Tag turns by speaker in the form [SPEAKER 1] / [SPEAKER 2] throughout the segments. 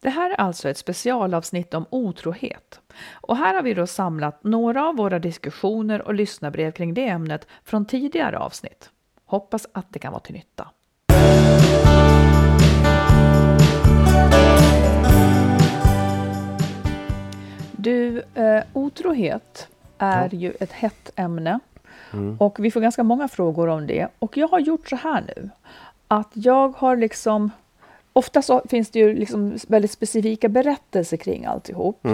[SPEAKER 1] Det här är alltså ett specialavsnitt om otrohet. Och här har vi då samlat några av våra diskussioner och lyssnarbrev kring det ämnet från tidigare avsnitt. Hoppas att det kan vara till nytta. Du, eh, otrohet är ju ett hett ämne och vi får ganska många frågor om det. Och jag har gjort så här nu, att jag har liksom Ofta så finns det ju liksom väldigt specifika berättelser kring alltihop.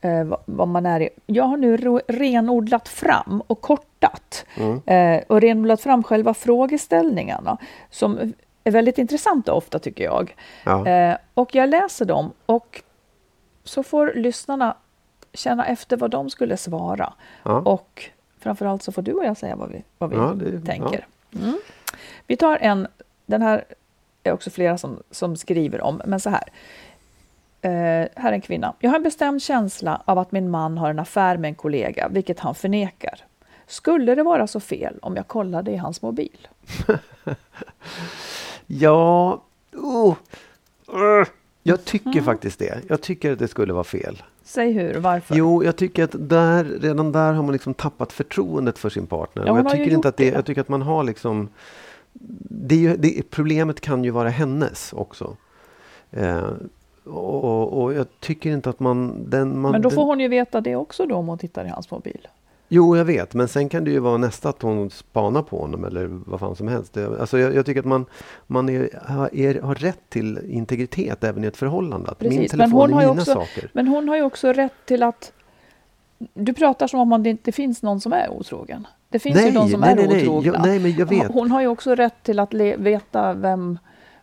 [SPEAKER 1] Eh, vad, vad man är i. Jag har nu renodlat fram och kortat eh, och renodlat fram själva frågeställningarna som är väldigt intressanta ofta tycker jag.
[SPEAKER 2] Ja.
[SPEAKER 1] Eh, och jag läser dem och så får lyssnarna känna efter vad de skulle svara.
[SPEAKER 2] Ja.
[SPEAKER 1] Och framförallt så får du och jag säga vad vi, vad vi
[SPEAKER 2] Ja, det-
[SPEAKER 1] tänker. Mm. Vi tar en, den här är också flera som, som skriver om, men så här. Eh, här är en kvinna. Jag har en bestämd känsla av att min man har en affär med en kollega, vilket han förnekar. Skulle det vara så fel om jag kollade i hans mobil?
[SPEAKER 2] Ja, oh, uh, jag tycker faktiskt det. Jag tycker att det skulle vara fel.
[SPEAKER 1] Säg hur, varför?
[SPEAKER 2] Jo, jag tycker att där, redan där har man liksom tappat förtroendet för sin partner.
[SPEAKER 1] Ja,
[SPEAKER 2] och jag tycker inte att det,
[SPEAKER 1] det.
[SPEAKER 2] jag tycker att man har liksom det är ju, det, Problemet kan ju vara hennes också. Eh, och, och jag tycker inte att man... Den, man
[SPEAKER 1] Men då får hon ju veta det också då om hon tittar i hans mobil.
[SPEAKER 2] Jo, jag vet. Men sen kan det ju vara nästa att hon spanar på honom eller vad fan som helst. Det, alltså jag, jag tycker att man, man är, har, är, har rätt till integritet även i ett förhållande. Att min
[SPEAKER 1] Precis,
[SPEAKER 2] telefon
[SPEAKER 1] men hon,
[SPEAKER 2] är mina
[SPEAKER 1] också,
[SPEAKER 2] saker.
[SPEAKER 1] men hon har ju också rätt till att... Du pratar som om det inte finns någon som är otrogen. Det finns ju
[SPEAKER 2] Nej,
[SPEAKER 1] de som
[SPEAKER 2] nej,
[SPEAKER 1] är
[SPEAKER 2] nej, nej.
[SPEAKER 1] otrogna.
[SPEAKER 2] Jag- nej, men jag vet.
[SPEAKER 1] Hon har ju också rätt till att veta vem,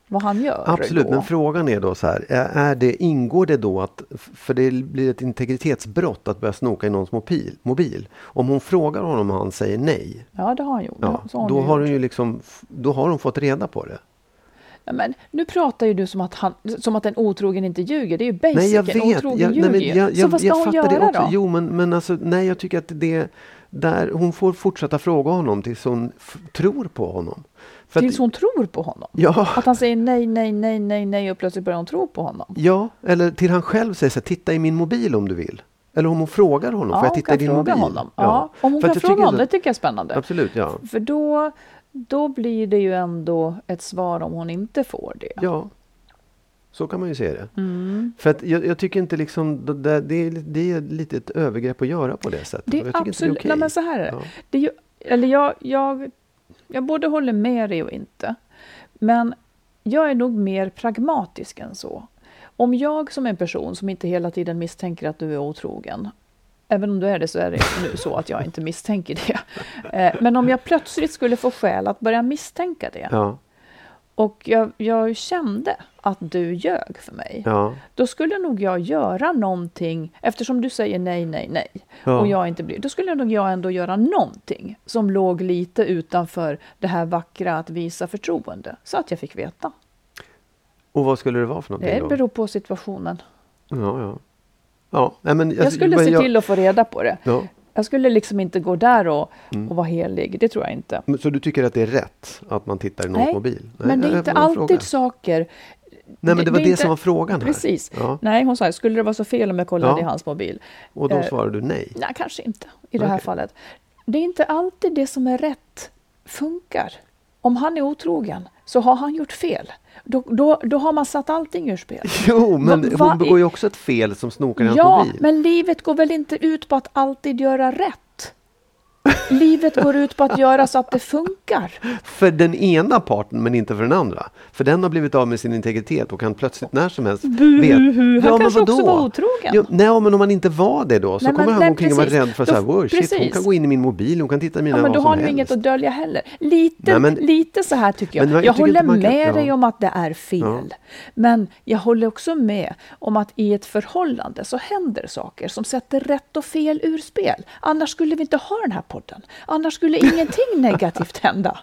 [SPEAKER 1] vad han gör.
[SPEAKER 2] Absolut,
[SPEAKER 1] då.
[SPEAKER 2] men frågan är då så här. Är det, ingår det då att, för det blir ett integritetsbrott att börja snoka i någons mobil, mobil. Om hon frågar honom och han säger nej.
[SPEAKER 1] Ja, det har hon gjort.
[SPEAKER 2] Ja,
[SPEAKER 1] har
[SPEAKER 2] då,
[SPEAKER 1] ju
[SPEAKER 2] har hon ju liksom, då har hon fått reda på det.
[SPEAKER 1] Men nu pratar ju du som att, han, som att en otrogen inte ljuger. Det är ju basic.
[SPEAKER 2] Nej, jag
[SPEAKER 1] En
[SPEAKER 2] vet.
[SPEAKER 1] otrogen
[SPEAKER 2] Jag, nej,
[SPEAKER 1] ljuger
[SPEAKER 2] men
[SPEAKER 1] ju.
[SPEAKER 2] jag,
[SPEAKER 1] Så
[SPEAKER 2] jag,
[SPEAKER 1] vad ska
[SPEAKER 2] jag
[SPEAKER 1] hon
[SPEAKER 2] fattar
[SPEAKER 1] göra
[SPEAKER 2] det också.
[SPEAKER 1] då?
[SPEAKER 2] Jo, men, men alltså, nej, jag tycker att det där, hon får fortsätta fråga honom tills hon tror på honom. För
[SPEAKER 1] Tills
[SPEAKER 2] att,
[SPEAKER 1] hon tror på honom.
[SPEAKER 2] Ja.
[SPEAKER 1] Att han säger nej, nej, nej, nej, nej och plötsligt börjar hon tro på honom.
[SPEAKER 2] Ja, eller till han själv säger så här, titta i min mobil om du vill. Eller om hon frågar honom,
[SPEAKER 1] Ja,
[SPEAKER 2] får jag titta i din mobil?
[SPEAKER 1] honom. Ja. Om hon
[SPEAKER 2] För
[SPEAKER 1] kan fråga honom, det tycker jag är spännande.
[SPEAKER 2] Absolut, ja.
[SPEAKER 1] För då, då blir det ju ändå ett svar om hon inte får det.
[SPEAKER 2] Ja, så kan man ju se det.
[SPEAKER 1] Mm.
[SPEAKER 2] För att jag, jag tycker inte liksom, det, det, det, är, lite ett övergrepp att göra på det sättet.
[SPEAKER 1] Det är absolut, nej
[SPEAKER 2] är
[SPEAKER 1] men så här är det.
[SPEAKER 2] Ja.
[SPEAKER 1] det är ju, eller jag, jag, jag både håller med dig och inte. Men jag är nog mer pragmatisk än så. Om jag som en person som inte hela tiden misstänker att du är otrogen, även om du är det så är det nu så att jag inte misstänker det. Eh, Men om jag plötsligt skulle få skäl att börja misstänka det
[SPEAKER 2] Ja,
[SPEAKER 1] och jag, jag kände att du ljög för mig,
[SPEAKER 2] ja,
[SPEAKER 1] då skulle nog jag göra någonting, eftersom du säger nej, nej, nej,
[SPEAKER 2] Ja.
[SPEAKER 1] och jag inte blir, då skulle nog jag ändå göra någonting som låg lite utanför det här vackra att visa förtroende, så att jag fick veta.
[SPEAKER 2] Och vad skulle det vara för någonting
[SPEAKER 1] Det beror på situationen.
[SPEAKER 2] Ja, ja. ja men,
[SPEAKER 1] Jag skulle se till att få reda på det.
[SPEAKER 2] Ja.
[SPEAKER 1] Jag skulle liksom inte gå där och,
[SPEAKER 2] Mm.
[SPEAKER 1] och vara helig. Det tror jag inte.
[SPEAKER 2] Men, Så du tycker att det är rätt att man tittar i någons
[SPEAKER 1] Nej,
[SPEAKER 2] mobil?
[SPEAKER 1] Men det är inte alltid
[SPEAKER 2] frågar.
[SPEAKER 1] saker...
[SPEAKER 2] Nej, men det var det,
[SPEAKER 1] inte-
[SPEAKER 2] som var frågan här.
[SPEAKER 1] Precis.
[SPEAKER 2] Ja.
[SPEAKER 1] Nej, hon sa, skulle det vara så fel om jag kollade
[SPEAKER 2] Ja.
[SPEAKER 1] i hans mobil?
[SPEAKER 2] Och då
[SPEAKER 1] Eh,
[SPEAKER 2] svarade du nej.
[SPEAKER 1] Nej, kanske inte i det här fallet. Det är inte alltid det som är rätt funkar. Om han är otrogen så har han gjort fel. Då, då, då har man satt allting ur spel.
[SPEAKER 2] Jo, men
[SPEAKER 1] Va-
[SPEAKER 2] hon begår ju också ett fel som snokar i hans
[SPEAKER 1] Ja,
[SPEAKER 2] mobil.
[SPEAKER 1] men livet går väl inte ut på att alltid göra rätt? Livet går ut på att göra så att det funkar.
[SPEAKER 2] För den ena parten, men inte för den andra. För den har blivit av med sin integritet och kan plötsligt när som helst
[SPEAKER 1] Buhu, han kanske också var otrogen.
[SPEAKER 2] Jo, nej, men om man inte var det då så
[SPEAKER 1] Nej, men-
[SPEAKER 2] kommer han
[SPEAKER 1] nej,
[SPEAKER 2] omkring och vara rädd för
[SPEAKER 1] Då-
[SPEAKER 2] så här, wow, shit, hon kan gå in i min mobil, hon kan titta i mina
[SPEAKER 1] Ja, men då har ni inget att dölja heller. Lite,
[SPEAKER 2] Nej, men-
[SPEAKER 1] lite så här tycker jag.
[SPEAKER 2] Men jag
[SPEAKER 1] jag
[SPEAKER 2] tycker
[SPEAKER 1] håller
[SPEAKER 2] man kan-
[SPEAKER 1] med dig
[SPEAKER 2] ja.
[SPEAKER 1] om att det är fel.
[SPEAKER 2] Ja.
[SPEAKER 1] Men jag håller också med om att i ett förhållande så händer saker som sätter rätt och fel ur spel. Annars skulle vi inte ha den här podden. Annars skulle ingenting negativt hända.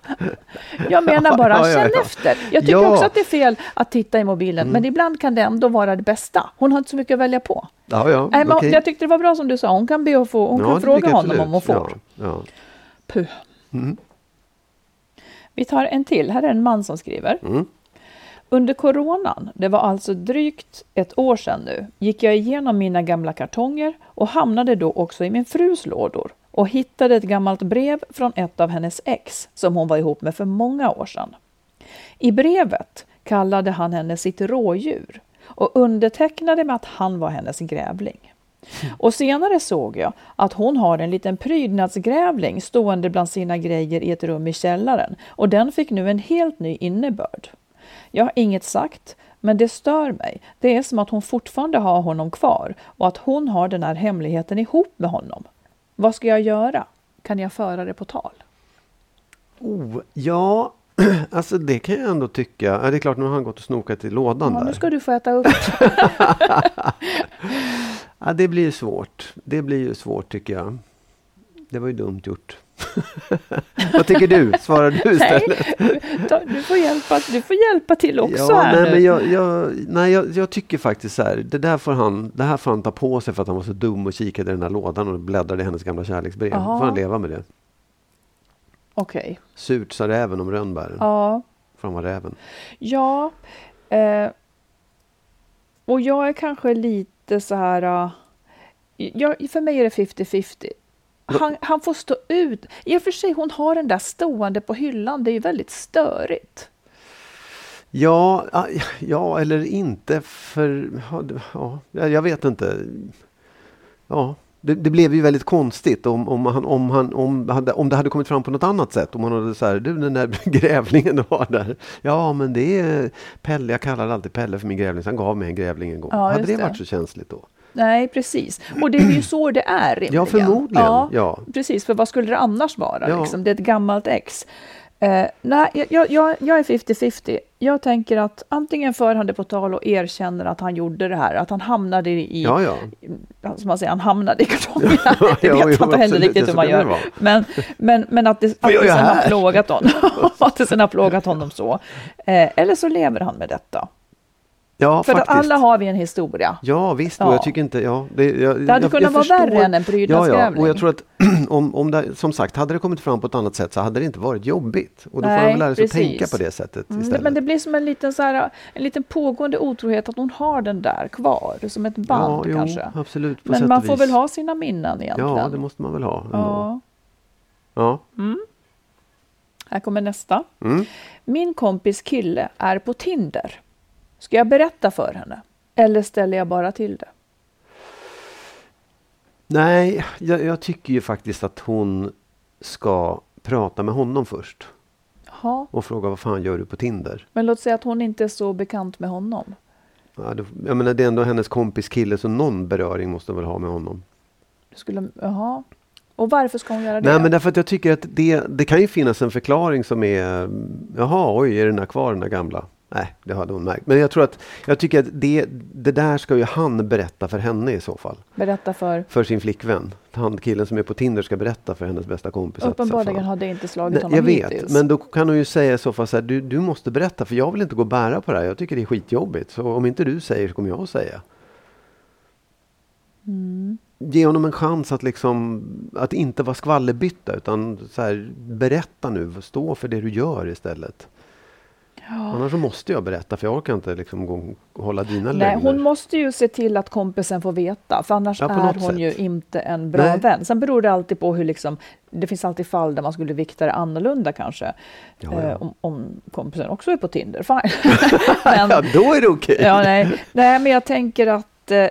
[SPEAKER 1] Jag menar bara,
[SPEAKER 2] Ja, ja,
[SPEAKER 1] känn
[SPEAKER 2] ja.
[SPEAKER 1] efter. Jag tycker.
[SPEAKER 2] Mm.
[SPEAKER 1] också att det är fel att titta i mobilen, men ibland kan det ändå vara det bästa. Hon har inte så mycket att välja på.
[SPEAKER 2] Ja, ja,
[SPEAKER 1] Nej, men
[SPEAKER 2] okej.
[SPEAKER 1] Jag tyckte det var bra som du sa, hon kan be att få, hon kan fråga honom
[SPEAKER 2] absolut.
[SPEAKER 1] om hon får.
[SPEAKER 2] Ja.
[SPEAKER 1] Puh.
[SPEAKER 2] Mm.
[SPEAKER 1] Vi tar en till. Här är en man som skriver.
[SPEAKER 2] Mm.
[SPEAKER 1] Under coronan, det var alltså drygt ett år sedan nu, gick jag igenom mina gamla kartonger och hamnade då också i min frus lådor och hittade ett gammalt brev från ett av hennes ex som hon var ihop med för många år sedan. I brevet kallade han henne sitt rådjur och undertecknade med att han var hennes grävling. Och senare såg jag att hon har en liten prydnadsgrävling stående bland sina grejer i ett rum i källaren och den fick nu en helt ny innebörd. Jag har inget sagt, men det stör mig. Det är som att hon fortfarande har honom kvar och att hon har den här hemligheten ihop med honom. Vad ska jag göra? Kan jag föra det på tal?
[SPEAKER 2] Oh, ja, alltså det kan jag ändå tycka. Det är klart, nu har han gått och snokat i lådan
[SPEAKER 1] Ja,
[SPEAKER 2] där.
[SPEAKER 1] nu ska du få äta upp.
[SPEAKER 2] Ja, det blir ju svårt. Det blir ju svårt tycker jag. Det var ju dumt gjort. Vad tycker du? Svarar du
[SPEAKER 1] Nej,
[SPEAKER 2] istället?
[SPEAKER 1] ta- du får hjälpa, du får hjälpa till också
[SPEAKER 2] ja,
[SPEAKER 1] här
[SPEAKER 2] nej,
[SPEAKER 1] nu.
[SPEAKER 2] men jag, jag, nej jag, jag tycker faktiskt så här. Det där får han, det här får han ta på sig för att han var så dum och kikade i den här lådan och bläddrade i hennes gamla kärleksbrev.
[SPEAKER 1] Jaha.
[SPEAKER 2] får han leva med det.
[SPEAKER 1] Okej.
[SPEAKER 2] Surt sa räven om rönnbären.
[SPEAKER 1] Ja.
[SPEAKER 2] För han var räven.
[SPEAKER 1] Ja. Eh, och jag är kanske lite så här... Uh, jag, för mig är det 50-50. Han, han får stå ut. I och för sig, hon har den där stående på hyllan. Det är ju väldigt störigt.
[SPEAKER 2] Ja, ja, ja eller inte för... Ja, jag vet inte. Ja, det, det blev ju väldigt konstigt om, om, han, om, han, om, hade, om det hade kommit fram på något annat sätt. Om man hade så här, du den där grävlingen har där. Ja, men det är Pelle, jag kallar alltid Pelle för min grävling. Så han gav mig en grävling en gång.
[SPEAKER 1] Ja,
[SPEAKER 2] hade det
[SPEAKER 1] det.
[SPEAKER 2] varit så känsligt då?
[SPEAKER 1] Nej, precis. Och det är ju så det är rimligen.
[SPEAKER 2] Ja, förmodligen. Ja.
[SPEAKER 1] Precis, för vad skulle det annars vara?
[SPEAKER 2] Ja.
[SPEAKER 1] Liksom? Det är ett gammalt ex. Eh, nej, jag, jag, jag är 50-50. Jag tänker att antingen för han det på tal och erkänner att han gjorde det här, att han hamnade i,
[SPEAKER 2] Ja, ja.
[SPEAKER 1] som man säger, han hamnade i kartongerna.
[SPEAKER 2] Ja,
[SPEAKER 1] det
[SPEAKER 2] ja,
[SPEAKER 1] vet jag inte heller riktigt hur man gör. Men, men, men att det, att det sen har plågat honom. att det sen har plågat honom så. Eh, eller så lever han med detta.
[SPEAKER 2] Ja,
[SPEAKER 1] För
[SPEAKER 2] faktiskt.
[SPEAKER 1] alla har vi en historia.
[SPEAKER 2] Ja visst,
[SPEAKER 1] Ja.
[SPEAKER 2] och jag tycker inte... Ja, det, jag,
[SPEAKER 1] Det hade
[SPEAKER 2] jag,
[SPEAKER 1] kunnat
[SPEAKER 2] jag
[SPEAKER 1] vara
[SPEAKER 2] förstår-
[SPEAKER 1] värre än en
[SPEAKER 2] Ja,
[SPEAKER 1] prydnadsgrävling.
[SPEAKER 2] ja, och jag tror att om, om det, som sagt, hade det kommit fram på ett annat sätt så hade det inte varit jobbigt. Och då får
[SPEAKER 1] Nej,
[SPEAKER 2] man väl lära sig att tänka på det sättet
[SPEAKER 1] Mm,
[SPEAKER 2] istället.
[SPEAKER 1] Men det blir som en liten, så här, en liten pågående otrohet att hon har den där kvar, som ett band
[SPEAKER 2] ja,
[SPEAKER 1] kanske.
[SPEAKER 2] Jo, absolut,
[SPEAKER 1] Men man får väl ha sina minnen egentligen.
[SPEAKER 2] Ja, det måste man väl ha. ändå.
[SPEAKER 1] Ja.
[SPEAKER 2] Ja.
[SPEAKER 1] Här kommer nästa.
[SPEAKER 2] Mm.
[SPEAKER 1] Min kompis kille är på Tinder. Ska jag berätta för henne? Eller ställer jag bara till det?
[SPEAKER 2] Nej, jag, jag tycker ju faktiskt att hon ska prata med honom först.
[SPEAKER 1] Ja,
[SPEAKER 2] Och fråga vad fan gör du på Tinder?
[SPEAKER 1] men låt säga att hon inte är så bekant med honom.
[SPEAKER 2] Ja, det, jag menar, det är ändå hennes kompis kille så någon beröring måste hon väl ha med honom.
[SPEAKER 1] Du skulle, jaha. Och varför ska hon göra det?
[SPEAKER 2] Nej men därför att jag tycker att det, det kan ju finnas en förklaring som är Jaha, oj, är den här kvar den där gamla? Nej, det hade hon märkt. Men jag tror att, jag tycker att det, det där ska ju han berätta för henne i så fall.
[SPEAKER 1] Berätta för?
[SPEAKER 2] För sin flickvän. Han killen som är på Tinder ska berätta för hennes bästa kompis.
[SPEAKER 1] Uppenbarligen har det inte slagit
[SPEAKER 2] Nej,
[SPEAKER 1] honom
[SPEAKER 2] jag vet,
[SPEAKER 1] hittills.
[SPEAKER 2] men då kan hon ju säga i så fall så här, du, du måste berätta för jag vill inte gå och bära på det här. Jag tycker det är skitjobbigt. Så om inte du säger så kommer jag att säga.
[SPEAKER 1] Mm.
[SPEAKER 2] Ge honom en chans att liksom, att inte vara skvallerbytta utan så här, berätta nu, stå för det du gör istället. Annars så måste jag berätta för jag orkar inte liksom gå och hålla dina
[SPEAKER 1] Nej,
[SPEAKER 2] lögner.
[SPEAKER 1] hon måste ju se till att kompisen får veta, för annars
[SPEAKER 2] Ja,
[SPEAKER 1] är hon
[SPEAKER 2] sätt.
[SPEAKER 1] ju inte en bra
[SPEAKER 2] Nej.
[SPEAKER 1] vän. Sen beror det alltid på hur liksom, det finns alltid fall där man skulle vikta det annorlunda kanske.
[SPEAKER 2] Ja, ja.
[SPEAKER 1] Eh, om, om kompisen också är på Tinder, fine. men,
[SPEAKER 2] Ja, då är det okej.
[SPEAKER 1] ja, nej. nej, men jag tänker att eh,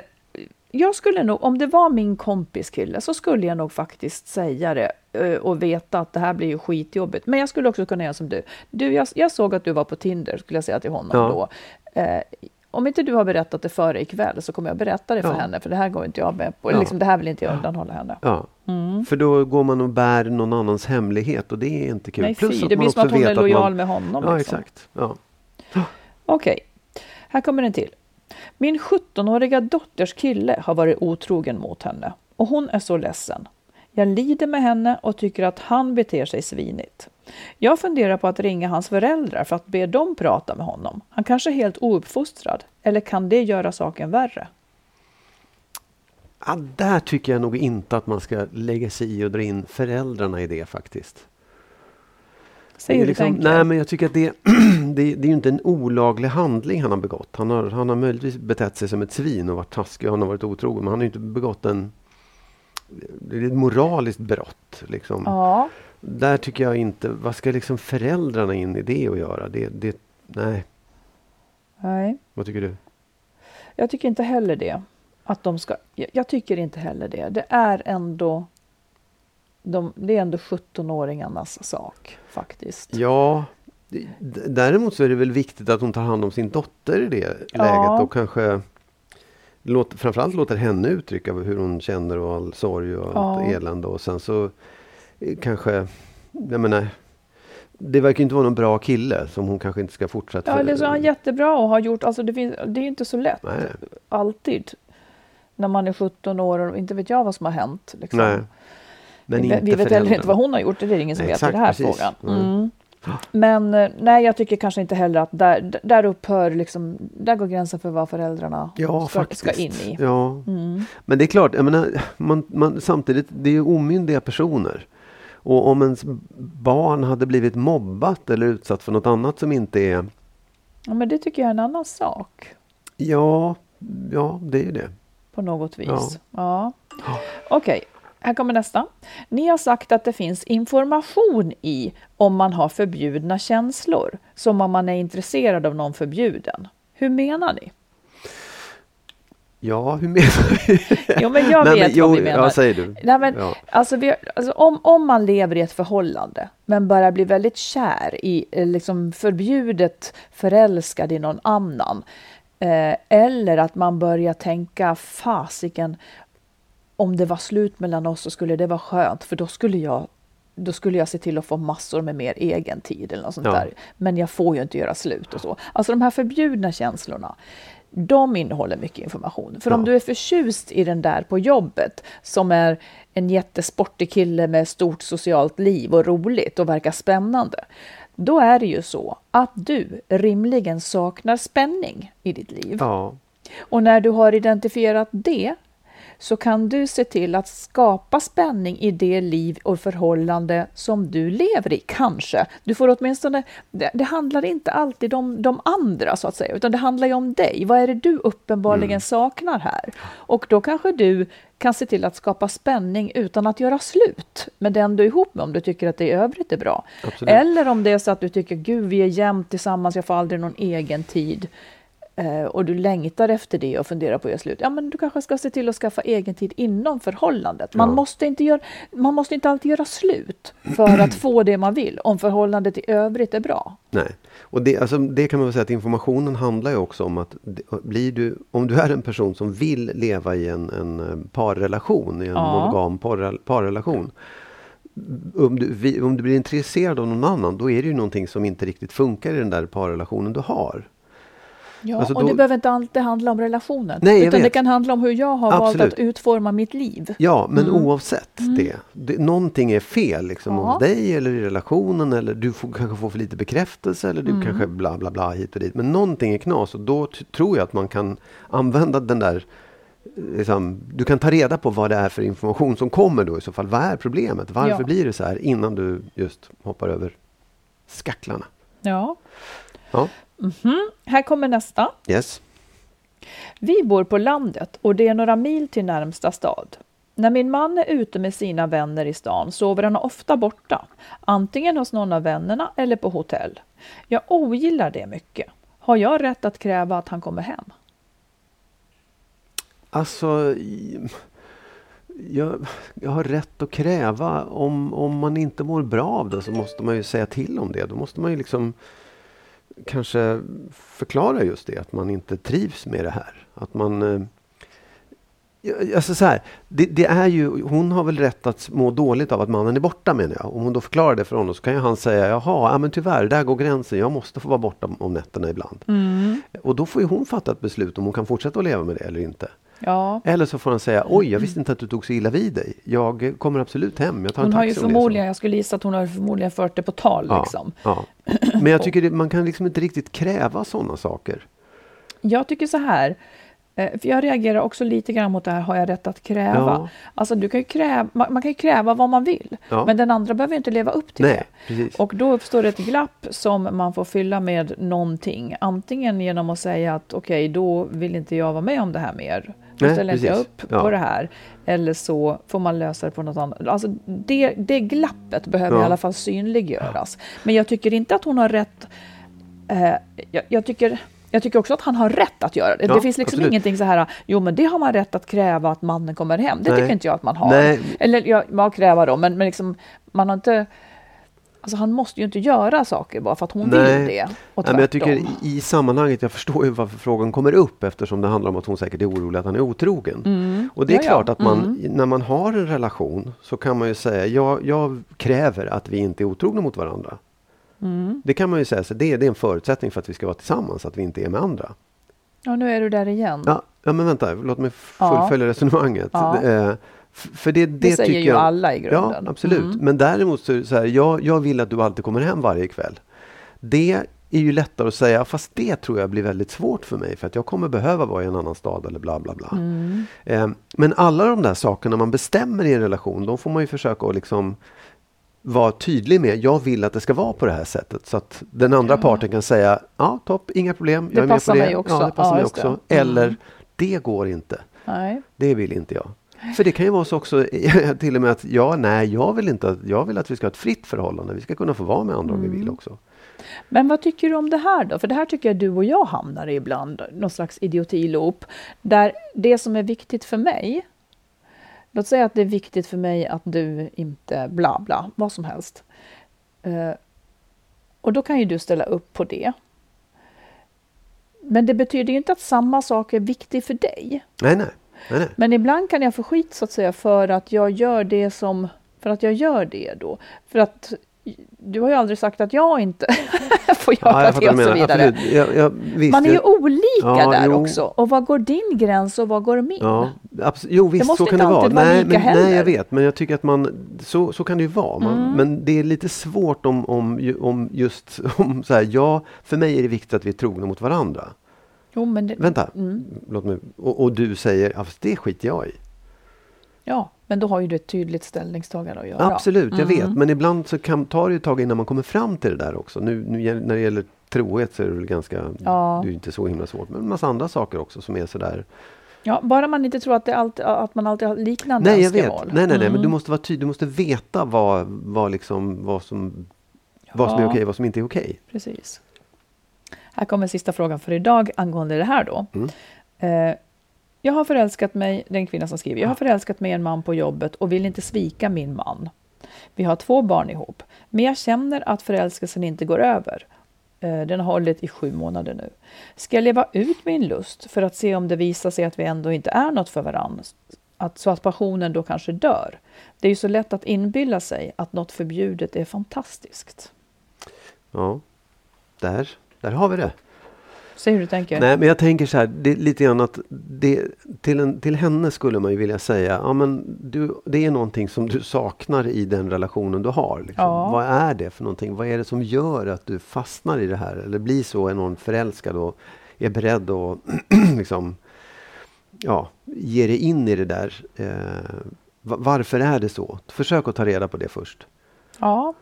[SPEAKER 1] jag skulle nog, om det var min kompis kille, så skulle jag nog faktiskt säga det eh, och veta att det här blir ju skitjobbigt. Men jag skulle också kunna göra som du. du jag, jag såg att du var på Tinder, skulle jag säga till honom
[SPEAKER 2] Ja.
[SPEAKER 1] då. Eh, om inte du har berättat det före ikväll så kommer jag berätta det för
[SPEAKER 2] Ja.
[SPEAKER 1] henne, för det här går inte jag med på.
[SPEAKER 2] Ja.
[SPEAKER 1] Liksom, det här vill inte jag undanhålla henne.
[SPEAKER 2] Ja.
[SPEAKER 1] Mm.
[SPEAKER 2] För då går man och bär någon annans hemlighet och det är inte kul.
[SPEAKER 1] Nej, fy,
[SPEAKER 2] Plus
[SPEAKER 1] det
[SPEAKER 2] man
[SPEAKER 1] blir som att hon är lojal
[SPEAKER 2] man...
[SPEAKER 1] med honom.
[SPEAKER 2] Ja,
[SPEAKER 1] liksom.
[SPEAKER 2] exakt. Ja.
[SPEAKER 1] Okej, här kommer en till. Min 17-åriga dotters kille har varit otrogen mot henne och hon är så ledsen. Jag lider med henne och tycker att han beter sig svinigt. Jag funderar på att ringa hans föräldrar för att be dem prata med honom. Han kanske är helt ouppfostrad. Eller kan det göra saken värre?
[SPEAKER 2] Ja, där tycker jag nog inte att man ska lägga sig i och dra in föräldrarna i det faktiskt.
[SPEAKER 1] Säg hur du
[SPEAKER 2] liksom,
[SPEAKER 1] tänker.
[SPEAKER 2] nej, men jag tycker att det, det, det är ju inte en olaglig handling han har begått. Han har, han har möjligtvis betett sig som ett svin och varit taskig och han har varit otrogen. Men han har ju inte begått en... Det är ett moraliskt brott. Liksom.
[SPEAKER 1] Ja,
[SPEAKER 2] Där tycker jag inte... Vad ska liksom föräldrarna in i det att göra? Det, det, nej,
[SPEAKER 1] nej.
[SPEAKER 2] vad tycker du?
[SPEAKER 1] Jag tycker inte heller det. Att de ska, jag, jag tycker inte heller det. Det är ändå, de, det är ändå 17-åringarnas sak faktiskt.
[SPEAKER 2] Ja, däremot så är det väl viktigt att hon tar hand om sin dotter i det
[SPEAKER 1] Ja.
[SPEAKER 2] läget och kanske låt, framförallt låter henne uttrycka hur hon känner och all sorg och allt
[SPEAKER 1] Ja.
[SPEAKER 2] elände och sen så eh, kanske, jag menar, det verkar inte vara någon bra kille som hon kanske inte ska fortsätta
[SPEAKER 1] Ja, eller så är han jättebra och har gjort, alltså det, finns, det är inte så lätt
[SPEAKER 2] Nej,
[SPEAKER 1] alltid. När man är 17 år och inte vet jag vad som har hänt. Liksom.
[SPEAKER 2] nej. Men
[SPEAKER 1] vi, vi vet heller inte vad hon har gjort, det är ingen som vet i den här
[SPEAKER 2] precis.
[SPEAKER 1] frågan.
[SPEAKER 2] Mm.
[SPEAKER 1] Mm. Men eh, nej, jag tycker kanske inte heller att där, där upphör, liksom, där går gränsen för vad föräldrarna
[SPEAKER 2] Ja,
[SPEAKER 1] ska, ska in i.
[SPEAKER 2] Ja.
[SPEAKER 1] Mm.
[SPEAKER 2] Men det är klart, jag menar, man, man, samtidigt, det är ju omyndiga personer. Och om ens barn hade blivit mobbat eller utsatt för något annat som inte är...
[SPEAKER 1] Ja, men det tycker jag är en annan sak.
[SPEAKER 2] Ja, ja det är det.
[SPEAKER 1] på något vis.
[SPEAKER 2] Ja.
[SPEAKER 1] Ja. Okej, här kommer nästa. Ni har sagt att det finns information i om man har förbjudna känslor, som om man är intresserad av någon förbjuden. Hur menar ni?
[SPEAKER 2] Ja, hur menar du?
[SPEAKER 1] Jo, men jag
[SPEAKER 2] Nej,
[SPEAKER 1] vet
[SPEAKER 2] men, jo,
[SPEAKER 1] vad vi menar.
[SPEAKER 2] Ja, säger du.
[SPEAKER 1] Nej, men,
[SPEAKER 2] Ja.
[SPEAKER 1] alltså, vi, alltså, om, om man lever i ett förhållande men börjar bli väldigt kär i, eh, liksom förbjudet förälskad i någon annan. Eh, eller att man börjar tänka, fasiken, om det var slut mellan oss så skulle det vara skönt för då skulle jag då skulle jag se till att få massor med mer egen tid eller något sånt
[SPEAKER 2] Ja.
[SPEAKER 1] där. Men jag får ju inte göra slut och så. Alltså de här förbjudna känslorna, de innehåller mycket information. För om
[SPEAKER 2] Ja.
[SPEAKER 1] du är förtjust i den där på jobbet som är en jättesportig kille med stort socialt liv och roligt och verkar spännande. Då är det ju så att du rimligen saknar spänning i ditt liv.
[SPEAKER 2] Ja,
[SPEAKER 1] Och när du har identifierat det så kan du se till att skapa spänning i det liv och förhållande som du lever i, kanske. Du får åtminstone, det, det handlar inte alltid om de andra så att säga, utan det handlar ju om dig. Vad är det du uppenbarligen saknar här? Och då kanske du kan se till att skapa spänning utan att göra slut med den du är ihop med, om du tycker att det i övrigt är bra.
[SPEAKER 2] Absolut.
[SPEAKER 1] Eller om det är så att du tycker, gud vi är jämt tillsammans, jag får aldrig någon egen tid och du längtar efter det och funderar på att göra slut, ja men du kanske ska se till att skaffa egen tid inom förhållandet. Man,
[SPEAKER 2] Ja.
[SPEAKER 1] måste, inte göra, man måste inte alltid göra slut för att få det man vill, om förhållandet i övrigt är bra.
[SPEAKER 2] nej. Och det, alltså, det kan man väl säga att informationen handlar ju också om att blir du, om du är en person som vill leva i en, en eh, parrelation, i en
[SPEAKER 1] Ja.
[SPEAKER 2] monogam parrel- parrelation. om du, om du blir intresserad av någon annan, då är det ju någonting som inte riktigt funkar i den där parrelationen du har.
[SPEAKER 1] Ja,
[SPEAKER 2] Alltså
[SPEAKER 1] och
[SPEAKER 2] då-
[SPEAKER 1] det behöver inte alltid handla om relationen.
[SPEAKER 2] Nej,
[SPEAKER 1] utan det kan handla om hur jag har
[SPEAKER 2] Absolut.
[SPEAKER 1] valt att utforma mitt liv.
[SPEAKER 2] Ja, men oavsett det, det. Någonting är fel liksom,
[SPEAKER 1] Ja.
[SPEAKER 2] hos dig eller i relationen eller du får, kanske får för lite bekräftelse eller du kanske bla bla bla hit och dit. Men någonting är knas och då tror jag att man kan använda den där Liksom, du kan ta reda på vad det är för information som kommer då i så fall. Vad är problemet? Varför
[SPEAKER 1] Ja.
[SPEAKER 2] blir det så här innan du just hoppar över skacklarna?
[SPEAKER 1] Ja.
[SPEAKER 2] Ja,
[SPEAKER 1] Här kommer nästa.
[SPEAKER 2] yes.
[SPEAKER 1] Vi bor på landet och det är några mil till närmsta stad. När min man är ute med sina vänner i stan sover han ofta borta, antingen hos någon av vännerna eller på hotell. Jag ogillar det mycket. Har jag rätt att kräva att han kommer hem?
[SPEAKER 2] Alltså, jag, jag har rätt att kräva. Om, om man inte mår bra av det så måste man ju säga till om det. Då måste man ju liksom kanske förklara just det, att man inte trivs med det här. Att man... eh, Alltså så här, det, det är ju, hon har väl rätt att må dåligt av att mannen är borta menar jag. Om hon då förklarar det för honom så kan ju han säga jaha, ja, men tyvärr, där går gränsen. Jag måste få vara borta om nätterna ibland. Och då får ju hon fatta ett beslut om hon kan fortsätta att leva med det eller inte.
[SPEAKER 1] Ja,
[SPEAKER 2] Eller så får han säga, oj jag visste inte att du tog så illa vid dig. Jag kommer absolut hem, jag tar en
[SPEAKER 1] hon
[SPEAKER 2] taxi
[SPEAKER 1] har ju
[SPEAKER 2] det är så."
[SPEAKER 1] förmodligen, jag skulle gissa att hon har förmodligen fört det på tal.
[SPEAKER 2] Ja,
[SPEAKER 1] Liksom.
[SPEAKER 2] ja. Men jag tycker det, man kan liksom inte riktigt kräva sådana saker.
[SPEAKER 1] Jag tycker så här, eh, för jag reagerar också lite grann mot det här, har jag rätt att kräva?
[SPEAKER 2] Ja.
[SPEAKER 1] Alltså du kan kräva, man, man kan ju kräva vad man vill,
[SPEAKER 2] Ja.
[SPEAKER 1] men den andra behöver inte leva upp till
[SPEAKER 2] Nej,
[SPEAKER 1] det.
[SPEAKER 2] precis.
[SPEAKER 1] Och då uppstår ett glapp som man får fylla med någonting. Antingen genom att säga att okej, då vill inte jag vara med om det här mer. Då
[SPEAKER 2] Nej,
[SPEAKER 1] ställer jag
[SPEAKER 2] precis.
[SPEAKER 1] upp
[SPEAKER 2] Ja.
[SPEAKER 1] på det här. Eller så får man lösa det på något annat. Alltså det, det glappet behöver
[SPEAKER 2] Ja.
[SPEAKER 1] i alla fall synliggöras. Men jag tycker inte att hon har rätt. Eh, jag, jag tycker jag tycker också att han har rätt att göra det.
[SPEAKER 2] Ja,
[SPEAKER 1] det finns liksom
[SPEAKER 2] absolut.
[SPEAKER 1] ingenting så här, jo men det har man rätt att kräva att mannen kommer hem. Det
[SPEAKER 2] Nej.
[SPEAKER 1] tycker inte jag att man har.
[SPEAKER 2] Nej.
[SPEAKER 1] Eller ja, man kräva då, men, men liksom, man har inte... Alltså han måste ju inte göra saker bara för att hon
[SPEAKER 2] Nej.
[SPEAKER 1] vill det. Och
[SPEAKER 2] Nej, men jag tycker i, sammanhanget, jag förstår ju varför frågan kommer upp eftersom det handlar om att hon säkert är orolig att han är otrogen. Och det är
[SPEAKER 1] Mm. Ja, ja.
[SPEAKER 2] klart att man, när man har en relation så kan man ju säga, jag, jag kräver att vi inte är otrogna mot varandra.
[SPEAKER 1] Mm.
[SPEAKER 2] Det kan man ju säga, så det, det är en förutsättning för att vi ska vara tillsammans, att vi inte är med andra.
[SPEAKER 1] Ja, nu är du där igen.
[SPEAKER 2] Ja, ja men vänta, låt mig
[SPEAKER 1] Ja.
[SPEAKER 2] fullfölja resonemanget.
[SPEAKER 1] Ja.
[SPEAKER 2] Eh, för det, det,
[SPEAKER 1] säger
[SPEAKER 2] tycker
[SPEAKER 1] ju
[SPEAKER 2] jag,
[SPEAKER 1] alla i grunden. Mm.
[SPEAKER 2] Ja, absolut. Men däremot så det så här, jag, jag vill att du alltid kommer hem varje kväll. Det är ju lättare att säga, fast det tror jag blir väldigt svårt för mig för att jag kommer behöva vara i en annan stad eller bla bla bla.
[SPEAKER 1] Mm.
[SPEAKER 2] Eh, men alla de där sakerna man bestämmer i en relation, de får man ju försöka att liksom vara tydlig med. Jag vill att det ska vara på det här sättet. Så att den andra parten kan säga, ja topp, inga problem, jag
[SPEAKER 1] Det
[SPEAKER 2] är med på det.
[SPEAKER 1] mig också.
[SPEAKER 2] Ja, det passar
[SPEAKER 1] Ja,
[SPEAKER 2] mig
[SPEAKER 1] just det.
[SPEAKER 2] också.
[SPEAKER 1] Mm.
[SPEAKER 2] Eller, det går inte.
[SPEAKER 1] Nej.
[SPEAKER 2] Det vill inte jag. För det kan ju vara så också till och med att ja, nej, jag vill inte att, jag vill att vi ska ha ett fritt förhållande. Vi ska kunna få vara med andra om vi
[SPEAKER 1] Mm.
[SPEAKER 2] vill också.
[SPEAKER 1] Men vad tycker du om det här då? För det här tycker jag du och jag hamnar i ibland, någon slags idiotiloop. Där det som är viktigt för mig, låt säga att det är viktigt för mig att du inte bla bla, vad som helst. Eh, och då kan ju du ställa upp på det. Men det betyder ju inte att samma sak är viktig för dig.
[SPEAKER 2] Nej, nej. Nej, nej.
[SPEAKER 1] Men ibland kan jag få skit så att säga för att jag gör det som, för att jag gör det då. För att du har ju aldrig sagt att jag inte får göra
[SPEAKER 2] fattar
[SPEAKER 1] det och så vidare.
[SPEAKER 2] Jag, jag, visst,
[SPEAKER 1] Man är ju olika
[SPEAKER 2] Ja,
[SPEAKER 1] där
[SPEAKER 2] jo.
[SPEAKER 1] också. Och vad går din gräns och vad går min?
[SPEAKER 2] Ja, jo visst
[SPEAKER 1] måste
[SPEAKER 2] så kan det vara.
[SPEAKER 1] vara
[SPEAKER 2] nej, men, nej, jag vet. Men jag tycker att man, så, så kan det ju vara. Man,
[SPEAKER 1] Mm.
[SPEAKER 2] Men det är lite svårt om, om, om just, om så här, ja, för mig är det viktigt att vi är trogna mot varandra.
[SPEAKER 1] Jo, men det,
[SPEAKER 2] Vänta,
[SPEAKER 1] Mm.
[SPEAKER 2] låt mig, och, och du säger, ja, fast det skiter jag i.
[SPEAKER 1] Ja, men då har ju du ett tydligt ställningstagande att göra.
[SPEAKER 2] Absolut, jag vet.
[SPEAKER 1] Mm.
[SPEAKER 2] Men ibland så kan, tar det ett tag innan man kommer fram till det där också. Nu, nu när det gäller trohet så är det väl ganska,
[SPEAKER 1] Ja.
[SPEAKER 2] det är inte så himla svårt. Men en massa andra saker också som är sådär.
[SPEAKER 1] Ja, bara man inte tror att, det alltid, att man alltid har liknande
[SPEAKER 2] Nej, jag vet. Nej, nej, nej. Men
[SPEAKER 1] Mm.
[SPEAKER 2] du måste vara tydlig. Du måste veta vad, vad, liksom, vad, som, vad som är
[SPEAKER 1] Ja.
[SPEAKER 2] okej och vad som inte är okej.
[SPEAKER 1] Precis. Här kommer sista frågan för idag angående det här då.
[SPEAKER 2] Mm.
[SPEAKER 1] Eh, jag har förälskat mig, den kvinna som skriver, jag har förälskat mig en man på jobbet och vill inte svika min man. Vi har två barn ihop, men jag känner att förälskelsen inte går över. Eh, den har hållit i sju månader nu. Ska jag leva ut min lust för att se om det visar sig att vi ändå inte är något för varandra? att, så att passionen då kanske dör. Det är ju så lätt att inbilla sig att något förbjudet är fantastiskt.
[SPEAKER 2] Ja, där, där har vi det.
[SPEAKER 1] Säg hur du tänker.
[SPEAKER 2] Nej, men jag tänker så här, det är lite grann att det, till, en, till henne skulle man ju vilja säga, ja men du, det är någonting som du saknar i den relationen du har. Liksom.
[SPEAKER 1] Ja.
[SPEAKER 2] Vad är det för någonting? Vad är det som gör att du fastnar i det här? Eller blir så enormt förälskad och är beredd att liksom, ja, ge dig in i det där. Eh, va- varför är det så? Försök att ta reda på det först.
[SPEAKER 1] Ja,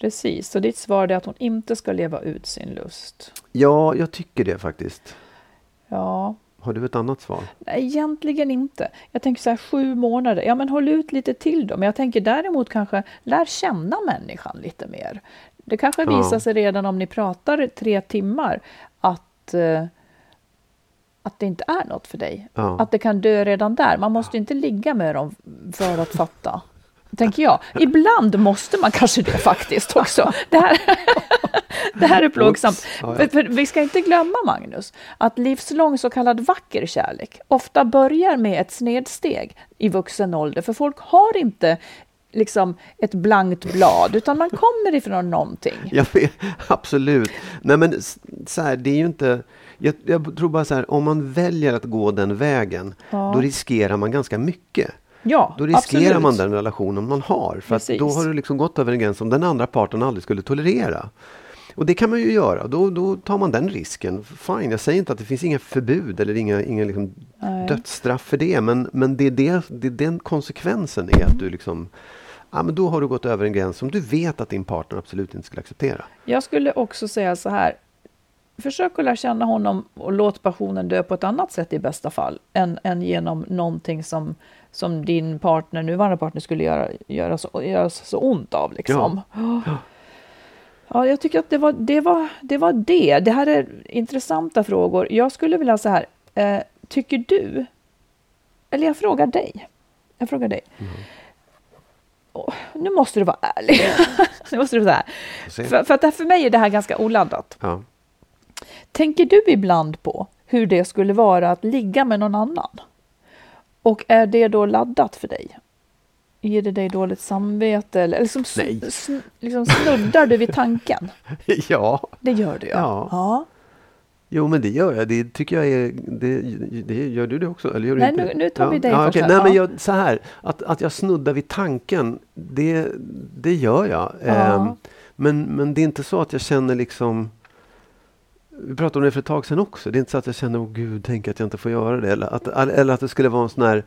[SPEAKER 1] precis. Så ditt svar är att hon inte ska leva ut sin lust.
[SPEAKER 2] Ja, jag tycker det faktiskt.
[SPEAKER 1] Ja,
[SPEAKER 2] Har du ett annat svar?
[SPEAKER 1] nej, egentligen inte. Jag tänker så här sju månader. Ja, men håll ut lite till då. Men jag tänker däremot kanske lär känna människan lite mer. Det kanske
[SPEAKER 2] Ja.
[SPEAKER 1] visar sig redan om ni pratar tre timmar att eh, att det inte är något för dig.
[SPEAKER 2] Ja.
[SPEAKER 1] Att det kan dö redan där. Man måste inte ligga med dem för att fatta. Tänker jag. Ibland måste man kanske det faktiskt också. Det här, det här är plågsamt.
[SPEAKER 2] Ja, ja.
[SPEAKER 1] För, för vi ska inte glömma, Magnus, att livslång så kallad vacker kärlek ofta börjar med ett snedsteg i vuxen ålder. För folk har inte liksom ett blankt blad, utan man kommer ifrån någonting.
[SPEAKER 2] Vet, absolut. Nej men så här, det är ju inte... Jag, jag tror bara så här, om man väljer att gå den vägen,
[SPEAKER 1] Ja.
[SPEAKER 2] då riskerar man ganska mycket.
[SPEAKER 1] Ja,
[SPEAKER 2] Då riskerar
[SPEAKER 1] absolut.
[SPEAKER 2] man den relationen man har. För att då har du liksom gått över en gräns som den andra parten aldrig skulle tolerera. Och det kan man ju göra. Då, då tar man den risken. Fine, jag säger inte att det finns inga förbud eller inga, inga liksom dödsstraff för det. Men, men det, är det, det är den konsekvensen är att du liksom... Ja, men då har du gått över en gräns som du vet att din partner absolut inte skulle acceptera.
[SPEAKER 1] Jag skulle också säga så här. Försök att lära känna honom och låt passionen dö på ett annat sätt i bästa fall. Än, än genom någonting som, som din partner, nuvarande partner skulle göra, göra, så, göra så ont av. Liksom. Ja. Ja, jag tycker att det var, det, var, det var det. Det här är intressanta frågor. Jag skulle vilja så här. Eh, tycker du, eller jag frågar dig. Jag frågar dig. Åh, nu måste du vara ärlig. nu måste du vara. För, för, att här, för mig är det här ganska oladdat.
[SPEAKER 2] Ja.
[SPEAKER 1] Tänker du ibland på hur det skulle vara att ligga med någon annan? Och är det då laddat för dig? Ger det dig dåligt samvete? Eller liksom,
[SPEAKER 2] Nej.
[SPEAKER 1] sn- liksom snuddar du vid tanken?
[SPEAKER 2] ja,
[SPEAKER 1] Det gör du ja.
[SPEAKER 2] Ja.
[SPEAKER 1] ja.
[SPEAKER 2] jo men det gör jag. Det tycker jag är... Det, det gör du det också? Eller gör du
[SPEAKER 1] Nej,
[SPEAKER 2] inte
[SPEAKER 1] nu- nu tar vi
[SPEAKER 2] ja.
[SPEAKER 1] dig
[SPEAKER 2] ja,
[SPEAKER 1] först här.
[SPEAKER 2] Nej, men
[SPEAKER 1] Ja.
[SPEAKER 2] jag, så här. Att, att jag snuddar vid tanken, det, det gör jag.
[SPEAKER 1] Ja.
[SPEAKER 2] Ehm, men, men det är inte så att jag känner liksom... Vi pratade om det för ett tag sedan också. Det är inte så att jag känner, åh gud, tänk att jag inte får göra det. Eller att, eller att det skulle vara en sån här...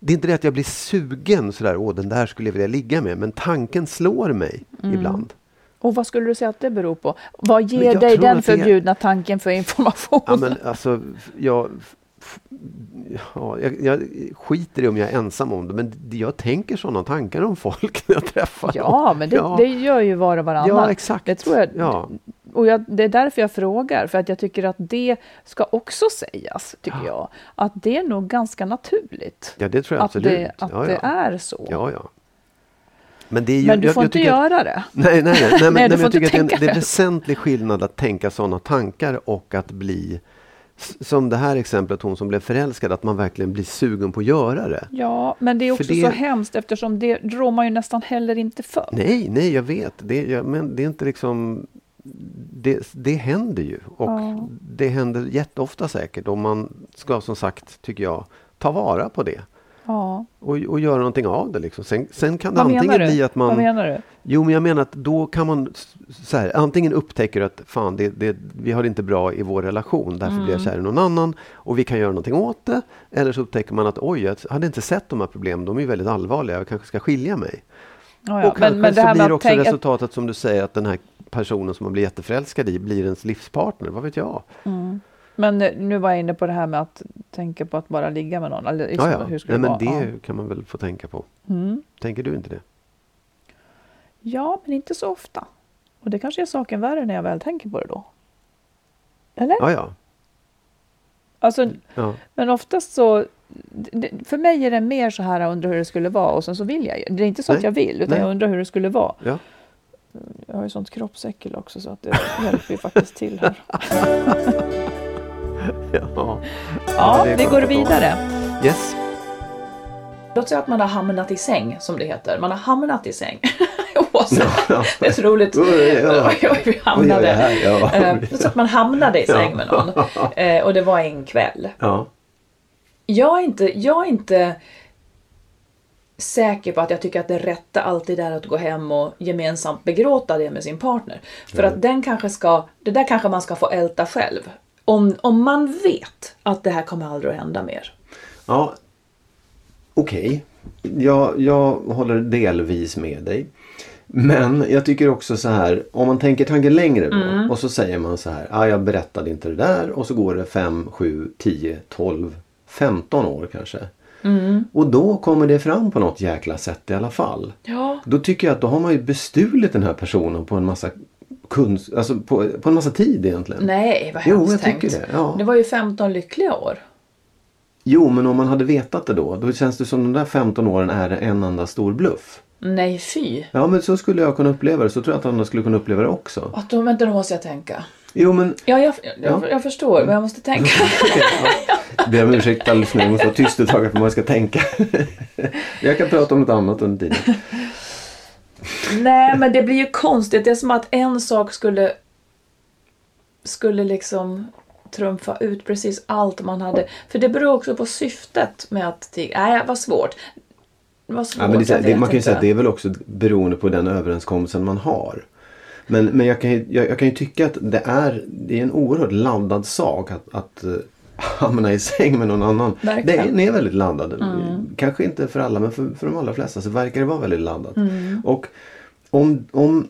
[SPEAKER 2] Det är inte det att jag blir sugen sådär, åh den där skulle jag vilja ligga med. Men tanken slår mig
[SPEAKER 1] Mm.
[SPEAKER 2] ibland.
[SPEAKER 1] Och vad skulle du säga att det beror på? Vad ger
[SPEAKER 2] jag
[SPEAKER 1] dig den förbjudna tanken för information?
[SPEAKER 2] Ja, men alltså, jag, ja, jag, jag skiter i om jag är ensam om det, men jag tänker sådana tankar om folk när jag träffar
[SPEAKER 1] Ja,
[SPEAKER 2] dem.
[SPEAKER 1] men det,
[SPEAKER 2] ja.
[SPEAKER 1] det gör ju var och varannan.
[SPEAKER 2] Ja, exakt.
[SPEAKER 1] Det tror jag.
[SPEAKER 2] Ja.
[SPEAKER 1] Och jag, det är därför jag frågar, för att jag tycker att det ska också sägas, tycker jag. Att det är nog ganska naturligt.
[SPEAKER 2] ja, det tror jag
[SPEAKER 1] att
[SPEAKER 2] absolut.
[SPEAKER 1] det, att
[SPEAKER 2] ja,
[SPEAKER 1] det
[SPEAKER 2] ja.
[SPEAKER 1] är så.
[SPEAKER 2] Ja, ja. Men, ju,
[SPEAKER 1] men du
[SPEAKER 2] jag,
[SPEAKER 1] får
[SPEAKER 2] jag
[SPEAKER 1] inte
[SPEAKER 2] tycker att-
[SPEAKER 1] göra det.
[SPEAKER 2] Nej, nej, nej. nej, men,
[SPEAKER 1] Nej,
[SPEAKER 2] men jag tycker att det är, en, det är en väsentlig skillnad att tänka sådana tankar och att bli som det här exemplet, hon som blev förälskad, att man verkligen blir sugen på att göra det.
[SPEAKER 1] Ja, men det är också
[SPEAKER 2] det-
[SPEAKER 1] så hemskt eftersom det rår man ju nästan heller inte för.
[SPEAKER 2] Nej, nej, jag vet. Det, jag, men det är inte liksom... Det, det händer ju. Och
[SPEAKER 1] Ja.
[SPEAKER 2] det händer jätteofta säkert. Och man ska som sagt, tycker jag, ta vara på det.
[SPEAKER 1] Ja.
[SPEAKER 2] Och, och göra någonting av det. Liksom. Sen, sen kan det
[SPEAKER 1] Vad
[SPEAKER 2] antingen bli att man...
[SPEAKER 1] Vad menar du?
[SPEAKER 2] Jo, men jag menar att då kan man så här, antingen upptäcker att fan, det, det, vi har det inte bra i vår relation, därför
[SPEAKER 1] Mm.
[SPEAKER 2] blir jag kär i någon annan och vi kan göra någonting åt det. Eller så upptäcker man att oj, jag hade inte sett de här problemen, de är ju väldigt allvarliga, jag kanske ska skilja mig.
[SPEAKER 1] Ja, ja.
[SPEAKER 2] och kanske
[SPEAKER 1] Men, men det
[SPEAKER 2] så blir också
[SPEAKER 1] tänka...
[SPEAKER 2] resultatet som du säger att den här personen som man blir jätteförälskad i blir ens livspartner, vad vet jag?
[SPEAKER 1] Men eh, nu var jag inne på det här med att tänka på att bara ligga med någon. Eller liksom,
[SPEAKER 2] Ja, ja.
[SPEAKER 1] Hur skulle
[SPEAKER 2] Nej,
[SPEAKER 1] det
[SPEAKER 2] men
[SPEAKER 1] vara?
[SPEAKER 2] det kan man väl få tänka på.
[SPEAKER 1] Ja. Mm.
[SPEAKER 2] Tänker du inte det?
[SPEAKER 1] ja, men inte så ofta. Och det kanske är saken värre när jag väl tänker på det då. Eller?
[SPEAKER 2] Ja, ja.
[SPEAKER 1] Alltså,
[SPEAKER 2] ja.
[SPEAKER 1] men oftast så... Det, för mig är det mer så här, jag undrar hur det skulle vara och sen så vill jag. Det är inte så att
[SPEAKER 2] Nej.
[SPEAKER 1] jag vill, utan
[SPEAKER 2] Nej.
[SPEAKER 1] jag undrar hur det skulle vara.
[SPEAKER 2] ja.
[SPEAKER 1] Jag har ju sånt kroppsäckel också så att det hjälper ju faktiskt till här.
[SPEAKER 2] ja.
[SPEAKER 1] Ja, vi går
[SPEAKER 2] att
[SPEAKER 1] vidare.
[SPEAKER 2] Yes.
[SPEAKER 1] Låt säga att man har hamnat i säng, som det heter. Man har hamnat i säng. det är så roligt.
[SPEAKER 2] Ja.
[SPEAKER 1] Vi hamnade.
[SPEAKER 2] Ja.
[SPEAKER 1] Eh, Så att man hamnade i säng med någon. Eh, Och det var en kväll.
[SPEAKER 2] Ja.
[SPEAKER 1] Jag är inte, jag är inte säker på att jag tycker att det rätta alltid är att gå hem och gemensamt begråta det med sin partner. För att den kanske ska, det där kanske man ska få älta själv. Om, om man vet att det här kommer aldrig att hända mer.
[SPEAKER 2] Ja, okej. Jag, jag håller delvis med dig. Men jag tycker också så här, om man tänker tanken längre då
[SPEAKER 1] Mm.
[SPEAKER 2] och så säger man så här, ah, jag berättade inte det där och så går det 5, 7, 10, 12, 15 år kanske.
[SPEAKER 1] Mm.
[SPEAKER 2] Och då kommer det fram på något jäkla sätt i alla fall.
[SPEAKER 1] Ja.
[SPEAKER 2] Då tycker jag att då har man ju bestulit den här personen på en massa kunst, alltså på, på en massa tid egentligen.
[SPEAKER 1] Nej, vad
[SPEAKER 2] Jo,
[SPEAKER 1] hemskt
[SPEAKER 2] jag
[SPEAKER 1] tänkt.
[SPEAKER 2] tycker det, ja.
[SPEAKER 1] det var ju 15 lyckliga år.
[SPEAKER 2] Jo, men om man hade vetat det då, då känns det som de där 15 åren är en enda stor bluff.
[SPEAKER 1] Nej, fy.
[SPEAKER 2] Ja, men så skulle jag kunna uppleva det. Så tror jag att andra skulle kunna uppleva det också.
[SPEAKER 1] Att då, vänta, då måste jag tänka.
[SPEAKER 2] Jo, men...
[SPEAKER 1] Ja, jag, jag,
[SPEAKER 2] Ja.
[SPEAKER 1] jag förstår, men jag måste tänka.
[SPEAKER 2] Jag ber om ursäkt nu. Jag måste vara tyst ett tag för att man ska tänka. Jag kan prata om något annat under tiden.
[SPEAKER 1] Nej, men det blir ju konstigt. Det är som att en sak skulle skulle liksom trumfa ut precis allt man hade. För det beror också på syftet med att tiga. Nej, vad svårt. Vad svårt,
[SPEAKER 2] Ja, men det, det, man kan ju säga att det är väl också beroende på den överenskommelsen man har. Men, men jag, kan ju, jag, jag kan ju tycka att det är, det är en oerhört laddad sak att, att eh, hamna i säng med någon annan.
[SPEAKER 1] Verkligen. Mm.
[SPEAKER 2] Den är väldigt laddad. Kanske inte för alla men för, för de allra flesta så verkar det vara väldigt laddat.
[SPEAKER 1] Mm.
[SPEAKER 2] Och om, om,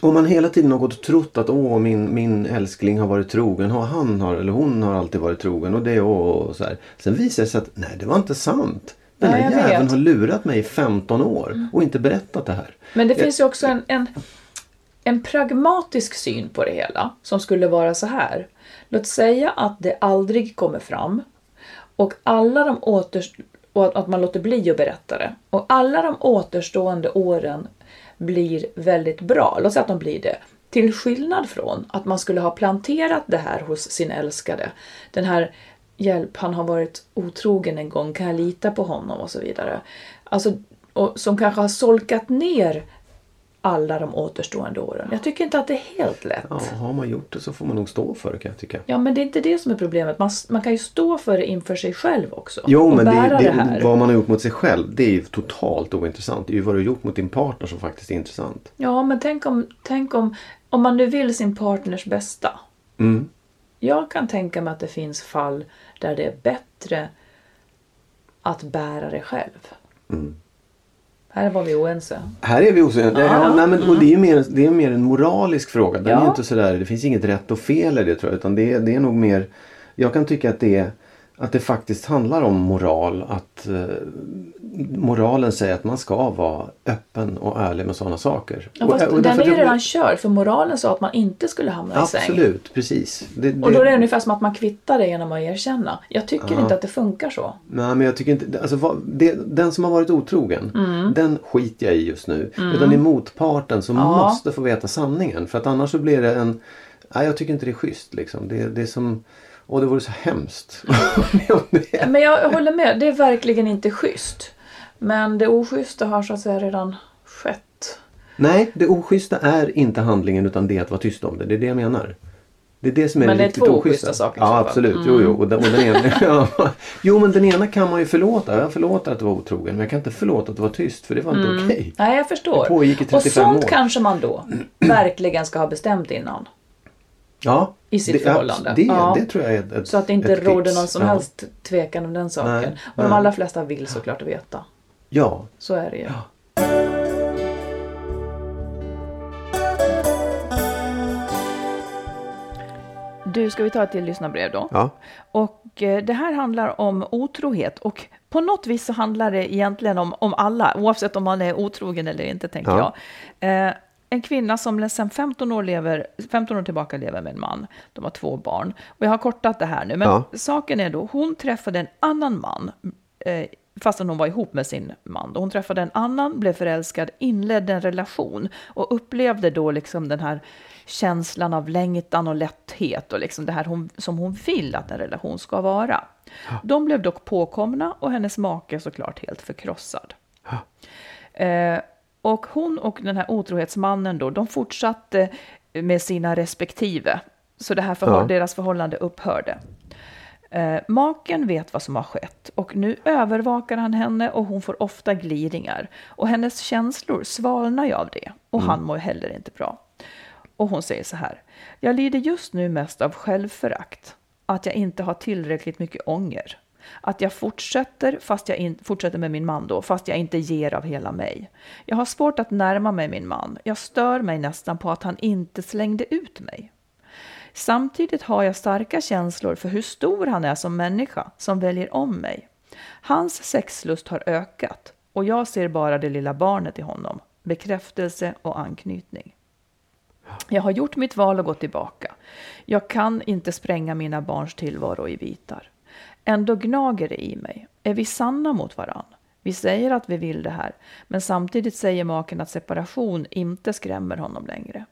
[SPEAKER 2] om man hela tiden har gått och trott att åh min, min älskling har varit trogen. Och han har, eller hon har alltid varit trogen. Och det och, och så här. Sen visar det sig att nej det var inte sant. Den här
[SPEAKER 1] jag
[SPEAKER 2] jäveln har lurat mig i 15 år och inte berättat det här.
[SPEAKER 1] Men det
[SPEAKER 2] Jag-
[SPEAKER 1] finns ju också en, en, en pragmatisk syn på det hela som skulle vara så här. Låt säga att det aldrig kommer fram och alla de åter, och att- man låter bli att berätta det. Och alla de återstående åren blir väldigt bra. Låt säga att de blir det. Till skillnad från att man skulle ha planterat det här hos sin älskade. Den här hjälp, han har varit otrogen en gång, kan jag lita på honom och så vidare. Alltså, och som kanske har solkat ner alla de återstående åren. Jag tycker inte att det är helt lätt.
[SPEAKER 2] Ja, har man gjort det så får man nog stå för det kan jag tycka.
[SPEAKER 1] Ja, men det är inte det som är problemet. Man, man kan ju stå för det inför sig själv också.
[SPEAKER 2] Jo, men det, det,
[SPEAKER 1] det,
[SPEAKER 2] vad man har gjort mot sig själv det är ju totalt ointressant. Det är ju vad du har gjort mot din partner som faktiskt är intressant.
[SPEAKER 1] Ja, men tänk om, tänk om, om man nu vill sin partners bästa.
[SPEAKER 2] Mm.
[SPEAKER 1] Jag kan tänka mig att det finns fall där det är bättre att bära det själv.
[SPEAKER 2] Mm.
[SPEAKER 1] Här var vi oense.
[SPEAKER 2] Här är vi osäkra. Ja, nej, men, och det är ju mer, det är mer en moralisk fråga. Den
[SPEAKER 1] Ja.
[SPEAKER 2] är inte sådär, det finns inget rätt och fel i det tror jag. Utan det, det är nog mer, jag kan tycka att det, är- att det faktiskt handlar om moral. Att eh, moralen säger att man ska vara öppen och ärlig med sådana saker.
[SPEAKER 1] Ja,
[SPEAKER 2] Och-
[SPEAKER 1] fast
[SPEAKER 2] och
[SPEAKER 1] den är ju
[SPEAKER 2] jag-
[SPEAKER 1] redan körd, för moralen sa att man inte skulle hamna i säng.
[SPEAKER 2] Absolut, precis. Det,
[SPEAKER 1] Och då är det ungefär som att man kvittar det genom att erkänna. Jag tycker
[SPEAKER 2] Ja.
[SPEAKER 1] inte att det funkar så.
[SPEAKER 2] Nej men jag tycker inte, alltså, vad, det, den som har varit otrogen, den skiter jag i just nu. Utan det är motparten som
[SPEAKER 1] Ja.
[SPEAKER 2] måste få veta sanningen. För att annars så blir det en, nej jag tycker inte det är schysst liksom. Det, det är som, åh det vore så hemskt.
[SPEAKER 1] Men jag håller med, det är verkligen inte schysst. Men det oschyssta har så att säga redan skett.
[SPEAKER 2] nej, det oschyssta är inte handlingen utan det att vara tyst om det. Det är det jag menar. Det är det som är
[SPEAKER 1] Men
[SPEAKER 2] det
[SPEAKER 1] det är två
[SPEAKER 2] oschyssta.
[SPEAKER 1] saker
[SPEAKER 2] Ja absolut, jo jo. Och den, och den ena, ja. Jo men den ena kan man ju förlåta. Jag förlåter att det var otrogen. Men jag kan inte förlåta att det var tyst för det var inte okej.
[SPEAKER 1] Nej, jag förstår.
[SPEAKER 2] Det pågick i 35
[SPEAKER 1] och sånt
[SPEAKER 2] år.
[SPEAKER 1] kanske man då verkligen ska ha bestämt innan.
[SPEAKER 2] Ja,
[SPEAKER 1] I sitt
[SPEAKER 2] det,
[SPEAKER 1] förhållande.
[SPEAKER 2] Det,
[SPEAKER 1] Ja.
[SPEAKER 2] det tror jag är ett,
[SPEAKER 1] Så att det inte råder någon som
[SPEAKER 2] ja.
[SPEAKER 1] helst tvekan om den saken.
[SPEAKER 2] Nej,
[SPEAKER 1] och de
[SPEAKER 2] nej.
[SPEAKER 1] allra flesta vill såklart veta.
[SPEAKER 2] Ja,
[SPEAKER 1] Så är det ju. Du, ska vi ta ett till lyssnarbrev då?
[SPEAKER 2] ja.
[SPEAKER 1] Och eh, det här handlar om otrohet och på något vis så handlar det egentligen om, om alla, oavsett om man är otrogen eller inte, tänker
[SPEAKER 2] Ja.
[SPEAKER 1] jag. Eh, en kvinna som sedan 15 år, lever, 15 år tillbaka lever med en man. De har två barn. Och jag har kortat det här nu, men
[SPEAKER 2] Ja.
[SPEAKER 1] saken är då, hon träffade en annan man eh, fastän hon var ihop med sin man. Hon träffade en annan, blev förälskad, inledde en relation och upplevde då liksom den här känslan av längtan och lätthet och liksom det här hon, som hon vill att en relation ska vara. Ja. De blev dock påkomna och hennes make såklart helt förkrossad. Ja. Eh, och hon och den här otrohetsmannen då, de fortsatte med sina respektive. Så det här förhåll ja. deras förhållande upphörde. Eh, maken vet vad som har skett och nu övervakar han henne och hon får ofta gliringar. Och hennes känslor svalnar ju av det och mm. han mår heller inte bra. Och hon säger så här. Jag lider just nu mest av självförakt. Att jag inte har tillräckligt mycket ånger. Att jag fortsätter, fast jag in, fortsätter med min man då, fast jag inte ger av hela mig. Jag har svårt att närma mig min man. Jag stör mig nästan på att han inte slängde ut mig. Samtidigt har jag starka känslor för hur stor han är som människa som väljer om mig. Hans sexlust har ökat och jag ser bara det lilla barnet i honom, bekräftelse och anknytning. Jag har gjort mitt val och gått tillbaka. Jag kan inte spränga mina barns tillvaro i bitar. Ändå gnager det i mig. Är vi sanna mot varann? Vi säger att vi vill det här, men samtidigt säger maken att separation inte skrämmer honom längre.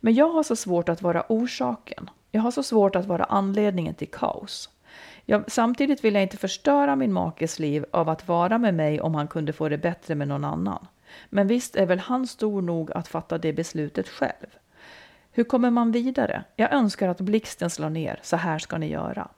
[SPEAKER 1] Men jag har så svårt att vara orsaken. Jag har så svårt att vara anledningen till kaos. Jag, samtidigt vill jag inte förstöra min makes liv av att vara med mig om han kunde få det bättre med någon annan. Men visst är väl han stor nog att fatta det beslutet själv. Hur kommer man vidare? Jag önskar att blixten slår ner, så här ska ni göra.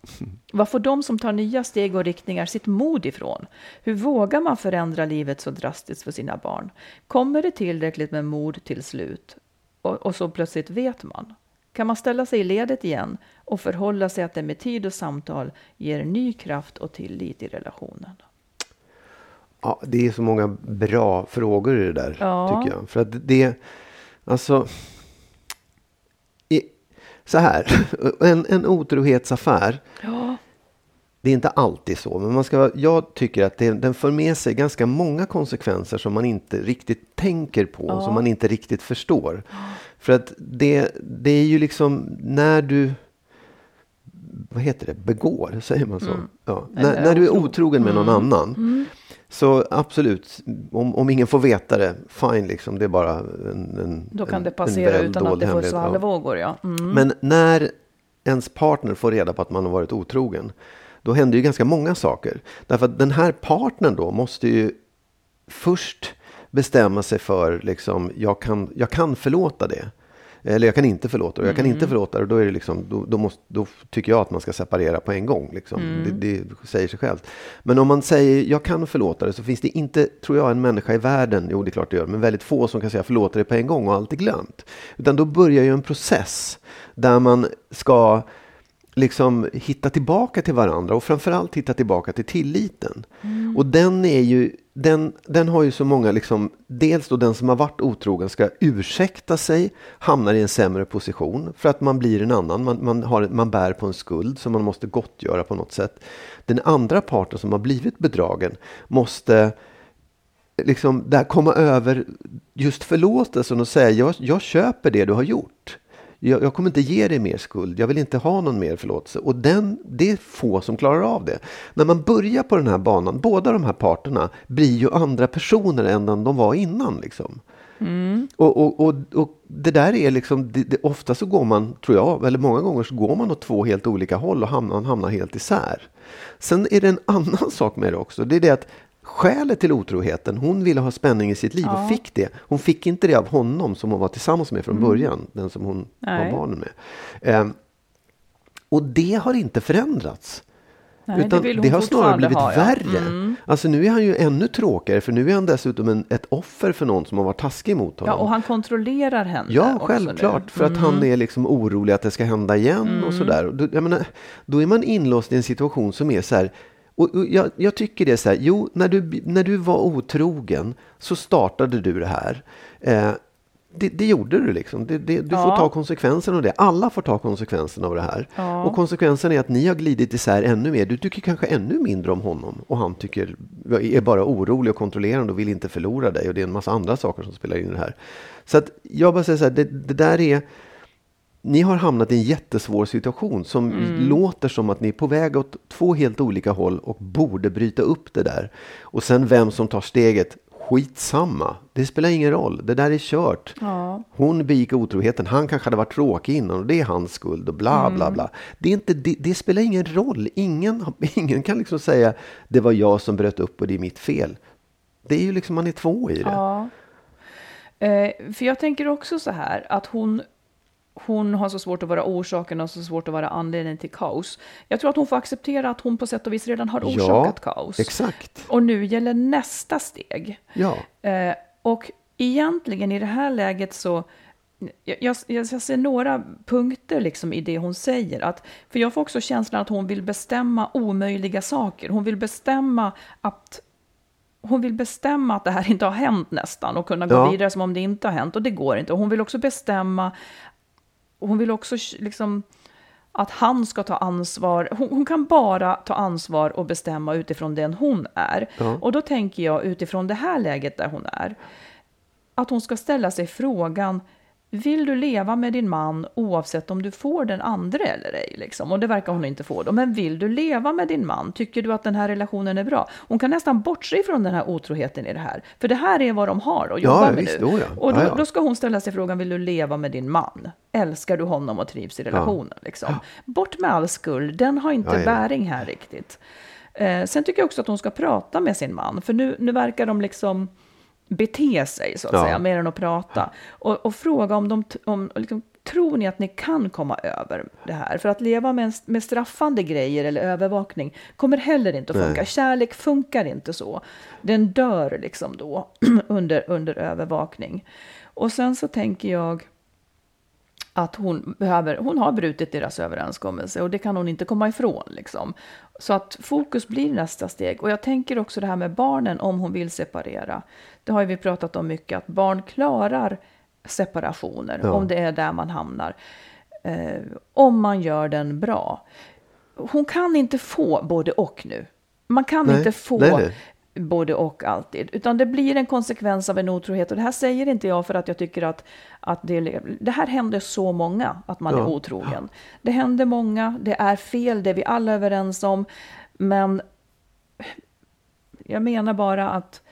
[SPEAKER 1] Var får de som tar nya steg och riktningar sitt mod ifrån? Hur vågar man förändra livet så drastiskt för sina barn? Kommer det tillräckligt med mod till slut? Och, och så plötsligt vet man. Kan man ställa sig i ledet igen och förhålla sig att det med tid och samtal ger ny kraft och tillit i relationen?
[SPEAKER 2] Ja, det är så många bra frågor i det där, ja. tycker jag. För att det, alltså så här, en, en otrohetsaffär. Ja. Det är inte alltid så, men man ska, jag tycker att det, den för med sig ganska många konsekvenser som man inte riktigt tänker på, ja. som man inte riktigt förstår. För att det, det är ju liksom när du vad heter det, begår, säger man så? Mm. Ja. När, när, du är otrogen med någon mm. annan. Mm. Så absolut, om, om ingen får veta det, fine liksom. Det är bara en, en
[SPEAKER 1] Då kan en, det passera utan att det får svallvågor, ja.
[SPEAKER 2] Mm. Men när ens partner får reda på att man har varit otrogen, då händer ju ganska många saker. Därför att den här partnern då måste ju först bestämma sig för, liksom, jag kan, jag kan förlåta det. Eller jag kan inte förlåta det. Jag kan mm. inte förlåta det. Då, är det liksom, då, då, måste, då tycker jag att man ska separera på en gång. Liksom. Mm. Det, det, säger sig självt. Men om man säger jag kan förlåta det så finns det inte, tror jag, en människa i världen, jo det är klart det gör, men väldigt få som kan säga förlåta det på en gång och allt är glömt. Utan då börjar ju en process där man ska liksom hitta tillbaka till varandra och framförallt hitta tillbaka till tilliten. Mm. Och den är ju, den, den har ju så många, liksom, dels då den som har varit otrogen ska ursäkta sig, hamnar i en sämre position för att man blir en annan, man, man, har, man bär på en skuld som man måste gottgöra på något sätt. Den andra parten som har blivit bedragen måste liksom där komma över just förlåtelsen och säga jag, jag köper det du har gjort jag, jag, kommer inte ge dig mer skuld, jag vill inte ha någon mer förlåtelse. Och den, det är få som klarar av det. När man börjar på den här banan, båda de här parterna blir ju andra personer än de var innan. Liksom. Mm. Och, och, och, och, det där är liksom, det, det, ofta så går man, tror jag, eller många gånger så går man åt två helt olika håll och hamnar, hamnar helt isär. Sen är det en annan sak med det också. Det är det att skälet till otroheten. Hon ville ha spänning i sitt liv ja. och fick det. Hon fick inte det av honom som hon var tillsammans med från mm. början. Den som hon Nej. var barnen med. Eh, och det har inte förändrats. Nej, Utan det, det har snarare blivit ha, ja. värre. Mm. Alltså nu är han ju ännu tråkigare för nu är han dessutom en, ett offer för någon som har varit taskig mot honom.
[SPEAKER 1] Ja, och han kontrollerar henne.
[SPEAKER 2] Ja, självklart. Nu. För att han mm. är liksom orolig att det ska hända igen mm. och sådär. Då, menar, då är man inlåst i en situation som är så här och, och jag, jag, tycker det är så här, jo, när du, när du var otrogen så startade du det här. Eh, det, det, gjorde du liksom. Det, det, du ja. får ta konsekvenserna av det. Alla får ta konsekvenserna av det här. Ja. Och konsekvensen är att ni har glidit isär ännu mer. Du tycker kanske ännu mindre om honom och han tycker, är bara orolig och kontrollerande och vill inte förlora dig. Och det är en massa andra saker som spelar in i det här. Så att jag bara säger så här, det, det där är ni har hamnat i en jättesvår situation som
[SPEAKER 1] Mm.
[SPEAKER 2] låter som att ni är på väg åt två helt olika håll och borde bryta upp det där. Och sen vem som tar steget, skitsamma. Det spelar ingen roll. Det där är kört.
[SPEAKER 1] Ja.
[SPEAKER 2] Hon begick otroheten, han kanske hade varit tråkig innan och det är hans skuld och bla
[SPEAKER 1] Mm.
[SPEAKER 2] bla bla. Det, är inte, det, det spelar ingen roll. Ingen, ingen kan liksom säga det var jag som bröt upp och det är mitt fel. Det är ju liksom, man är två i det.
[SPEAKER 1] Ja. Eh, för jag tänker också så här att hon, hon har så svårt att vara orsaken och så svårt att vara anledningen till kaos. Jag tror att hon får acceptera att hon på sätt och vis redan har orsakat kaos.
[SPEAKER 2] exakt.
[SPEAKER 1] Och nu gäller nästa steg.
[SPEAKER 2] Ja.
[SPEAKER 1] Eh, och egentligen i det här läget så jag, jag, jag ser några punkter liksom i det hon säger. Att, för jag får också känslan att hon vill bestämma omöjliga saker. Hon vill bestämma att hon vill bestämma att det här inte har hänt nästan och kunna gå
[SPEAKER 2] Ja.
[SPEAKER 1] vidare som om det inte har hänt. Och det går inte. Och hon vill också bestämma, hon vill också liksom att han ska ta ansvar. Hon, hon kan bara ta ansvar och bestämma utifrån den hon är. Och då tänker jag utifrån det här läget där hon är, att hon ska ställa sig frågan, vill du leva med din man oavsett om du får den andra eller ej? Liksom? Och det verkar hon inte få då. Men vill du leva med din man? Tycker du att den här relationen är bra? Hon kan nästan bortse ifrån den här otroheten i det här. För det här är vad de har att
[SPEAKER 2] Ja,
[SPEAKER 1] jobba med
[SPEAKER 2] visst,
[SPEAKER 1] nu.
[SPEAKER 2] jo, ja.
[SPEAKER 1] Och då,
[SPEAKER 2] Ja, ja.
[SPEAKER 1] då ska hon ställa sig frågan, vill du leva med din man? Älskar du honom och trivs i relationen? Liksom? Bort med all skuld, den har inte
[SPEAKER 2] Ja, ja.
[SPEAKER 1] bäring här riktigt. Eh, sen tycker jag också att hon ska prata med sin man, för nu, nu verkar de liksom bete sig så att
[SPEAKER 2] Ja.
[SPEAKER 1] säga, mer än att prata. Och, och fråga om de, om, liksom, tror ni att ni kan komma över det här? För att leva med, en- med straffande grejer eller övervakning kommer heller inte att
[SPEAKER 2] Nej.
[SPEAKER 1] funka. Kärlek funkar inte så. Den dör liksom då under, under övervakning. Och sen så tänker jag att hon, behöver, hon har brutit deras överenskommelse och det kan hon inte komma ifrån. Liksom. Så att fokus blir nästa steg. Och jag tänker också det här med barnen om hon vill separera. Det har ju vi pratat om mycket, att barn klarar separationer
[SPEAKER 2] Ja.
[SPEAKER 1] om det är där man hamnar. Eh, om man gör den bra. Hon kan inte få både och nu. Man kan
[SPEAKER 2] Nej,
[SPEAKER 1] inte få
[SPEAKER 2] nej, nej.
[SPEAKER 1] både och alltid. Utan det blir en konsekvens av en otrohet. Och det här säger inte jag för att jag tycker att, att det, det här händer så många, att man
[SPEAKER 2] Ja.
[SPEAKER 1] är otrogen. Det händer många, det är fel, det är vi alla överens om. Men jag menar bara att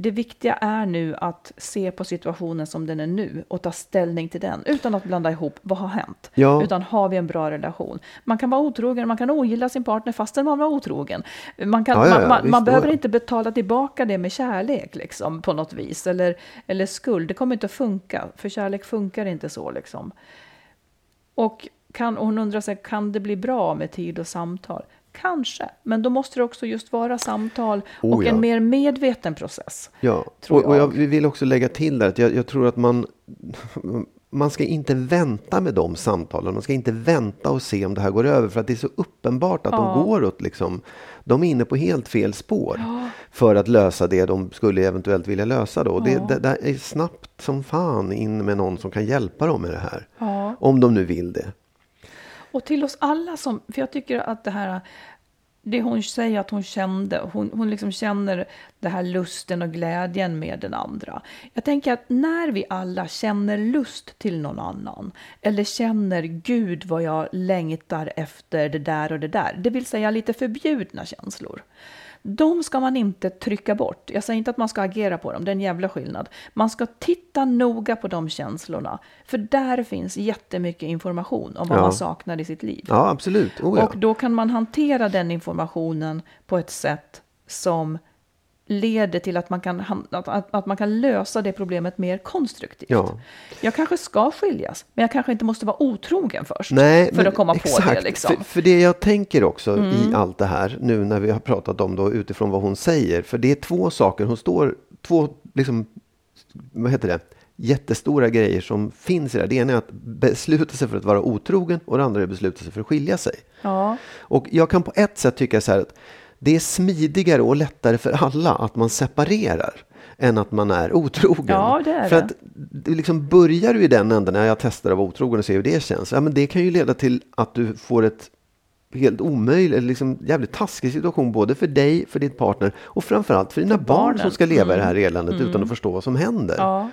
[SPEAKER 1] det viktiga är nu att se på situationen som den är nu och ta ställning till den utan att blanda ihop vad har hänt.
[SPEAKER 2] Ja.
[SPEAKER 1] Utan har vi en bra relation? Man kan vara otrogen, man kan ogilla sin partner fastän man var otrogen. Man, kan,
[SPEAKER 2] Ja, ja,
[SPEAKER 1] man, man,
[SPEAKER 2] visst,
[SPEAKER 1] man behöver inte betala tillbaka det med kärlek liksom, på något vis. Eller, eller skuld, det kommer inte att funka. För kärlek funkar inte så. Liksom. Och, kan, och hon undrar sig, kan det bli bra med tid och samtal? Kanske, men då måste det också just vara samtal
[SPEAKER 2] Oh,
[SPEAKER 1] och
[SPEAKER 2] ja.
[SPEAKER 1] en mer medveten process.
[SPEAKER 2] Ja, och, och jag
[SPEAKER 1] jag.
[SPEAKER 2] vill också lägga till där att jag, jag tror att man, man ska inte vänta med de samtalen. Man ska inte vänta och se om det här går över för att det är så uppenbart att de går åt liksom, de är inne på helt fel spår för att lösa det de skulle eventuellt vilja lösa då. Och Det, det, det är snabbt som fan in med någon som kan hjälpa dem med det här.
[SPEAKER 1] Ja.
[SPEAKER 2] Om de nu vill det.
[SPEAKER 1] Och till oss alla som, för jag tycker att det här, det hon säger att hon kände, hon, hon liksom känner den här lusten och glädjen med den andra. Jag tänker att när vi alla känner lust till någon annan, eller känner Gud vad jag längtar efter det där och det där, det vill säga lite förbjudna känslor. De ska man inte trycka bort. Jag säger inte att man ska agera på dem, det är en jävla skillnad. Man ska titta noga på de känslorna, för där finns jättemycket information om vad
[SPEAKER 2] Ja.
[SPEAKER 1] man saknar i sitt liv.
[SPEAKER 2] Ja, absolut. Oh, ja.
[SPEAKER 1] Och då kan man hantera den informationen på ett sätt som leder till att man kan, att, att, man kan lösa det problemet mer konstruktivt.
[SPEAKER 2] Ja.
[SPEAKER 1] Jag kanske ska skiljas, men jag kanske inte måste vara otrogen först
[SPEAKER 2] Nej,
[SPEAKER 1] för att komma på
[SPEAKER 2] exakt.
[SPEAKER 1] det. Liksom. Mm.
[SPEAKER 2] För, för det jag tänker också i allt det här, nu när vi har pratat om då utifrån vad hon säger. För det är två saker, hon står, två, liksom, vad heter det, jättestora grejer som finns i det här. Det ena är att besluta sig för att vara otrogen och det andra är att besluta sig för att skilja sig.
[SPEAKER 1] Ja.
[SPEAKER 2] Och jag kan på ett sätt tycka så här att det är smidigare och lättare för alla att man separerar än att man är otrogen.
[SPEAKER 1] Ja, det är
[SPEAKER 2] för
[SPEAKER 1] det.
[SPEAKER 2] att liksom börjar du i den änden när jag testar att vara otrogen och ser hur det känns. Ja, men det kan ju leda till att du får ett helt omöjligt, eller liksom jävligt taskig situation både för dig, för ditt partner och framförallt för dina barn
[SPEAKER 1] barnen. Mm.
[SPEAKER 2] som ska leva i det här eländet utan att förstå vad som händer.
[SPEAKER 1] Ja.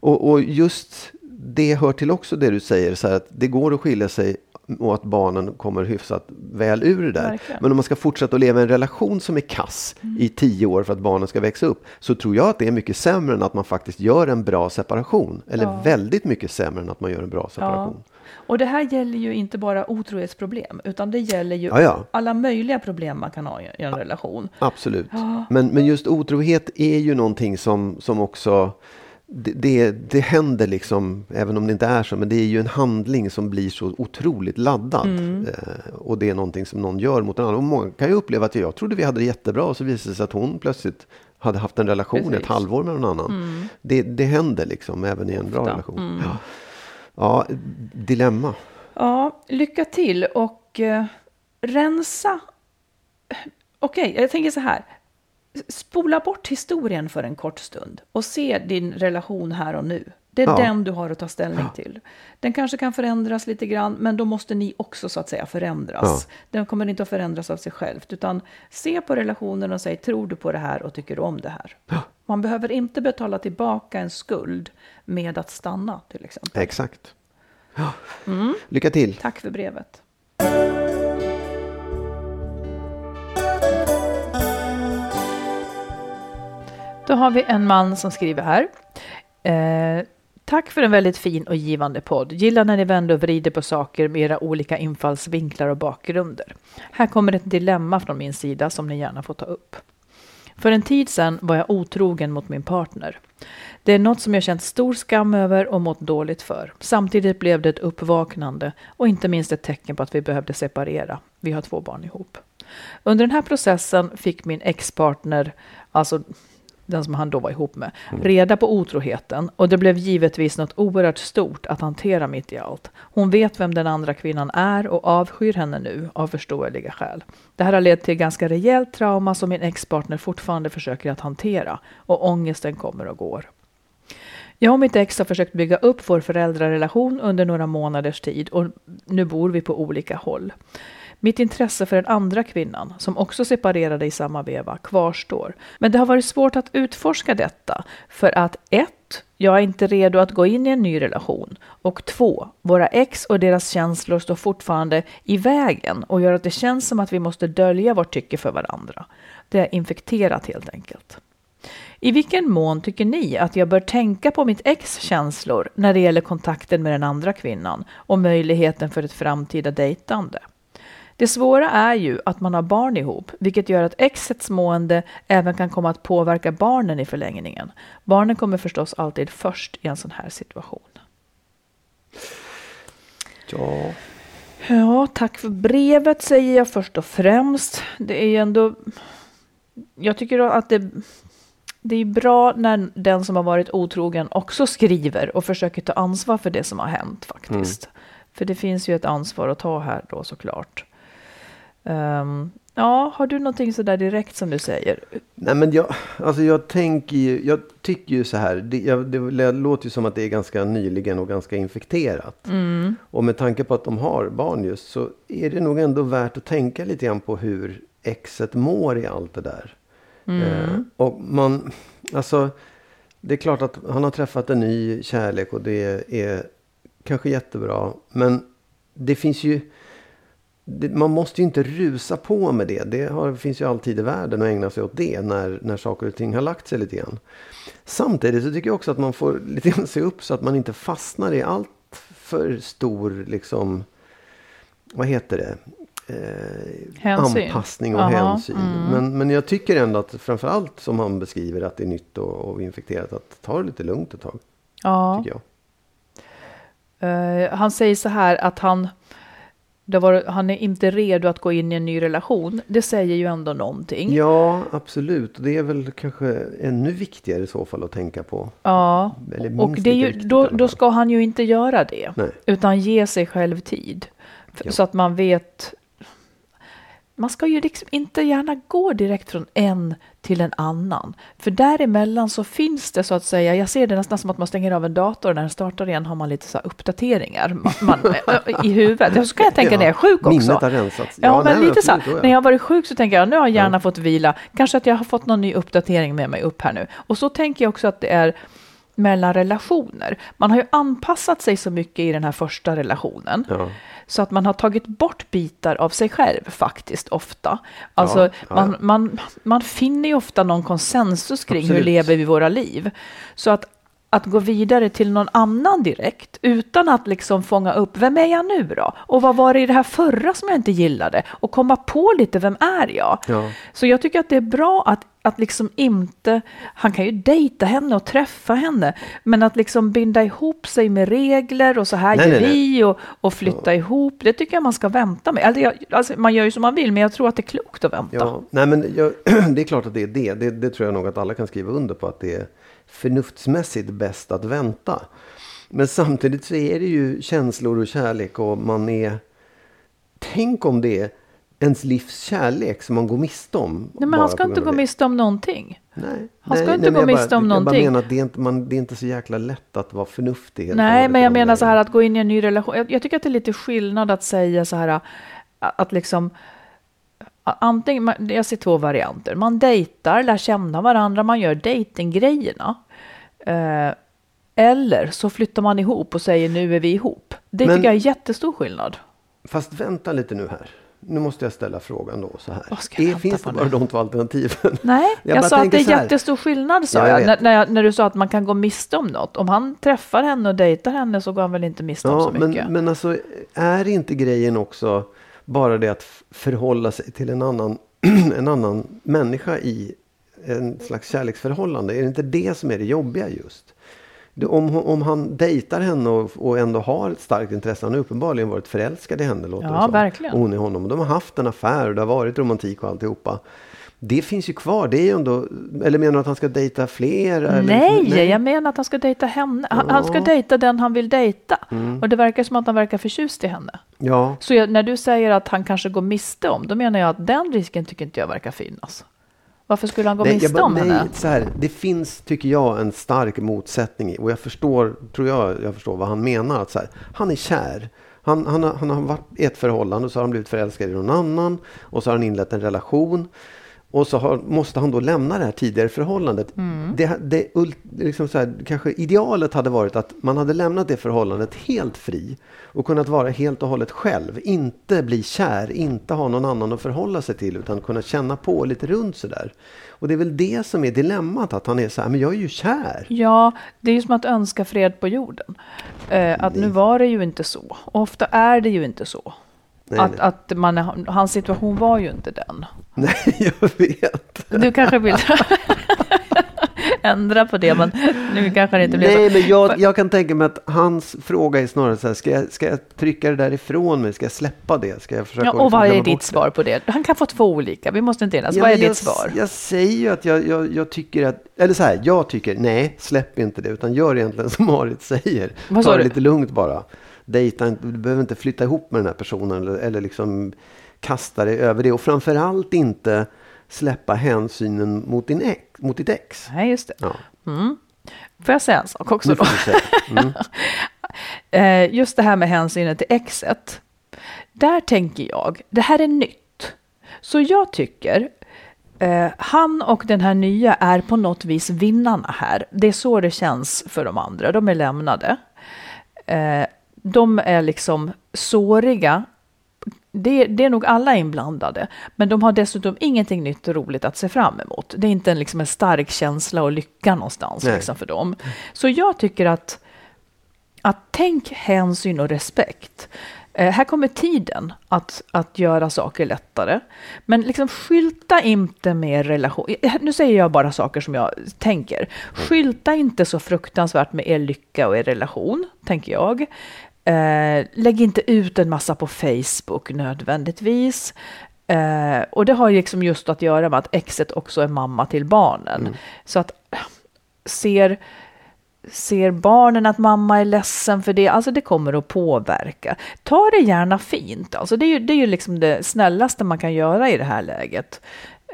[SPEAKER 2] Och, och just det hör till också det du säger, så att det går att skilja sig och att barnen kommer hyfsat väl ur det där.
[SPEAKER 1] Verkligen.
[SPEAKER 2] Men om man ska fortsätta att leva i en relation som är kass i tio år för att barnen ska växa upp, så tror jag att det är mycket sämre än att man faktiskt gör en bra separation. Eller
[SPEAKER 1] Ja.
[SPEAKER 2] väldigt mycket sämre än att man gör en bra separation.
[SPEAKER 1] Och det här gäller ju inte bara otrohetsproblem, utan det gäller ju
[SPEAKER 2] Ja, ja.
[SPEAKER 1] alla möjliga problem man kan ha i en relation.
[SPEAKER 2] Absolut. Men, men just otrohet är ju någonting som, som också det, det, det händer liksom, även om det inte är så, men det är ju en handling som blir så otroligt laddad. Eh, och det är någonting som någon gör mot en annan. Och många kan ju uppleva att jag trodde vi hade det jättebra och så visade det sig att hon plötsligt hade haft en relation
[SPEAKER 1] Precis.
[SPEAKER 2] ett halvår med någon annan. Det, det händer liksom, även i en bra
[SPEAKER 1] Ofta.
[SPEAKER 2] relation. Ja. ja, dilemma.
[SPEAKER 1] Ja, lycka till och eh, rensa. Okej, jag tänker så här. Spola bort historien för en kort stund och se din relation här och nu. Det är
[SPEAKER 2] Ja.
[SPEAKER 1] den du har att ta ställning till. Den kanske kan förändras lite grann, men då måste ni också så att säga förändras. Den kommer inte att förändras av sig själv, utan se på relationen och säg, tror du på det här och tycker du om det här? Man behöver inte betala tillbaka en skuld med att stanna, till exempel.
[SPEAKER 2] Exakt. Ja. Lycka till.
[SPEAKER 1] Tack för brevet. Då har vi en man som skriver här. Eh, tack för en väldigt fin och givande podd. Gillar när ni vänder och vrider på saker med era olika infallsvinklar och bakgrunder. Här kommer ett dilemma från min sida som ni gärna får ta upp. För en tid sedan var jag otrogen mot min partner. Det är något som jag känt stor skam över och mått dåligt för. Samtidigt blev det ett uppvaknande och inte minst ett tecken på att vi behövde separera. Vi har två barn ihop. Under den här processen fick min ex-partner, alltså den som han då var ihop med, reda på otroheten och det blev givetvis något oerhört stort att hantera mitt i allt. Hon vet vem den andra kvinnan är och avskyr henne nu av förståeliga skäl. Det här har lett till ganska rejält trauma som min ex-partner fortfarande försöker att hantera och ångesten kommer och går. Jag och mitt ex har försökt bygga upp vår föräldrarelation under några månaders tid och nu bor vi på olika håll. Mitt intresse för den andra kvinnan, som också separerade i samma veva, kvarstår. Men det har varit svårt att utforska detta för att 1. Jag är inte redo att gå in i en ny relation och 2. Våra ex och deras känslor står fortfarande i vägen och gör att det känns som att vi måste dölja vårt tycke för varandra. Det är infekterat helt enkelt. I vilken mån tycker ni att jag bör tänka på mitt ex känslor när det gäller kontakten med den andra kvinnan och möjligheten för ett framtida dejtande? Det svåra är ju att man har barn ihop, vilket gör att exets mående även kan komma att påverka barnen i förlängningen. Barnen kommer förstås alltid först i en sån här situation.
[SPEAKER 2] Ja,
[SPEAKER 1] Ja, tack för brevet säger jag först och främst. Det är ju ändå... Jag tycker att det, det är bra när den som har varit otrogen också skriver och försöker ta ansvar för det som har hänt faktiskt. För det finns ju ett ansvar att ta här då såklart. Ehm, ja, har du någonting sådär direkt som du säger?
[SPEAKER 2] Nej men jag, alltså jag tänker ju, jag tycker ju så här, det, jag, det låter ju som att det är ganska nyligen och ganska infekterat. Och med tanke på att de har barn just så är det nog ändå värt att tänka lite grann på hur exet mår i allt det där. Eh, och man, alltså det är klart att han har träffat en ny kärlek och det är kanske jättebra. Men det finns ju man måste ju inte rusa på med det. Det har, finns ju alltid i världen att ägna sig åt det när, när saker och ting har lagt sig lite grann. Samtidigt så tycker jag också att man får lite grann se upp så att man inte fastnar i allt för stor liksom, vad heter det? Eh, anpassning och
[SPEAKER 1] Aha,
[SPEAKER 2] hänsyn. Men, men jag tycker ändå att framförallt som han beskriver att det är nytt och, och infekterat att ta det lite lugnt ett tag.
[SPEAKER 1] Ja.
[SPEAKER 2] Tycker jag.
[SPEAKER 1] Eh, han säger så här att han, var, han är inte redo att gå in i en ny relation. Det säger ju ändå någonting.
[SPEAKER 2] Ja, absolut. Det är väl kanske ännu viktigare i så fall att tänka på.
[SPEAKER 1] Ja, och det ju, då, då ska han ju inte göra det.
[SPEAKER 2] Nej.
[SPEAKER 1] Utan ge sig själv tid.
[SPEAKER 2] Ja.
[SPEAKER 1] Så att man vet. Man ska ju liksom inte gärna gå direkt från en till en annan. För däremellan så finns det så att säga, jag ser det nästan som att man stänger av en dator och när den startar igen har man lite så uppdateringar man, man, i huvudet. Så kan jag tänka när jag är sjuk också.
[SPEAKER 2] Minnet har rensats.
[SPEAKER 1] Ja, men
[SPEAKER 2] nej,
[SPEAKER 1] lite så
[SPEAKER 2] ja.
[SPEAKER 1] när jag har varit sjuk så tänker jag nu har hjärnan fått vila. Kanske att jag har fått någon ny uppdatering med mig upp här nu. Och så tänker jag också att det är mellan relationer. Man har ju anpassat sig så mycket i den här första relationen.
[SPEAKER 2] Ja.
[SPEAKER 1] Så att man har tagit bort bitar av sig själv faktiskt ofta. Alltså
[SPEAKER 2] Ja, ja,
[SPEAKER 1] man, man, man finner ju ofta någon konsensus kring hur
[SPEAKER 2] Absolut.
[SPEAKER 1] lever vi våra liv. Så att, att gå vidare till någon annan direkt utan att liksom fånga upp vem är jag nu då? Och vad var det i det här förra som jag inte gillade? Och komma på lite vem är jag?
[SPEAKER 2] Ja.
[SPEAKER 1] Så jag tycker att det är bra att, att liksom inte, han kan ju dejta henne och träffa henne, men att liksom binda ihop sig med regler och så här
[SPEAKER 2] Nej,
[SPEAKER 1] gör
[SPEAKER 2] nej,
[SPEAKER 1] vi och, och flytta ihop, det tycker jag man ska vänta med. Alltså, jag, alltså, man gör ju som man vill, men jag tror att det är klokt att vänta.
[SPEAKER 2] Ja, nej men jag, det är klart att det är det. det. Det tror jag nog att alla kan skriva under på att det är förnuftsmässigt bäst att vänta. Men samtidigt så är det ju känslor och kärlek och man är... Tänk om det är ens livs kärlek som man går miste om.
[SPEAKER 1] Nej, men han ska inte gå
[SPEAKER 2] det.
[SPEAKER 1] miste om någonting.
[SPEAKER 2] Nej,
[SPEAKER 1] Han ska
[SPEAKER 2] nej,
[SPEAKER 1] inte
[SPEAKER 2] nej,
[SPEAKER 1] gå miste om
[SPEAKER 2] bara, Jag
[SPEAKER 1] någonting.
[SPEAKER 2] bara menar att det är, inte, man, det är inte så jäkla lätt att vara förnuftig.
[SPEAKER 1] Nej, men jag menar så här att gå in i en ny relation. Jag, jag tycker att det är lite skillnad att säga så här att liksom antingen, jag ser två varianter. Man dejtar, lär känna varandra, man gör dejtinggrejerna. Eh, eller så flyttar man ihop och säger nu är vi ihop. Det
[SPEAKER 2] Men-
[SPEAKER 1] tycker jag är jättestor skillnad.
[SPEAKER 2] Fast vänta lite nu här. Nu måste jag ställa frågan då så här.
[SPEAKER 1] Jag
[SPEAKER 2] Är, finns det bara
[SPEAKER 1] nu?
[SPEAKER 2] de två alternativen?
[SPEAKER 1] Nej, jag,
[SPEAKER 2] bara
[SPEAKER 1] sa att det är jättestor skillnad sa
[SPEAKER 2] Ja, jag
[SPEAKER 1] jag, när, jag. När du sa att man kan gå miste om något. Om han träffar henne och dejtar henne så går han väl inte miste om
[SPEAKER 2] Ja,
[SPEAKER 1] så mycket.
[SPEAKER 2] men, men alltså är inte grejen också bara det att förhålla sig till en annan, en annan människa i en slags kärleksförhållande? Är det inte det som är det jobbiga just? Om, om han dejtar henne och, och ändå har ett starkt intresse, han har uppenbarligen varit förälskad i henne låter
[SPEAKER 1] Ja,
[SPEAKER 2] det
[SPEAKER 1] verkligen.
[SPEAKER 2] Och hon i honom. De har haft en affär och det har varit romantik och alltihopa. Det finns ju kvar. Det är ju ändå, eller menar du att han ska dejta fler? eller?
[SPEAKER 1] Nej, jag menar att han ska dejta henne. Han, han ska
[SPEAKER 2] Ja. Mm.
[SPEAKER 1] dejta den han vill dejta. Och det verkar som att han verkar förtjust i henne.
[SPEAKER 2] Ja,
[SPEAKER 1] Så jag, när du säger att han kanske går miste om, då menar jag att den risken tycker inte jag verkar finnas. Varför skulle han gå
[SPEAKER 2] Nej,
[SPEAKER 1] miste
[SPEAKER 2] bara-
[SPEAKER 1] om
[SPEAKER 2] nej,
[SPEAKER 1] henne?
[SPEAKER 2] Så här, det finns, tycker jag, en stark motsättning. Och jag förstår, tror jag, jag förstår vad han menar. Att så här, han är kär. Han, han, han har varit i ett förhållande och så har han blivit förälskad i någon annan. Och så har han inlett en relation. Och så har, måste han då lämna det här tidigare förhållandet.
[SPEAKER 1] Mm.
[SPEAKER 2] Det, det, liksom så här, kanske idealet hade varit att man hade lämnat det förhållandet helt fri. Och kunnat vara helt och hållet själv. Inte bli kär, inte ha någon annan att förhålla sig till. Utan kunna känna på lite runt sådär. Och det är väl det som är dilemmat. Att han är så här, men jag är ju kär.
[SPEAKER 1] Ja, det är ju som att önska fred på jorden. Eh, att nu var det ju inte så. Och ofta är det ju inte så.
[SPEAKER 2] Nej,
[SPEAKER 1] att
[SPEAKER 2] nej.
[SPEAKER 1] att man, hans situation var ju inte den.
[SPEAKER 2] Nej, jag vet.
[SPEAKER 1] Du kanske vill ändra på det, men nu kanske det inte blir
[SPEAKER 2] Nej,
[SPEAKER 1] så.
[SPEAKER 2] men jag, jag kan tänka mig att hans fråga är snarare så här, ska jag, ska jag trycka det där ifrån mig? Ska jag släppa det? Ska jag försöka
[SPEAKER 1] Ja, och
[SPEAKER 2] liksom
[SPEAKER 1] vad är ditt svar på det? Han kan få två olika, vi måste inte enas.
[SPEAKER 2] Ja,
[SPEAKER 1] vad är
[SPEAKER 2] jag,
[SPEAKER 1] ditt svar?
[SPEAKER 2] Jag säger ju att jag, jag, jag tycker att, eller så här, jag tycker nej, släpp inte det, utan gör egentligen som Marit säger.
[SPEAKER 1] Vad
[SPEAKER 2] Ta det
[SPEAKER 1] du?
[SPEAKER 2] lite lugnt bara. Dejta du behöver inte flytta ihop med den här personen eller, eller liksom kasta dig över det. Och framförallt inte släppa hänsynen mot, din ex, mot ditt ex.
[SPEAKER 1] Nej, just det.
[SPEAKER 2] Ja,
[SPEAKER 1] Får jag säga en sak också då?
[SPEAKER 2] Mm.
[SPEAKER 1] Eh, just det här med hänsynen till exet. Där tänker jag, det här är nytt. Så jag tycker, eh, han och den här nya är på något vis vinnarna här. Det är så det känns för de andra, de är lämnade. Eh, de är liksom såriga. Det, det är nog alla inblandade, men de har dessutom ingenting nytt och roligt att se fram emot. Det är inte en, liksom en stark känsla och lycka någonstans liksom, för dem. Så jag tycker att att tänk hänsyn och respekt. Eh, här kommer tiden att, att göra saker lättare. Men liksom skylta inte med relation. eh, Nu säger jag bara saker som jag tänker. Skylta inte så fruktansvärt med er lycka och er relation, tänker jag. Eh, lägg inte ut en massa på Facebook nödvändigtvis. Eh, och det har liksom just att göra med att exet också är mamma till barnen. Så att ser ser barnen att mamma är ledsen för det, alltså det kommer att påverka. Ta det gärna fint, alltså det är ju, det är ju liksom det snällaste man kan göra i det här läget.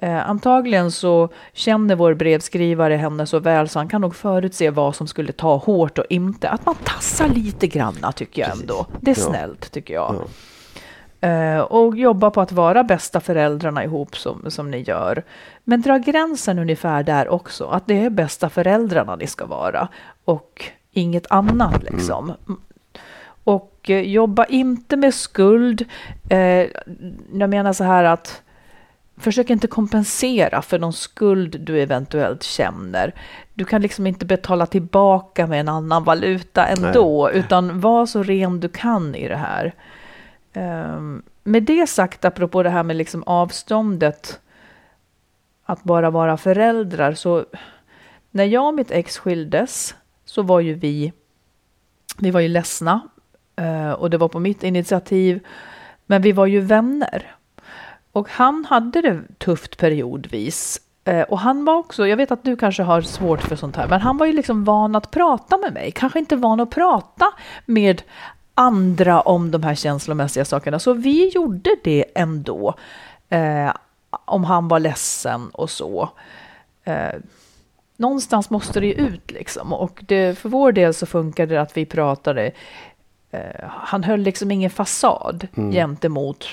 [SPEAKER 1] Eh, antagligen så känner vår brevskrivare henne så väl så han kan nog förutse vad som skulle ta hårt och inte. Att man tassar lite granna tycker jag ändå. Det är snällt tycker jag.
[SPEAKER 2] Ja.
[SPEAKER 1] Eh, och jobba på att vara bästa föräldrarna ihop som, som ni gör. Men dra gränsen ungefär där också, att det är bästa föräldrarna ni ska vara och inget annat liksom. Mm. Och eh, jobba inte med skuld. Eh, jag menar så här att Försök inte kompensera för någon skuld du eventuellt känner. Du kan liksom inte betala tillbaka med en annan valuta ändå, Nej. utan var så ren du kan i det här. Um, med det sagt, apropå det här med liksom avståndet, att bara vara föräldrar, så när jag och mitt ex skildes så var ju vi, vi var ju ledsna uh, och det var på mitt initiativ, men vi var ju vänner. Och han hade det tufft periodvis. Eh, och han var också, jag vet att du kanske har svårt för sånt här, men han var ju liksom van att prata med mig. Kanske inte van att prata med andra om de här känslomässiga sakerna. Så vi gjorde det ändå. Eh, om han var ledsen och så. Eh, någonstans måste det ju ut liksom. Och det, för vår del så funkade det att vi pratade. Eh, han höll liksom ingen fasad mm. gentemot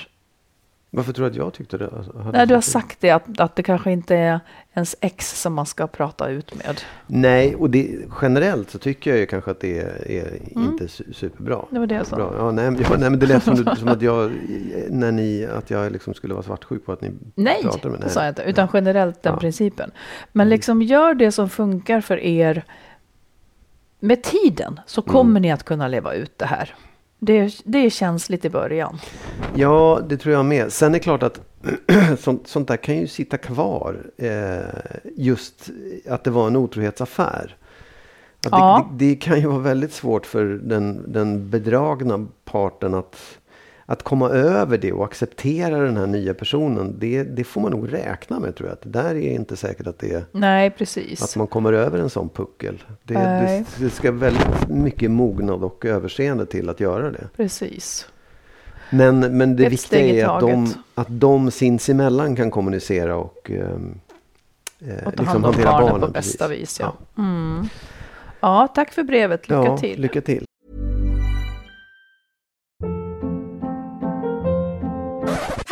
[SPEAKER 2] varför tror du att jag tyckte det?
[SPEAKER 1] Alltså, Nej, du har sagt det, att, att det kanske inte är ens ex som man ska prata ut med.
[SPEAKER 2] Nej, och det, generellt så tycker jag ju kanske att det är, är mm. inte superbra.
[SPEAKER 1] Det var det jag sa.
[SPEAKER 2] Ja, nej, ja, nej, men det lät som, du, som att jag, när ni, att jag liksom skulle vara svartsjuk på att ni
[SPEAKER 1] nej,
[SPEAKER 2] pratar med
[SPEAKER 1] Nej, det sa jag inte. Utan generellt den ja. principen. Men mm. liksom gör det som funkar för er. Med tiden så kommer mm. ni att kunna leva ut det här. Det, det är känsligt i början.
[SPEAKER 2] Ja, det tror jag med. Sen är det klart att sånt, sånt där kan ju sitta kvar. Eh, just att det var en otrohetsaffär. Ja. det, det, kan ju vara väldigt svårt för den, den bedragna parten att att komma över det och acceptera den här nya personen, det, det får man nog räkna med tror jag. Det där är inte säkert att det är...
[SPEAKER 1] Nej, precis.
[SPEAKER 2] Att man kommer över en sån puckel. Det, det, det, ska väldigt mycket mognad och överseende till att göra det.
[SPEAKER 1] Precis.
[SPEAKER 2] Men, men det Ett viktiga är att de, att de sinsemellan kan kommunicera och eh,
[SPEAKER 1] och ta liksom hand om barnen, barnen på bästa precis. vis. Ja. Ja. Mm. ja, tack för brevet. Lycka ja, till.
[SPEAKER 2] Lycka till.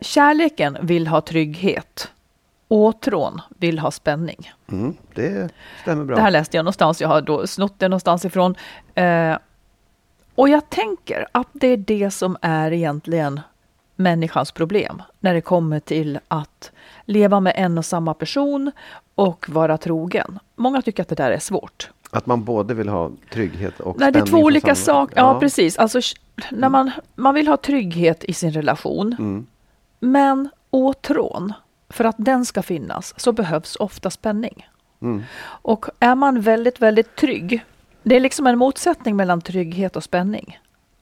[SPEAKER 1] Kärleken vill ha trygghet. Åtrån vill ha spänning.
[SPEAKER 2] Mm, det stämmer bra.
[SPEAKER 1] Det här läste jag någonstans. Jag har då snott det någonstans ifrån. Eh, och jag tänker att det är det som är egentligen människans problem när det kommer till att leva med en och samma person och vara trogen. Många tycker att det där är svårt.
[SPEAKER 2] Att man både vill ha trygghet och
[SPEAKER 1] Nej, Det är två olika saker. Ja, ja, precis. Alltså, när man, man vill ha trygghet i sin relation. Mm. Men åtrån, för att den ska finnas, så behövs ofta spänning. Mm. Och är man väldigt, väldigt trygg, det är liksom en motsättning mellan trygghet och spänning.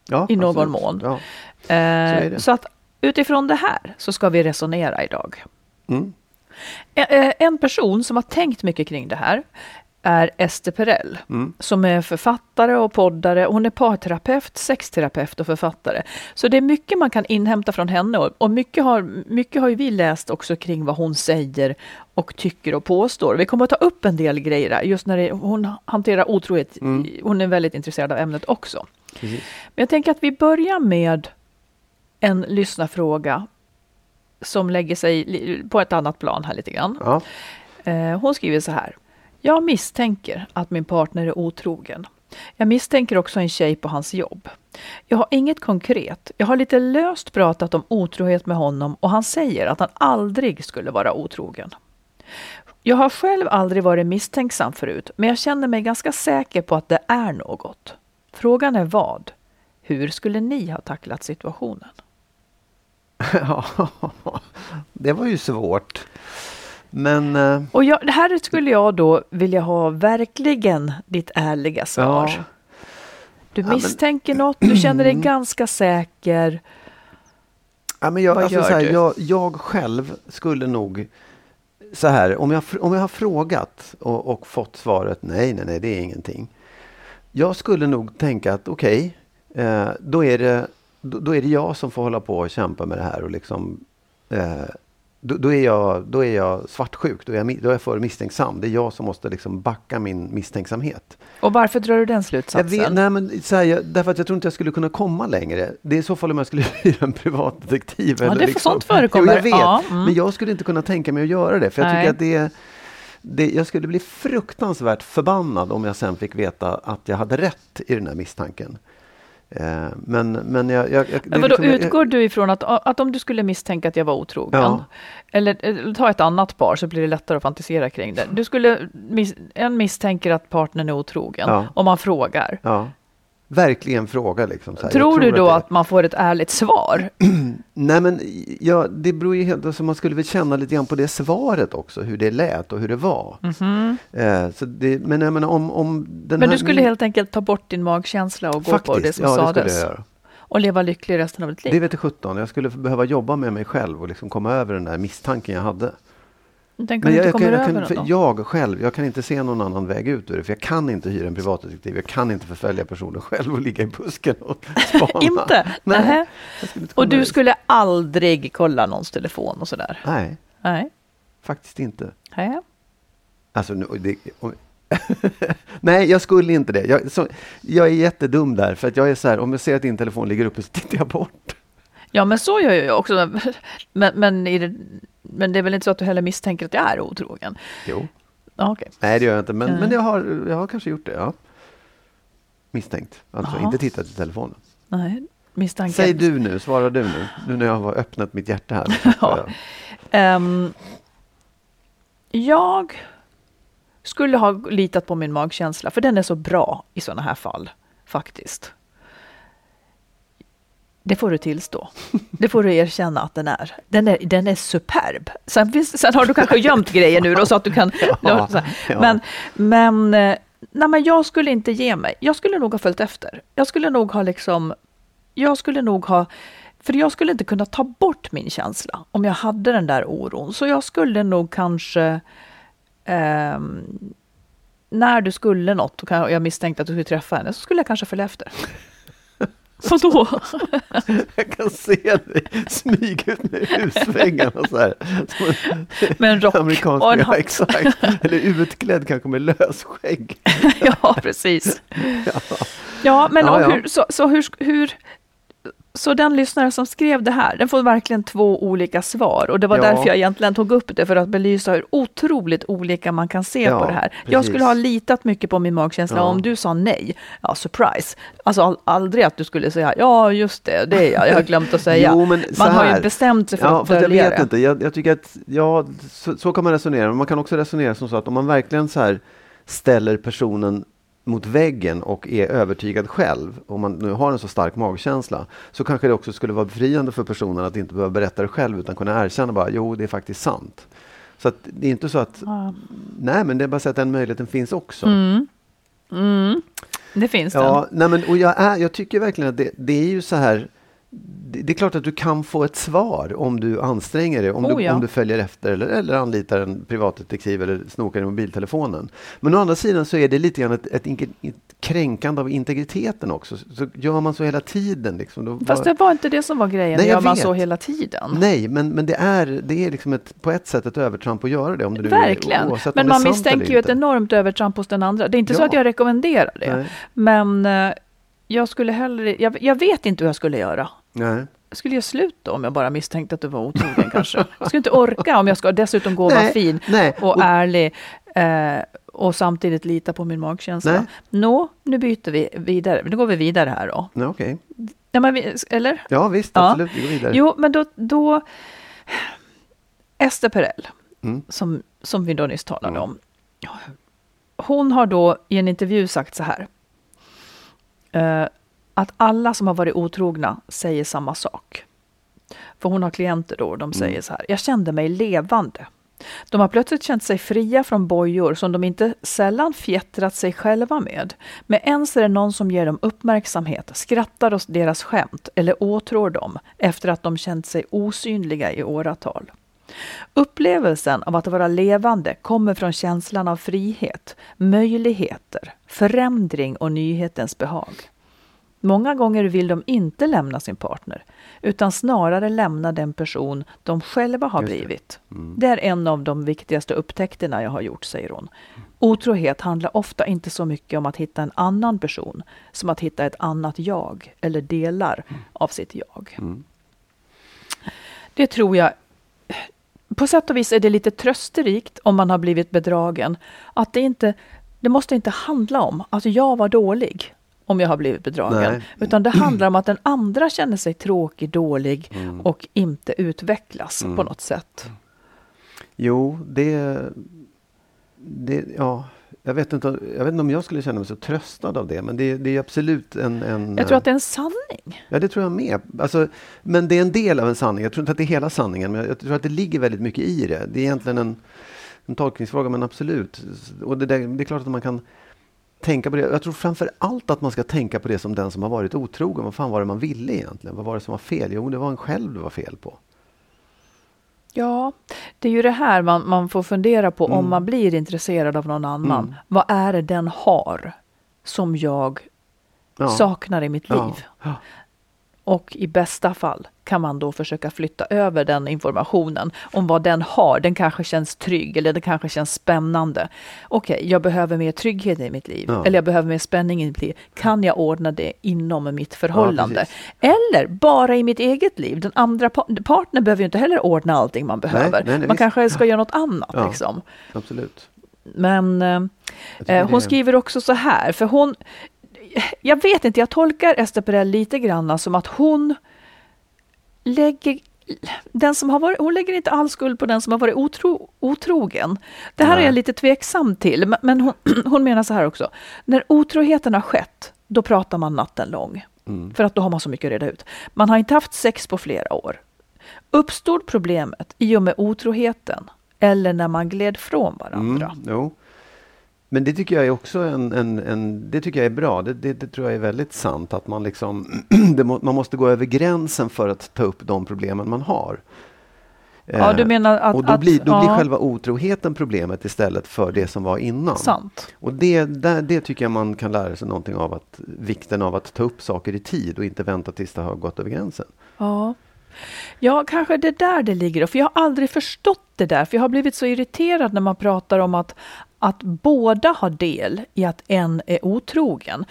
[SPEAKER 1] Ja, I någon absolut. mån. Ja. Eh, så, så, att utifrån det här så ska vi resonera idag. Mm. En person som har tänkt mycket kring det här är Ester Perell som är författare och poddare. Hon är parterapeut, sexterapeut och författare. Så det är mycket man kan inhämta från henne och, mycket, har, mycket har ju vi läst också kring vad hon säger och tycker och påstår. Vi kommer att ta upp en del grejer där, just när det, hon hanterar otrohet. Hon är väldigt intresserad av ämnet också. Men jag tänker att vi börjar med en lyssnarfråga som lägger sig på ett annat plan här lite grann.
[SPEAKER 2] Ja.
[SPEAKER 1] Eh, Hon skriver så här. Jag misstänker att min partner är otrogen. Jag misstänker också en tjej på hans jobb. Jag har inget konkret. Jag har lite löst pratat om otrohet med honom och han säger att han aldrig skulle vara otrogen. Jag har själv aldrig varit misstänksam förut, men jag känner mig ganska säker på att det är något. Frågan är vad? Hur skulle ni ha tacklat situationen?
[SPEAKER 2] Ja, det var ju svårt. Men eh,
[SPEAKER 1] Och jag, här skulle jag då vilja ha verkligen ditt ärliga svar.
[SPEAKER 2] Ja.
[SPEAKER 1] Du
[SPEAKER 2] men-
[SPEAKER 1] misstänker något, du känner dig ganska säker.
[SPEAKER 2] Ja, men jag,
[SPEAKER 1] Vad
[SPEAKER 2] alltså,
[SPEAKER 1] gör
[SPEAKER 2] här,
[SPEAKER 1] du?
[SPEAKER 2] jag, jag själv skulle nog så här, om jag, om jag har frågat och, och fått svaret nej, nej, nej, det är ingenting. Jag skulle nog tänka att okej, eh, då, är det, då, då är det jag som får hålla på och kämpa med det här och liksom eh, då, då, är jag, då är jag svartsjuk, då är jag, då är jag för misstänksam. Det är jag som måste liksom backa min misstänksamhet.
[SPEAKER 1] Och varför drar du den slutsatsen?
[SPEAKER 2] vet, nej, men, så här, jag, därför att jag tror inte jag skulle kunna komma längre. Det är i så fall om jag skulle hyra en privatdetektiv.
[SPEAKER 1] Ja,
[SPEAKER 2] eller
[SPEAKER 1] det-
[SPEAKER 2] liksom.
[SPEAKER 1] sånt förekommer.
[SPEAKER 2] Jo, jag vet,
[SPEAKER 1] Ja, mm.
[SPEAKER 2] men jag skulle inte kunna tänka mig att göra det. För jag
[SPEAKER 1] Nej.
[SPEAKER 2] tycker att det, är- det Jag skulle bli fruktansvärt förbannad om jag sen fick veta att jag hade rätt i den här misstanken. Eh, men, men jag... jag, jag
[SPEAKER 1] Men vadå,
[SPEAKER 2] liksom- jag-
[SPEAKER 1] utgår du ifrån att, att om du skulle misstänka att jag var otrogen,
[SPEAKER 2] Ja.
[SPEAKER 1] eller, eller ta ett annat par så blir det lättare att fantisera kring det. Du skulle, en misstänker att partnern är otrogen,
[SPEAKER 2] Ja.
[SPEAKER 1] och man frågar.
[SPEAKER 2] Ja, verkligen fråga liksom. Jag
[SPEAKER 1] Tror du då
[SPEAKER 2] det-
[SPEAKER 1] att man får ett ärligt svar?
[SPEAKER 2] Nej men ja, det beror ju helt, alltså man skulle väl känna lite grann på det svaret också, hur det lät och hur det var. Eh, så det, men jag menar om, om den.
[SPEAKER 1] Men
[SPEAKER 2] här,
[SPEAKER 1] du skulle helt enkelt ta bort din magkänsla och gå på det som
[SPEAKER 2] ja, det
[SPEAKER 1] sades?
[SPEAKER 2] skulle jag göra.
[SPEAKER 1] Och leva lycklig resten av ditt liv?
[SPEAKER 2] Det vet jag 17. Jag skulle behöva jobba med mig själv och liksom komma över den där misstanken jag hade.
[SPEAKER 1] Tänk om inte
[SPEAKER 2] jag,
[SPEAKER 1] kommer
[SPEAKER 2] jag,
[SPEAKER 1] över
[SPEAKER 2] kan, för
[SPEAKER 1] då?
[SPEAKER 2] jag själv, jag kan inte se någon annan väg ut ur det. För jag kan inte hyra en privatdetektiv. Jag kan inte förfölja personen själv och ligga i busken och spana.
[SPEAKER 1] Inte?
[SPEAKER 2] Nej. Jag inte
[SPEAKER 1] Och du
[SPEAKER 2] ut.
[SPEAKER 1] skulle aldrig kolla någons telefon och sådär?
[SPEAKER 2] Nej,
[SPEAKER 1] Nej.
[SPEAKER 2] faktiskt inte.
[SPEAKER 1] Nej.
[SPEAKER 2] Alltså, nu, det, om, Nej, jag skulle inte det. Jag, så, jag är jättedum där. För att jag är så här, om jag ser att din telefon ligger uppe så tittar jag bort.
[SPEAKER 1] Ja, men så gör jag också. Men, men, i det, men det är väl inte så att du heller misstänker att jag är otrogen?
[SPEAKER 2] Jo.
[SPEAKER 1] Okej.
[SPEAKER 2] Nej, det gör jag inte. Men,
[SPEAKER 1] Mm.
[SPEAKER 2] men jag, har, jag har kanske gjort det, ja. Misstänkt. Alltså
[SPEAKER 1] Jaha.
[SPEAKER 2] inte tittat i telefonen.
[SPEAKER 1] Nej, misstanken.
[SPEAKER 2] Säg du nu, svara du nu. Nu när jag har öppnat mitt hjärta här.
[SPEAKER 1] Ja. Ehm, jag skulle ha litat på min magkänsla, för den är så bra i sådana här fall, faktiskt. Det får du tillstå. Det får du erkänna att den är. Den är, den är superb. Sen, finns, sen har du kanske gömt grejer nu då, så att du kan...
[SPEAKER 2] Ja, ja.
[SPEAKER 1] Men, men, eh, nej, men jag skulle inte ge mig. Jag skulle nog ha följt efter. Jag skulle nog ha liksom... Jag skulle nog ha... För jag skulle inte kunna ta bort min känsla om jag hade den där oron. Så jag skulle nog kanske... ehm, när du skulle något och jag misstänkte att du skulle träffa henne så skulle jag kanske följa efter. Vadå?
[SPEAKER 2] Jag kan se dig smyga ut med husväggarna så här.
[SPEAKER 1] Med en rock och en
[SPEAKER 2] ja,
[SPEAKER 1] hatt.
[SPEAKER 2] exakt. Eller utklädd kanske med lösskägg.
[SPEAKER 1] ja, precis. Ja, men
[SPEAKER 2] Ja, ja.
[SPEAKER 1] Hur, så, så hur, hur... Så den lyssnare som skrev det här, den får verkligen två olika svar. Och det var
[SPEAKER 2] Ja.
[SPEAKER 1] därför jag egentligen tog upp det, för att belysa hur otroligt olika man kan se
[SPEAKER 2] Ja,
[SPEAKER 1] på det här. Jag
[SPEAKER 2] precis.
[SPEAKER 1] skulle ha litat mycket på min magkänsla.
[SPEAKER 2] Ja.
[SPEAKER 1] Om du sa nej, ja surprise. Alltså all, aldrig att du skulle säga, ja just det, det är jag, jag har glömt att säga.
[SPEAKER 2] Jo, men
[SPEAKER 1] man har ju bestämt sig för
[SPEAKER 2] Ja,
[SPEAKER 1] att
[SPEAKER 2] fast jag
[SPEAKER 1] dölja
[SPEAKER 2] vet
[SPEAKER 1] det.
[SPEAKER 2] inte. Jag, jag tycker att, ja, så, så kan man resonera. Men man kan också resonera som så att om man verkligen så här ställer personen mot väggen och är övertygad själv, om man nu har en så stark magkänsla, så kanske det också skulle vara befriande för personen att inte behöva berätta det själv, utan kunna erkänna bara, jo, det är faktiskt sant. Så att det är inte så att,
[SPEAKER 1] Ja.
[SPEAKER 2] nej, men det är bara så att den möjligheten finns också.
[SPEAKER 1] Mm. Mm. Det finns.
[SPEAKER 2] Ja, nej men, och jag, är, jag tycker verkligen att det, det är ju så här det, är klart att du kan få ett svar om du anstränger dig, om,
[SPEAKER 1] Oh,
[SPEAKER 2] du,
[SPEAKER 1] ja.
[SPEAKER 2] om du följer efter eller, eller anlitar en privatdetektiv eller snokar i mobiltelefonen. Men å andra sidan så är det lite grann ett, ett, ett kränkande av integriteten också. Så, så gör man så hela tiden. Liksom, då
[SPEAKER 1] Fast det var inte det som var grejen.
[SPEAKER 2] Nej,
[SPEAKER 1] gör man
[SPEAKER 2] vet.
[SPEAKER 1] så hela tiden.
[SPEAKER 2] Nej, men, men det är, det är liksom ett, på ett sätt ett övertramp att göra det. Om det nu
[SPEAKER 1] Verkligen.
[SPEAKER 2] Är,
[SPEAKER 1] Men man misstänker ju ett enormt övertramp hos den andra. Det är inte så
[SPEAKER 2] Ja.
[SPEAKER 1] att jag rekommenderar det.
[SPEAKER 2] Nej.
[SPEAKER 1] Men eh, jag skulle hellre... Jag, jag vet inte hur jag skulle göra.
[SPEAKER 2] Nej.
[SPEAKER 1] Jag skulle göra slut då om jag bara misstänkte att du var otrogen kanske. Jag skulle inte orka om jag ska dessutom gå och vara fin
[SPEAKER 2] nej.
[SPEAKER 1] och, ärlig. Eh, och samtidigt lita på min magkänsla.
[SPEAKER 2] Nej.
[SPEAKER 1] Nå, nu byter vi vidare. Nu går vi vidare här då.
[SPEAKER 2] Nej, okej.
[SPEAKER 1] Ja, men vi, eller?
[SPEAKER 2] Ja, visst,
[SPEAKER 1] Ja.
[SPEAKER 2] absolut. Vi går vidare.
[SPEAKER 1] Jo, men då... då Ester Perell,
[SPEAKER 2] Mm.
[SPEAKER 1] som, som vi då nyss talade om. Hon har då i en intervju sagt så här. Eh, att alla som har varit otrogna säger samma sak. För hon har klienter då och de säger så här. Jag kände mig levande. De har plötsligt känt sig fria från bojor som de inte sällan fjättrat sig själva med. Men ens är det någon som ger dem uppmärksamhet, skrattar åt deras skämt eller åtrår dem efter att de känt sig osynliga i åratal. Upplevelsen av att vara levande kommer från känslan av frihet, möjligheter, förändring och nyhetens behag. Många gånger vill de inte lämna sin partner, utan snarare lämna den person de själva har
[SPEAKER 2] Just det.
[SPEAKER 1] blivit. Det är en av de viktigaste upptäckterna jag har gjort, säger hon. Otrohet handlar ofta inte så mycket om att hitta en annan person, som att hitta ett annat jag, eller delar av sitt jag. Det tror jag på sätt och vis är det lite trösterikt om man har blivit bedragen. Att det inte, det måste inte handla om att jag var dålig om jag har blivit bedragen.
[SPEAKER 2] Nej.
[SPEAKER 1] Utan det handlar om att den andra känner sig tråkig, dålig
[SPEAKER 2] Mm.
[SPEAKER 1] och inte utvecklas på något sätt.
[SPEAKER 2] Jo, det, det... Ja, jag vet, inte, jag vet inte om jag skulle känna mig så tröstad av det, men det, det är absolut en... en
[SPEAKER 1] Jag tror att det är en sanning.
[SPEAKER 2] Ja, det tror jag med. Alltså, men det är en del av en sanning. Jag tror inte att det är hela sanningen, men jag tror att det ligger väldigt mycket i det. Det är egentligen en, en tolkningsfråga, men absolut. Och det, där, det är klart att man kan tänka på det. Jag tror framför allt att man ska tänka på det som den som har varit otrogen. Vad fan var det man ville egentligen? Vad var det som var fel? Jo, det var en själv det var fel på.
[SPEAKER 1] Ja, det är ju det här man, man får fundera på
[SPEAKER 2] Mm.
[SPEAKER 1] om man blir intresserad av någon annan. Vad är det den har som jag
[SPEAKER 2] Ja.
[SPEAKER 1] saknar i mitt liv?
[SPEAKER 2] Ja. Ja.
[SPEAKER 1] Och i bästa fall kan man då försöka flytta över den informationen om vad den har. Den kanske känns trygg eller det kanske känns spännande. Okej, jag behöver mer trygghet i mitt liv.
[SPEAKER 2] Ja.
[SPEAKER 1] Eller jag behöver mer spänning i mitt liv. Kan jag ordna det inom mitt förhållande?
[SPEAKER 2] precis.
[SPEAKER 1] eller bara i mitt eget liv. Den andra pa- partnern behöver ju inte heller ordna allting man behöver.
[SPEAKER 2] nej, nej,
[SPEAKER 1] man
[SPEAKER 2] visst.
[SPEAKER 1] kanske ska göra något annat.
[SPEAKER 2] Ja.
[SPEAKER 1] Liksom.
[SPEAKER 2] Absolut.
[SPEAKER 1] Men eh, eh, hon skriver också så här, för hon... Jag vet inte, jag tolkar Ester Perell lite grann som att hon lägger... Den som har varit, hon lägger inte all skuld på den som har varit otro, otrogen. Det här är
[SPEAKER 2] Nej.
[SPEAKER 1] jag lite tveksam till, men- hon, hon menar så här också. När otroheten har skett, då pratar man natten lång.
[SPEAKER 2] Mm.
[SPEAKER 1] För att då har man så mycket att reda ut. Man har inte haft sex på flera år. Uppstod problemet i och med otroheten eller när man gled från varandra?
[SPEAKER 2] Mm, jo. Men det tycker jag är också en, en, en det tycker jag är bra. Det, det, det tror jag är väldigt sant att man liksom må, man måste gå över gränsen för att ta upp de problemen man har.
[SPEAKER 1] Ja,
[SPEAKER 2] Eh,
[SPEAKER 1] du menar att...
[SPEAKER 2] och då,
[SPEAKER 1] att,
[SPEAKER 2] blir, då blir
[SPEAKER 1] ja,
[SPEAKER 2] själva otroheten problemet istället för det som var innan.
[SPEAKER 1] Sant.
[SPEAKER 2] Och det, där, det tycker jag man kan lära sig någonting av. Att, vikten av att ta upp saker i tid och inte vänta tills det har gått över gränsen.
[SPEAKER 1] Ja. ja, kanske det där det ligger. För jag har aldrig förstått det där. För jag har blivit så irriterad när man pratar om att, att båda har del i att en är otrogen.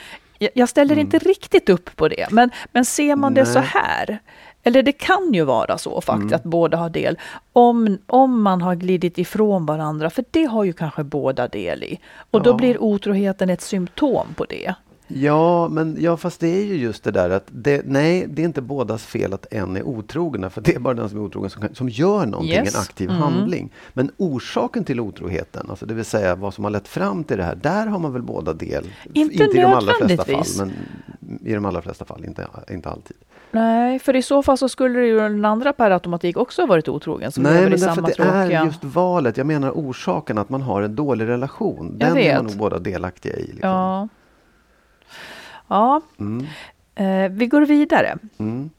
[SPEAKER 1] Jag, ställer inte riktigt upp på det. Men, men ser man det så
[SPEAKER 2] Nej.
[SPEAKER 1] här. Eller det kan ju vara så faktiskt att båda har del. Om, om man har glidit ifrån varandra. För det har ju kanske båda del i. Och då
[SPEAKER 2] Ja.
[SPEAKER 1] blir otroheten ett symptom på det.
[SPEAKER 2] Ja, men ja, fast det är ju just det där att det, nej, det är inte bådas fel att en är otrogen. För det är bara den som är otrogen som, kan- som gör någonting,
[SPEAKER 1] Yes.
[SPEAKER 2] en aktiv
[SPEAKER 1] Mm.
[SPEAKER 2] handling. Men orsaken till otroheten, alltså det vill säga vad som har lett fram till det här, där har man väl båda del.
[SPEAKER 1] Inte
[SPEAKER 2] i de allra flesta fall, men i de allra flesta fall, inte, inte alltid.
[SPEAKER 1] Nej, för i så fall så skulle det ju den andra per automatik också ha varit otrogen som
[SPEAKER 2] Nej, men därför
[SPEAKER 1] samma
[SPEAKER 2] det är
[SPEAKER 1] tråkiga...
[SPEAKER 2] just valet. Jag menar orsaken att man har en dålig relation. Den är man nog båda delaktiga i. Liksom.
[SPEAKER 1] Ja. Ja,
[SPEAKER 2] Mm,
[SPEAKER 1] eh, vi går vidare.
[SPEAKER 2] mm,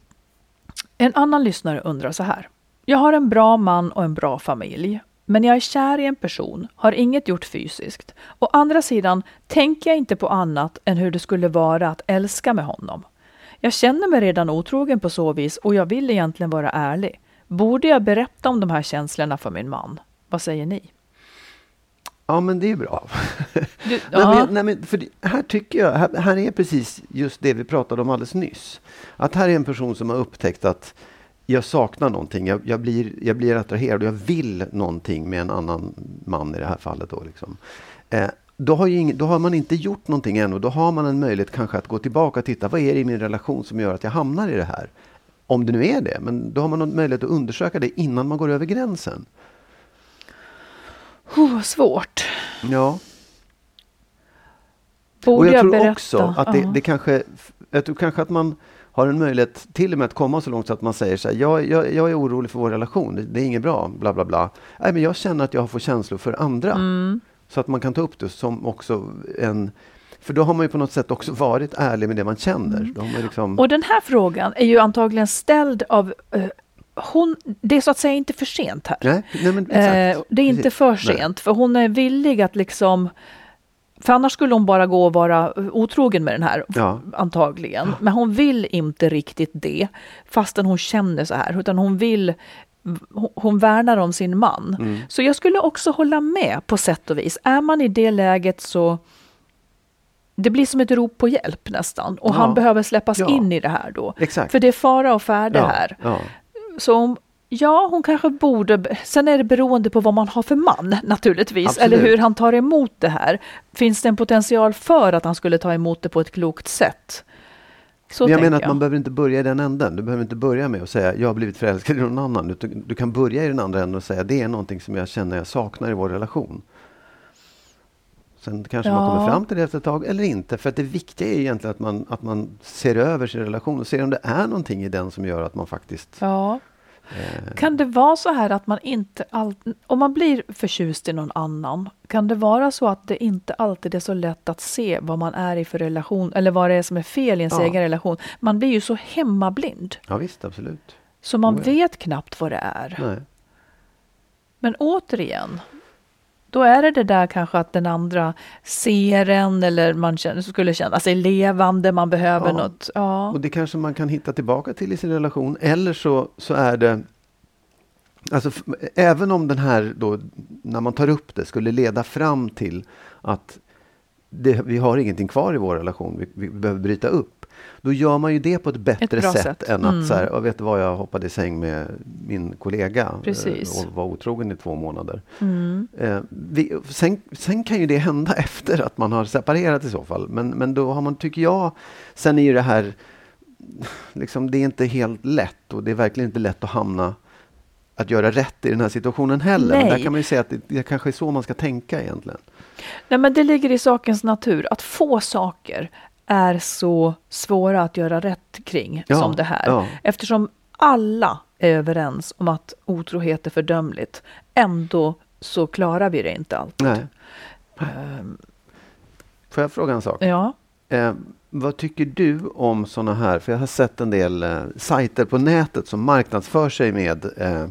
[SPEAKER 1] En annan lyssnare undrar så här. Jag har en bra man och en bra familj. Men jag är kär i en person, har inget gjort fysiskt. Å andra sidan tänker jag inte på annat än hur det skulle vara att älska med honom. Jag känner mig redan otrogen på så vis och jag vill egentligen vara ärlig. Borde jag berätta om de här känslorna för min man? Vad säger ni?
[SPEAKER 2] Ja, men det är bra.
[SPEAKER 1] Du,
[SPEAKER 2] nej, men, nej, men för här tycker jag, här, här är precis just det vi pratade om alldeles nyss. Att här är en person som har upptäckt att jag saknar någonting, jag, jag, blir, jag blir attraherad och jag vill någonting med en annan man i det här fallet. Då, liksom. eh, då, har ing, då har man inte gjort någonting än och då har man en möjlighet kanske att gå tillbaka och titta, vad är det i min relation som gör att jag hamnar i det här? Om det nu är det, men då har man möjlighet att undersöka det innan man går över gränsen.
[SPEAKER 1] Oh, svårt.
[SPEAKER 2] Ja.
[SPEAKER 1] Borde
[SPEAKER 2] och jag, tror
[SPEAKER 1] berätta?
[SPEAKER 2] också att det, det kanske, jag tror kanske att man har en möjlighet till och med att komma så långt så att man säger så här, jag, jag, jag är orolig för vår relation, det, det är inget bra, bla bla bla. Nej, men jag känner att jag får känslor för andra.
[SPEAKER 1] Mm.
[SPEAKER 2] Så att man kan ta upp det som också en, för då har man ju på något sätt också varit ärlig med det man känner. Har man liksom,
[SPEAKER 1] Mm. Och den här frågan är ju antagligen ställd av eh, hon, det är så att säga inte för sent här.
[SPEAKER 2] nej, nej, men.
[SPEAKER 1] Eh, det är inte
[SPEAKER 2] Precis.
[SPEAKER 1] för
[SPEAKER 2] Nej.
[SPEAKER 1] sent, för hon är villig att liksom för annars skulle hon bara gå och vara otrogen med den här,
[SPEAKER 2] Ja.
[SPEAKER 1] antagligen. Men hon vill inte riktigt det, fastän hon känner så här, utan hon vill hon- hon värnar om sin man.
[SPEAKER 2] Mm.
[SPEAKER 1] Så jag skulle också hålla med på sätt och vis. Är man i det läget så det blir som ett rop på hjälp nästan. Och
[SPEAKER 2] Ja.
[SPEAKER 1] han behöver släppas
[SPEAKER 2] Ja.
[SPEAKER 1] in i det här då.
[SPEAKER 2] Exakt.
[SPEAKER 1] För det är fara och färde
[SPEAKER 2] ja,
[SPEAKER 1] här. Så om, ja, hon kanske borde... Sen är det beroende på vad man har för man naturligtvis.
[SPEAKER 2] Absolut.
[SPEAKER 1] Eller hur han tar emot det här. Finns det en potential för att han skulle ta emot det på ett klokt sätt? Så
[SPEAKER 2] Men jag menar att man behöver inte börja i den änden. Du behöver inte börja med att säga jag har blivit förälskad i någon annan. Du, du kan börja i den andra änden och säga det är någonting som jag känner jag saknar i vår relation. Sen kanske man
[SPEAKER 1] Ja.
[SPEAKER 2] kommer fram till det efter ett tag eller inte. För det viktiga är egentligen att man, att man ser över sin relation och ser om det är någonting i den som gör att man faktiskt...
[SPEAKER 1] Ja.
[SPEAKER 2] Eh,
[SPEAKER 1] Kan det vara så här att man inte alltid, om man blir förtjust i någon annan, kan det vara så att det inte alltid är så lätt att se vad man är i för relation, eller vad det är som är fel i ens
[SPEAKER 2] Ja.
[SPEAKER 1] egen relation? Man blir ju så hemmablind,
[SPEAKER 2] ja visst, absolut.
[SPEAKER 1] så man
[SPEAKER 2] Oh
[SPEAKER 1] vet knappt vad det är.
[SPEAKER 2] Nej.
[SPEAKER 1] Men återigen, då är det det där kanske att den andra ser en eller man känner, skulle känna sig levande, man behöver
[SPEAKER 2] Ja.
[SPEAKER 1] något. Ja.
[SPEAKER 2] Och det kanske man kan hitta tillbaka till i sin relation. Eller så, så är det... Alltså, även om den här, då, när man tar upp det, skulle leda fram till att det, vi har ingenting kvar i vår relation, vi, vi behöver bryta upp. Då gör man ju det på ett bättre
[SPEAKER 1] bra
[SPEAKER 2] sätt,
[SPEAKER 1] sätt.
[SPEAKER 2] än att
[SPEAKER 1] Mm.
[SPEAKER 2] så här, "Ja, vet du vad, jag hoppade i säng med min kollega eh,
[SPEAKER 1] Precis.
[SPEAKER 2] och var otrogen i två månader.
[SPEAKER 1] Mm.
[SPEAKER 2] Eh, vi, sen, sen kan ju det hända efter att man har separerat i så fall. Men, men då har man, tycker jag, sen är ju det här, liksom, det är inte helt lätt och det är verkligen inte lätt att hamna att göra rätt i den här situationen heller. Men där
[SPEAKER 1] Nej.
[SPEAKER 2] kan man ju säga att det, det kanske är så man ska tänka egentligen.
[SPEAKER 1] Nej, men det ligger i sakens natur att få saker är så svåra att göra rätt kring
[SPEAKER 2] Ja,
[SPEAKER 1] som det här.
[SPEAKER 2] ja.
[SPEAKER 1] Eftersom alla är överens om att otrohet är fördömligt. Ändå så klarar vi det inte alltid.
[SPEAKER 2] Nej.
[SPEAKER 1] Ehm,
[SPEAKER 2] Får jag fråga en sak?
[SPEAKER 1] ja.
[SPEAKER 2] Eh, vad tycker du om såna här, för jag har sett en del eh, sajter på nätet som marknadsför sig med eh,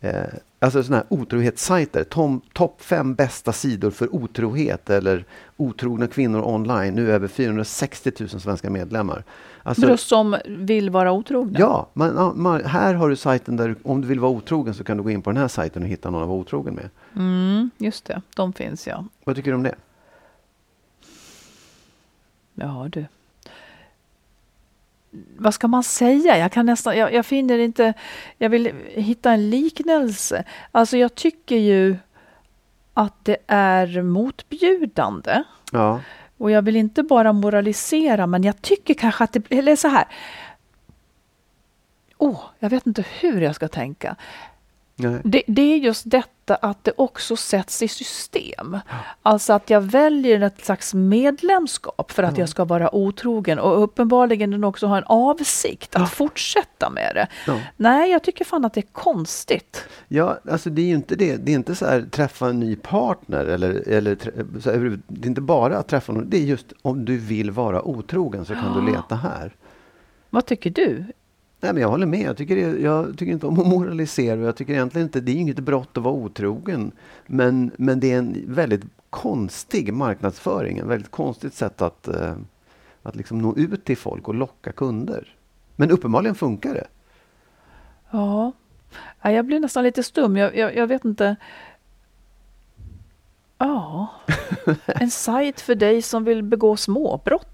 [SPEAKER 2] eh, alltså såna här otrohetssajter. Topp fem bästa sidor för otrohet eller otrogna kvinnor online. Nu över 460 000 svenska medlemmar. Alltså,
[SPEAKER 1] Alltså, som vill vara otrogna?
[SPEAKER 2] ja, man, man, här har du sajten där du, om du vill vara otrogen så kan du gå in på den här sajten och hitta någon att vara otrogen med.
[SPEAKER 1] Mm, just det, de finns ja.
[SPEAKER 2] Vad tycker du om det?
[SPEAKER 1] Ja du. Vad ska man säga? Jag kan nästan, jag, jag finner inte, jag vill hitta en liknelse. Alltså jag tycker ju att det är motbjudande.
[SPEAKER 2] Ja,
[SPEAKER 1] Och jag vill inte bara moralisera, men jag tycker kanske att det, eller så här. Åh, jag vet inte hur jag ska tänka. Det, det är just detta att det också sätts i system. Alltså att jag väljer ett slags medlemskap för att jag ska vara otrogen och uppenbarligen den också har en avsikt att fortsätta med det.
[SPEAKER 2] Ja.
[SPEAKER 1] Nej, jag tycker fan att det är konstigt.
[SPEAKER 2] Ja, alltså det är ju inte det. Det är inte så här träffa en ny partner eller, eller här, det är inte bara att träffa någon. Det är just om du vill vara otrogen så kan du leta här.
[SPEAKER 1] Vad tycker du?
[SPEAKER 2] Nej, men jag håller med. Jag tycker, det, jag tycker inte om att moralisera. Jag tycker egentligen inte, det är inget brott att vara otrogen. Men, men det är en väldigt konstig marknadsföring. En väldigt konstigt sätt att, eh, att liksom nå ut till folk och locka kunder. Men uppenbarligen funkar det.
[SPEAKER 1] Ja, Ja, jag blir nästan lite stum. Jag, jag, jag vet inte. Ja, en sajt för dig som vill begå småbrott.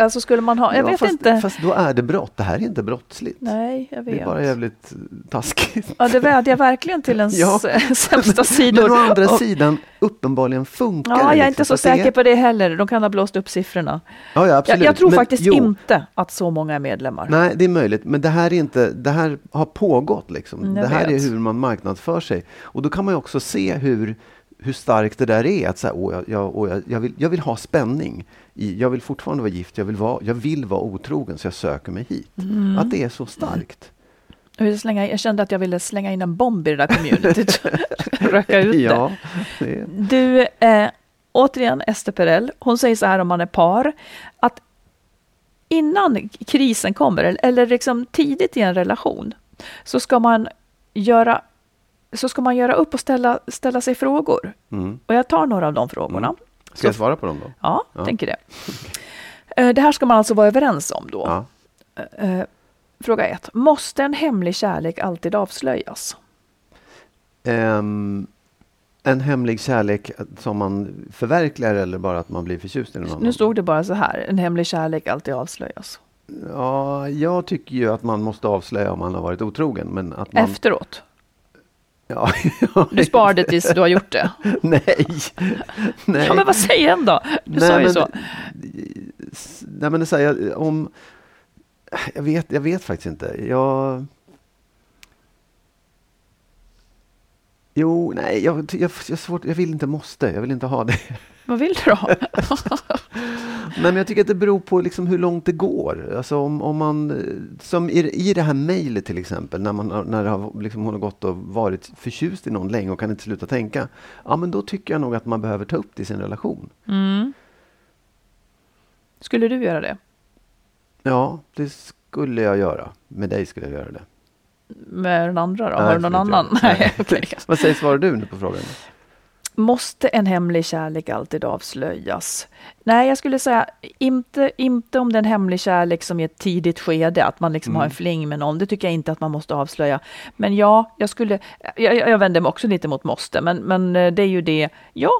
[SPEAKER 1] Alltså skulle man ha, jag
[SPEAKER 2] ja,
[SPEAKER 1] vet
[SPEAKER 2] fast,
[SPEAKER 1] inte.
[SPEAKER 2] Fast då är det brott. Det här är inte brottsligt.
[SPEAKER 1] Nej, jag vet.
[SPEAKER 2] Det är bara jävligt taskigt.
[SPEAKER 1] Ja, det vädjar verkligen till ens
[SPEAKER 2] Ja.
[SPEAKER 1] sämsta sidor.
[SPEAKER 2] Men å andra
[SPEAKER 1] Och-
[SPEAKER 2] sidan, uppenbarligen funkar
[SPEAKER 1] Ja,
[SPEAKER 2] det.
[SPEAKER 1] jag är
[SPEAKER 2] liksom.
[SPEAKER 1] inte så
[SPEAKER 2] det är-
[SPEAKER 1] säker på det heller. De kan ha blåst upp siffrorna.
[SPEAKER 2] Ja, ja, absolut.
[SPEAKER 1] Jag, jag tror
[SPEAKER 2] Men
[SPEAKER 1] faktiskt
[SPEAKER 2] jo,
[SPEAKER 1] inte att så många är medlemmar.
[SPEAKER 2] Nej, det är möjligt. Men det här, är inte, det här har pågått. Liksom.
[SPEAKER 1] Mm,
[SPEAKER 2] det här
[SPEAKER 1] vet.
[SPEAKER 2] är hur man marknadsför sig. Och då kan man ju också se hur, hur starkt det där är. Att så här, åh, jag, jag, åh, jag, vill, jag vill ha spänning. I, jag vill fortfarande vara gift. Jag vill vara, jag vill vara otrogen, så jag söker mig hit.
[SPEAKER 1] Mm.
[SPEAKER 2] Att det är så starkt.
[SPEAKER 1] Jag, ville slänga, jag kände att jag ville slänga in en bomb i det där communityt. Röka ut det.
[SPEAKER 2] Ja, det
[SPEAKER 1] Du, eh, återigen Ester Perell, hon säger så här om man är par, att innan krisen kommer, eller- eller liksom tidigt i en relation, så ska man göra, så ska man göra upp och ställa, ställa sig frågor.
[SPEAKER 2] mm.
[SPEAKER 1] Och jag tar några av de frågorna.
[SPEAKER 2] Mm. Ska jag svara på dem då?
[SPEAKER 1] Ja,
[SPEAKER 2] Ja.
[SPEAKER 1] tänker det. Eh, Det här ska man alltså vara överens om då.
[SPEAKER 2] Ja.
[SPEAKER 1] Eh, Fråga ett. Måste en hemlig kärlek alltid avslöjas?
[SPEAKER 2] Ehm, en hemlig kärlek som man förverkligar eller bara att man blir förtjust i någon annan?
[SPEAKER 1] Nu stod det bara så här. En hemlig kärlek alltid avslöjas.
[SPEAKER 2] Ja, jag tycker ju att man måste avslöja om man har varit otrogen. Men att man,
[SPEAKER 1] Efteråt.
[SPEAKER 2] Ja,
[SPEAKER 1] Du sparar det tills du har gjort det.
[SPEAKER 2] Nej. Nej.
[SPEAKER 1] Ja, men vad säger en då? Du
[SPEAKER 2] Nej,
[SPEAKER 1] sa ju
[SPEAKER 2] men-
[SPEAKER 1] så.
[SPEAKER 2] Nej, men det säger om... Jag vet, jag vet faktiskt inte. Jag... Jo, nej, jag, jag, jag, svårt, jag vill inte måste. Jag vill inte ha det.
[SPEAKER 1] Vad vill du då?
[SPEAKER 2] Nej, men jag tycker att det beror på liksom hur långt det går. Alltså om, om man, eh, som i, i det här mejlet till exempel, när, man, när har, liksom, hon har gått och varit förtjust i någon länge och kan inte sluta tänka. Ja, men då tycker jag nog att man behöver ta upp det i sin relation.
[SPEAKER 1] Mm. Skulle du göra det?
[SPEAKER 2] Ja, det skulle jag göra. Med dig skulle jag göra det.
[SPEAKER 1] Med den andra då?
[SPEAKER 2] Nej,
[SPEAKER 1] Har du någon annan?
[SPEAKER 2] jag.
[SPEAKER 1] Nej, okej.
[SPEAKER 2] Vad säger, svarar du nu på frågan?
[SPEAKER 1] Måste en hemlig kärlek alltid avslöjas? Nej, jag skulle säga inte, inte om det är en hemlig kärlek som i ett tidigt skede, att man liksom har en
[SPEAKER 2] Mm.
[SPEAKER 1] fling med någon. Det tycker jag inte att man måste avslöja. Men ja, jag skulle, jag, jag vänder mig också lite mot måste, men, men eh, det är ju det, ja,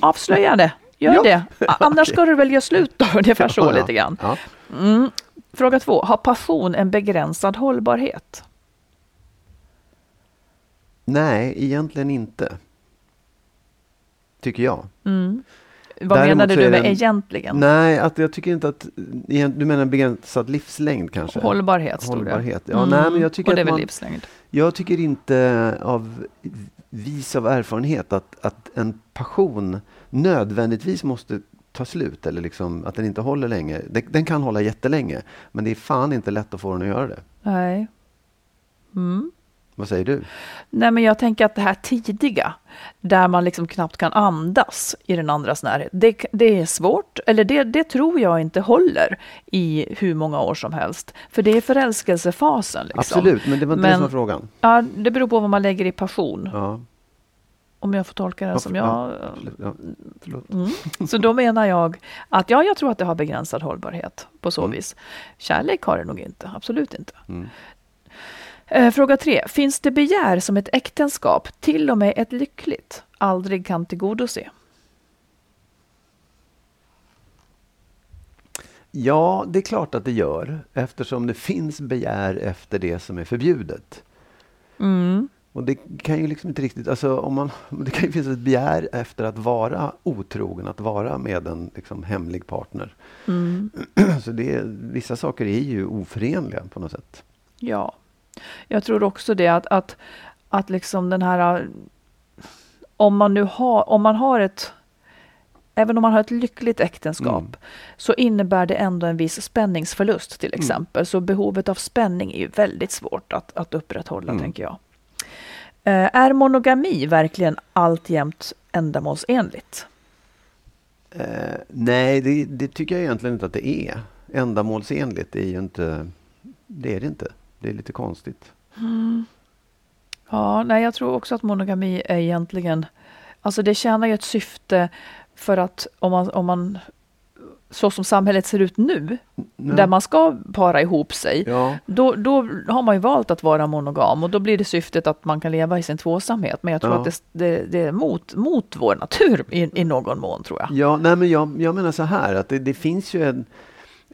[SPEAKER 1] avslöja det. Gör
[SPEAKER 2] Ja.
[SPEAKER 1] det. Annars ska du väl göra slut då, ungefär så
[SPEAKER 2] Ja, ja.
[SPEAKER 1] lite grann. Mm. Fråga två, har passion en begränsad hållbarhet?
[SPEAKER 2] Nej, egentligen inte. Tycker jag.
[SPEAKER 1] Mm. Vad
[SPEAKER 2] Däremot
[SPEAKER 1] menade du med
[SPEAKER 2] den-
[SPEAKER 1] egentligen?
[SPEAKER 2] Nej, att jag tycker inte att... Du menar begränsad livslängd kanske?
[SPEAKER 1] Hållbarhet
[SPEAKER 2] Hållbarhet. Ja, nej, men jag tycker
[SPEAKER 1] Och det är väl
[SPEAKER 2] man-
[SPEAKER 1] livslängd.
[SPEAKER 2] Jag tycker inte av vis av erfarenhet att, att en passion nödvändigtvis måste ta slut eller liksom att den inte håller länge. Den, den kan hålla jättelänge, men det är fan inte lätt att få den att göra det.
[SPEAKER 1] Nej. Mm.
[SPEAKER 2] Vad säger du?
[SPEAKER 1] Nej, men jag tänker att det här tidiga, där man liksom knappt kan andas i den andras närhet, det, det är svårt, eller det, det tror jag inte håller i hur många år som helst. För det är förälskelsefasen. Liksom.
[SPEAKER 2] Absolut, men det var inte det
[SPEAKER 1] Men-
[SPEAKER 2] som var frågan.
[SPEAKER 1] Ja, det beror på vad man lägger i passion,
[SPEAKER 2] Ja,
[SPEAKER 1] om jag får tolka det
[SPEAKER 2] Ja,
[SPEAKER 1] som
[SPEAKER 2] ja,
[SPEAKER 1] jag...
[SPEAKER 2] ja.
[SPEAKER 1] Mm. Så då menar jag att ja, jag tror att det har begränsad hållbarhet på så
[SPEAKER 2] Mm.
[SPEAKER 1] vis. Kärlek har det nog inte, absolut inte.
[SPEAKER 2] Mm.
[SPEAKER 1] Eh, Fråga tre. Finns det begär som ett äktenskap, till och med ett lyckligt, aldrig kan tillgodose?
[SPEAKER 2] Ja, det är klart att det gör eftersom det finns begär efter det som är förbjudet.
[SPEAKER 1] Mm.
[SPEAKER 2] Och det kan ju liksom inte riktigt, alltså om man, det kan ju finnas ett begär efter att vara otrogen, att vara med en liksom, hemlig partner.
[SPEAKER 1] Mm.
[SPEAKER 2] Så det, vissa saker är ju oförenliga på något sätt.
[SPEAKER 1] Ja, jag tror också det att, att, att liksom den här... Om man nu har, om man har ett... Även om man har ett lyckligt äktenskap
[SPEAKER 2] Mm.
[SPEAKER 1] så innebär det ändå en viss spänningsförlust till
[SPEAKER 2] Mm.
[SPEAKER 1] exempel. Så behovet av spänning är ju väldigt svårt att, att upprätthålla,
[SPEAKER 2] Mm.
[SPEAKER 1] tänker jag. Eh, är monogami verkligen alltjämt ändamålsenligt?
[SPEAKER 2] Eh, nej, det, det tycker jag egentligen inte att det är. Ändamålsenligt är ju inte... det är det inte. Det är lite konstigt.
[SPEAKER 1] Ja, nej, jag tror också att monogami är egentligen... Alltså det tjänar ju ett syfte för att om man, om man så som samhället ser ut nu, där man ska para ihop sig,
[SPEAKER 2] Ja.
[SPEAKER 1] då, då har man ju valt att vara monogam och då blir det syftet att man kan leva i sin tvåsamhet. Men jag tror
[SPEAKER 2] Ja.
[SPEAKER 1] att det, det, det är mot, mot vår natur i, i någon mån, tror jag.
[SPEAKER 2] Ja, nej, men jag, jag menar så här att det, det finns ju en,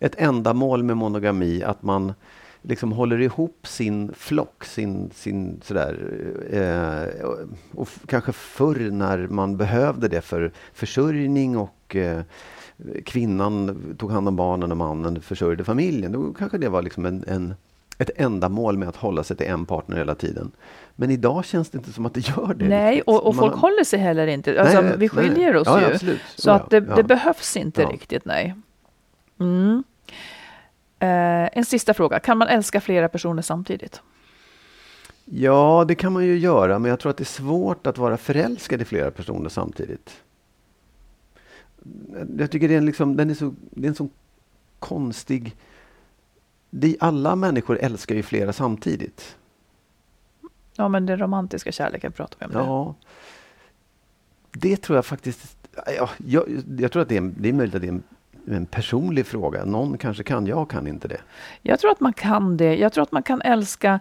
[SPEAKER 2] ett ändamål med monogami att man liksom håller ihop sin flock, sin, sin sådär, eh, och, kanske förr när man behövde det för försörjning och eh, kvinnan tog hand om barnen och mannen försörjde familjen. Då kanske det var liksom en, en, ett ändamål med att hålla sig till en partner hela tiden. Men idag känns det inte som att det gör det.
[SPEAKER 1] Nej, och, och
[SPEAKER 2] Man-
[SPEAKER 1] folk håller sig heller inte. Alltså,
[SPEAKER 2] Nej,
[SPEAKER 1] vi
[SPEAKER 2] nej.
[SPEAKER 1] skiljer oss
[SPEAKER 2] Ja,
[SPEAKER 1] ju.
[SPEAKER 2] absolut.
[SPEAKER 1] Så att det,
[SPEAKER 2] ja.
[SPEAKER 1] det behövs inte
[SPEAKER 2] Ja.
[SPEAKER 1] riktigt, nej. Mm. Eh, en sista fråga. Kan man älska flera personer samtidigt?
[SPEAKER 2] Ja, det kan man ju göra, men jag tror att det är svårt att vara förälskad i flera personer samtidigt. Jag tycker det är, en liksom, den är, så, det är en så konstig... Det, alla människor älskar ju flera samtidigt.
[SPEAKER 1] Ja, men den romantiska kärleken pratar vi om.
[SPEAKER 2] Ja. Det tror jag faktiskt... Ja, jag, jag tror att det är, det är möjligt att det är en, en personlig fråga. Någon kanske kan, jag kan inte det.
[SPEAKER 1] Jag tror att man kan det. Jag tror att man kan älska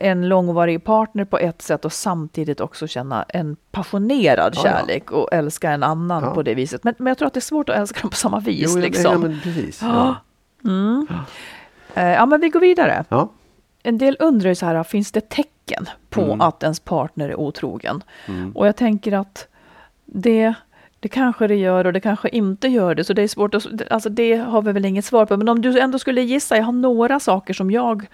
[SPEAKER 1] en långvarig partner på ett sätt och samtidigt också känna en passionerad
[SPEAKER 2] Ja, ja.
[SPEAKER 1] kärlek och älska en annan
[SPEAKER 2] Ja.
[SPEAKER 1] på det viset. Men, men jag tror att det är svårt att älska dem på samma vis.
[SPEAKER 2] Jo, ja,
[SPEAKER 1] liksom.
[SPEAKER 2] ja, men precis. Ja.
[SPEAKER 1] Mm. Eh, ja, men vi går vidare.
[SPEAKER 2] Ja.
[SPEAKER 1] En del undrar ju så här, finns det tecken på
[SPEAKER 2] Mm.
[SPEAKER 1] att ens partner är otrogen?
[SPEAKER 2] Mm.
[SPEAKER 1] Och jag tänker att det, det kanske det gör och det kanske inte gör det. Så det är svårt att, alltså det har vi väl inget svar på. Men om du ändå skulle gissa, jag har några saker som jag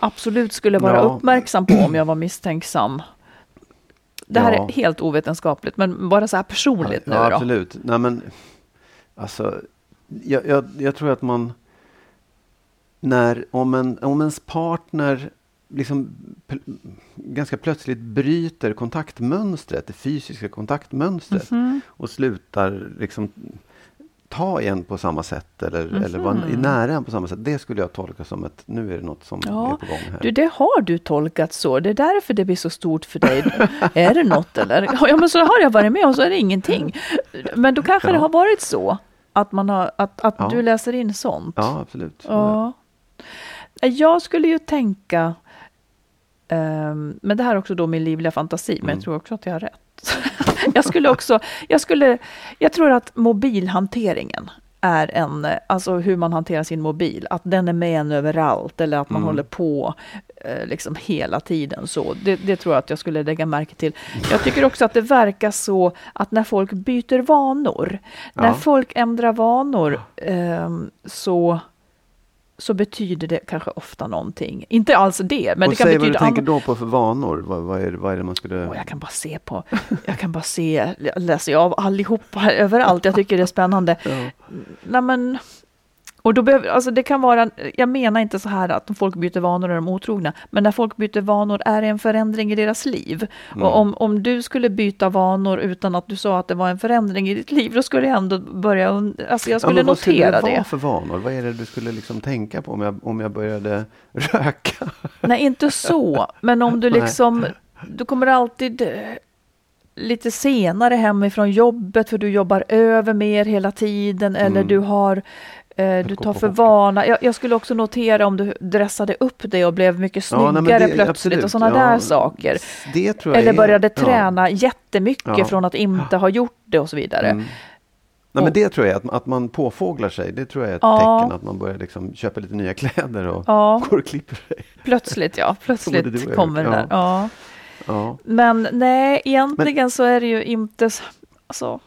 [SPEAKER 1] absolut skulle vara
[SPEAKER 2] Ja.
[SPEAKER 1] uppmärksam på om jag var misstänksam. Det här
[SPEAKER 2] Ja.
[SPEAKER 1] är helt ovetenskapligt, men bara så här personligt nu
[SPEAKER 2] ja,
[SPEAKER 1] då.
[SPEAKER 2] absolut. Nej, men, alltså, jag, jag, jag tror att man... När, om, en, om ens partner liksom ganska plötsligt bryter kontaktmönstret, det fysiska kontaktmönstret
[SPEAKER 1] Mhm.
[SPEAKER 2] och slutar liksom ta en på samma sätt eller, eller vara nära en på samma sätt. Det skulle jag tolka som att nu är det något som
[SPEAKER 1] Ja,
[SPEAKER 2] är på gång här.
[SPEAKER 1] Du, det har du tolkat så. Det är därför det blir så stort för dig. är det något eller? Ja, men så har jag varit med och så är det ingenting. Men då kanske
[SPEAKER 2] Ja.
[SPEAKER 1] det har varit så att, man har, att, att
[SPEAKER 2] Ja.
[SPEAKER 1] du läser in sånt.
[SPEAKER 2] Ja, absolut.
[SPEAKER 1] Ja. Jag skulle ju tänka, ehm, men det här är också då min livliga fantasi, men
[SPEAKER 2] Mm.
[SPEAKER 1] jag tror också att jag har rätt. jag skulle också, jag skulle, jag tror att mobilhanteringen är en, eh, alltså hur man hanterar sin mobil, att den är med en överallt eller att man
[SPEAKER 2] Mm.
[SPEAKER 1] håller på eh, liksom hela tiden så. Det, det tror jag att jag skulle lägga märke till. Jag tycker också att det verkar så att när folk byter vanor, när
[SPEAKER 2] Ja.
[SPEAKER 1] folk ändrar vanor ehm, så så betyder det kanske ofta någonting. Inte alls det, men
[SPEAKER 2] och
[SPEAKER 1] det kan
[SPEAKER 2] säg vad du
[SPEAKER 1] betyda...
[SPEAKER 2] tänker då på för vanor. Vad, vad, är, vad är det man skulle...
[SPEAKER 1] Åh, jag kan bara se på, jag kan bara se, läser jag av allihopa överallt. Jag tycker det är spännande.
[SPEAKER 2] Ja.
[SPEAKER 1] Nej, men, och då behöver, alltså det kan vara, jag menar inte så här att folk byter vanor är de otrogna, men när folk byter vanor är det en förändring i deras liv.
[SPEAKER 2] Mm.
[SPEAKER 1] Och om, om du skulle byta vanor utan att du sa att det var en förändring i ditt liv, då skulle jag ändå börja, alltså jag
[SPEAKER 2] Ja,
[SPEAKER 1] skulle
[SPEAKER 2] men vad skulle
[SPEAKER 1] notera
[SPEAKER 2] det
[SPEAKER 1] det.
[SPEAKER 2] vara för vanor? Vad är det du skulle liksom tänka på om jag, om jag började röka?
[SPEAKER 1] Nej, inte så. Men om du liksom, du kommer alltid eh, lite senare hemifrån jobbet för du jobbar över mer hela tiden eller
[SPEAKER 2] Mm.
[SPEAKER 1] du har du
[SPEAKER 2] gå
[SPEAKER 1] tar för vana. Jag, jag skulle också notera om du dressade upp dig och blev mycket
[SPEAKER 2] Ja,
[SPEAKER 1] snyggare
[SPEAKER 2] men det-
[SPEAKER 1] plötsligt
[SPEAKER 2] absolut.
[SPEAKER 1] och sådana
[SPEAKER 2] Ja,
[SPEAKER 1] där saker. Eller
[SPEAKER 2] är-
[SPEAKER 1] började
[SPEAKER 2] ja.
[SPEAKER 1] träna jättemycket
[SPEAKER 2] Ja.
[SPEAKER 1] från att inte ha gjort det och så vidare.
[SPEAKER 2] Mm. Nej, men det tror jag, att, att man påfåglar sig, det tror jag är ett
[SPEAKER 1] Ja.
[SPEAKER 2] tecken att man börjar liksom köpa lite nya kläder och
[SPEAKER 1] Ja,
[SPEAKER 2] går och klipper sig.
[SPEAKER 1] plötsligt ja,
[SPEAKER 2] du
[SPEAKER 1] plötsligt kommer det där. Ja.
[SPEAKER 2] Ja.
[SPEAKER 1] Men nej, egentligen så är det ju inte... s- Alltså,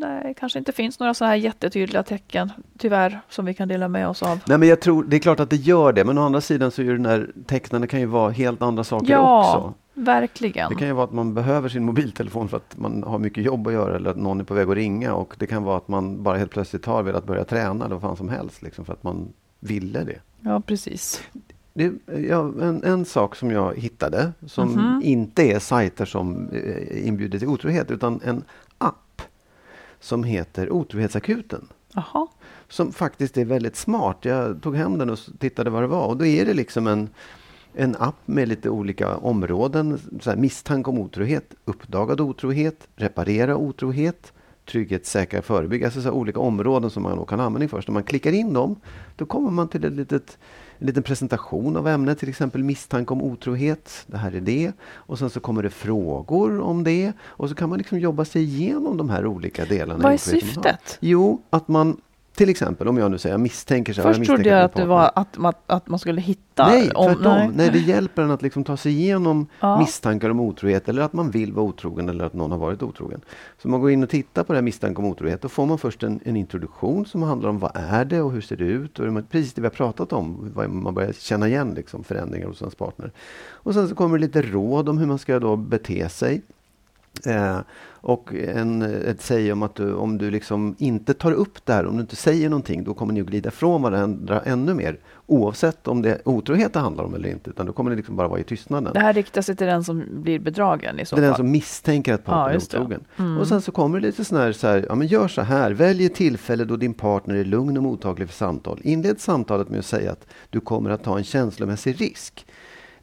[SPEAKER 1] nej, kanske inte finns några så här jättetydliga tecken, tyvärr, som vi kan dela med oss av.
[SPEAKER 2] Nej, men jag tror, det är klart att det gör det, men å andra sidan så är den här tecknen kan ju vara helt andra saker
[SPEAKER 1] Ja,
[SPEAKER 2] också.
[SPEAKER 1] verkligen.
[SPEAKER 2] Det kan ju vara att man behöver sin mobiltelefon för att man har mycket jobb att göra eller att någon är på väg att ringa och det kan vara att man bara helt plötsligt har velat börja träna eller vad fan som helst liksom, för att man ville det.
[SPEAKER 1] Ja, precis.
[SPEAKER 2] det ja, en, en sak som jag hittade som
[SPEAKER 1] Mhm.
[SPEAKER 2] inte är sajter som eh, inbjuder till otrohet utan en som heter Otrohetsakuten.
[SPEAKER 1] Jaha.
[SPEAKER 2] som faktiskt är väldigt smart. Jag tog hem den och tittade vad det var och då är det liksom en, en app med lite olika områden. Så här, misstanke om otrohet, uppdagad otrohet, reparera otrohet, trygghet, säkra, förebygga. Alltså så olika områden som man då kan använda först. När man klickar in dem, då kommer man till ett litet, en liten presentation av ämnet, till exempel misstanke om otrohet. Det här är det. Och sen så kommer det frågor om det. Och så kan man liksom jobba sig igenom de här olika delarna.
[SPEAKER 1] Vad är syftet?
[SPEAKER 2] Jo, att man till exempel, om jag nu säger jag misstänker så här,
[SPEAKER 1] Först
[SPEAKER 2] jag
[SPEAKER 1] trodde jag att det var att, man- att man skulle hitta...
[SPEAKER 2] Nej,
[SPEAKER 1] om-
[SPEAKER 2] tvärtom. Nej. det hjälper en att liksom ta sig igenom
[SPEAKER 1] Ja.
[SPEAKER 2] misstankar om otrohet eller att man vill vara otrogen eller att någon har varit otrogen. Så man går in och tittar på det här misstanke om otrohet, då får man först en, en introduktion som handlar om vad är det och hur ser det ut och precis det vi har pratat om, man börjar känna igen liksom, förändringar hos ens partner. Och sen så kommer det lite råd om hur man ska då bete sig. Eh, och en, ett säg om att du, om du liksom inte tar upp det här, om du inte säger någonting, då kommer ni att glida ifrån varandra ännu mer. Oavsett om det är otrohet det handlar om eller inte, utan då kommer det liksom bara vara i tystnaden.
[SPEAKER 1] Det här riktar sig till den som blir bedragen i så
[SPEAKER 2] Det är den
[SPEAKER 1] fall.
[SPEAKER 2] som misstänker att partnern
[SPEAKER 1] Ja,
[SPEAKER 2] är
[SPEAKER 1] det. Mm.
[SPEAKER 2] otrogen. Och sen så kommer det lite sån här, så här, ja men gör så här, välj ett tillfälle då din partner är lugn och mottaglig för samtal. Inled samtalet med att säga att du kommer att ta en känslomässig risk.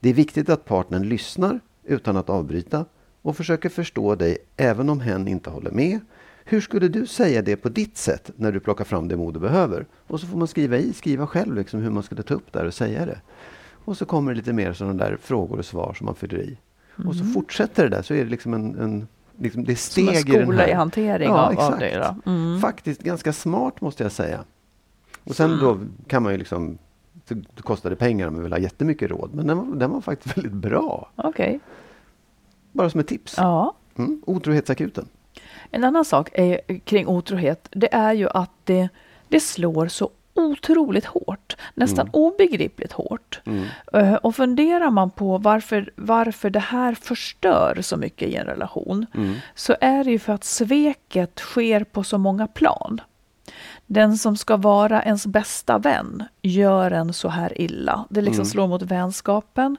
[SPEAKER 2] Det är viktigt att partnern lyssnar utan att avbryta och försöker förstå dig även om hen inte håller med. Hur skulle du säga det på ditt sätt när du plockar fram det mod du behöver? Och så får man skriva i, skriva själv liksom hur man skulle ta upp det här och säga det. Och så kommer det lite mer sådana där frågor och svar som man fyller i. Och så fortsätter det där så är det liksom en, en liksom det är
[SPEAKER 1] Som en
[SPEAKER 2] steg i den
[SPEAKER 1] skola
[SPEAKER 2] här.
[SPEAKER 1] i hantering
[SPEAKER 2] ja,
[SPEAKER 1] av, av
[SPEAKER 2] exakt.
[SPEAKER 1] det. Då. Mm.
[SPEAKER 2] Faktiskt ganska smart måste jag säga. Och sen då kan man ju liksom det det kostade pengar om man vill ha jättemycket råd. Men den var, den var faktiskt väldigt bra.
[SPEAKER 1] Okej.
[SPEAKER 2] Bara som ett tips.
[SPEAKER 1] Ja.
[SPEAKER 2] Mm, otrohetsakuten.
[SPEAKER 1] En annan sak är, kring otrohet, det är ju att det, det slår så otroligt hårt, nästan obegripligt hårt. Eh, och funderar man på varför, varför det här förstör så mycket i en relation, så är det ju för att sveket sker på så många plan. Den som ska vara ens bästa vän gör en så här illa. Det liksom slår mot vänskapen.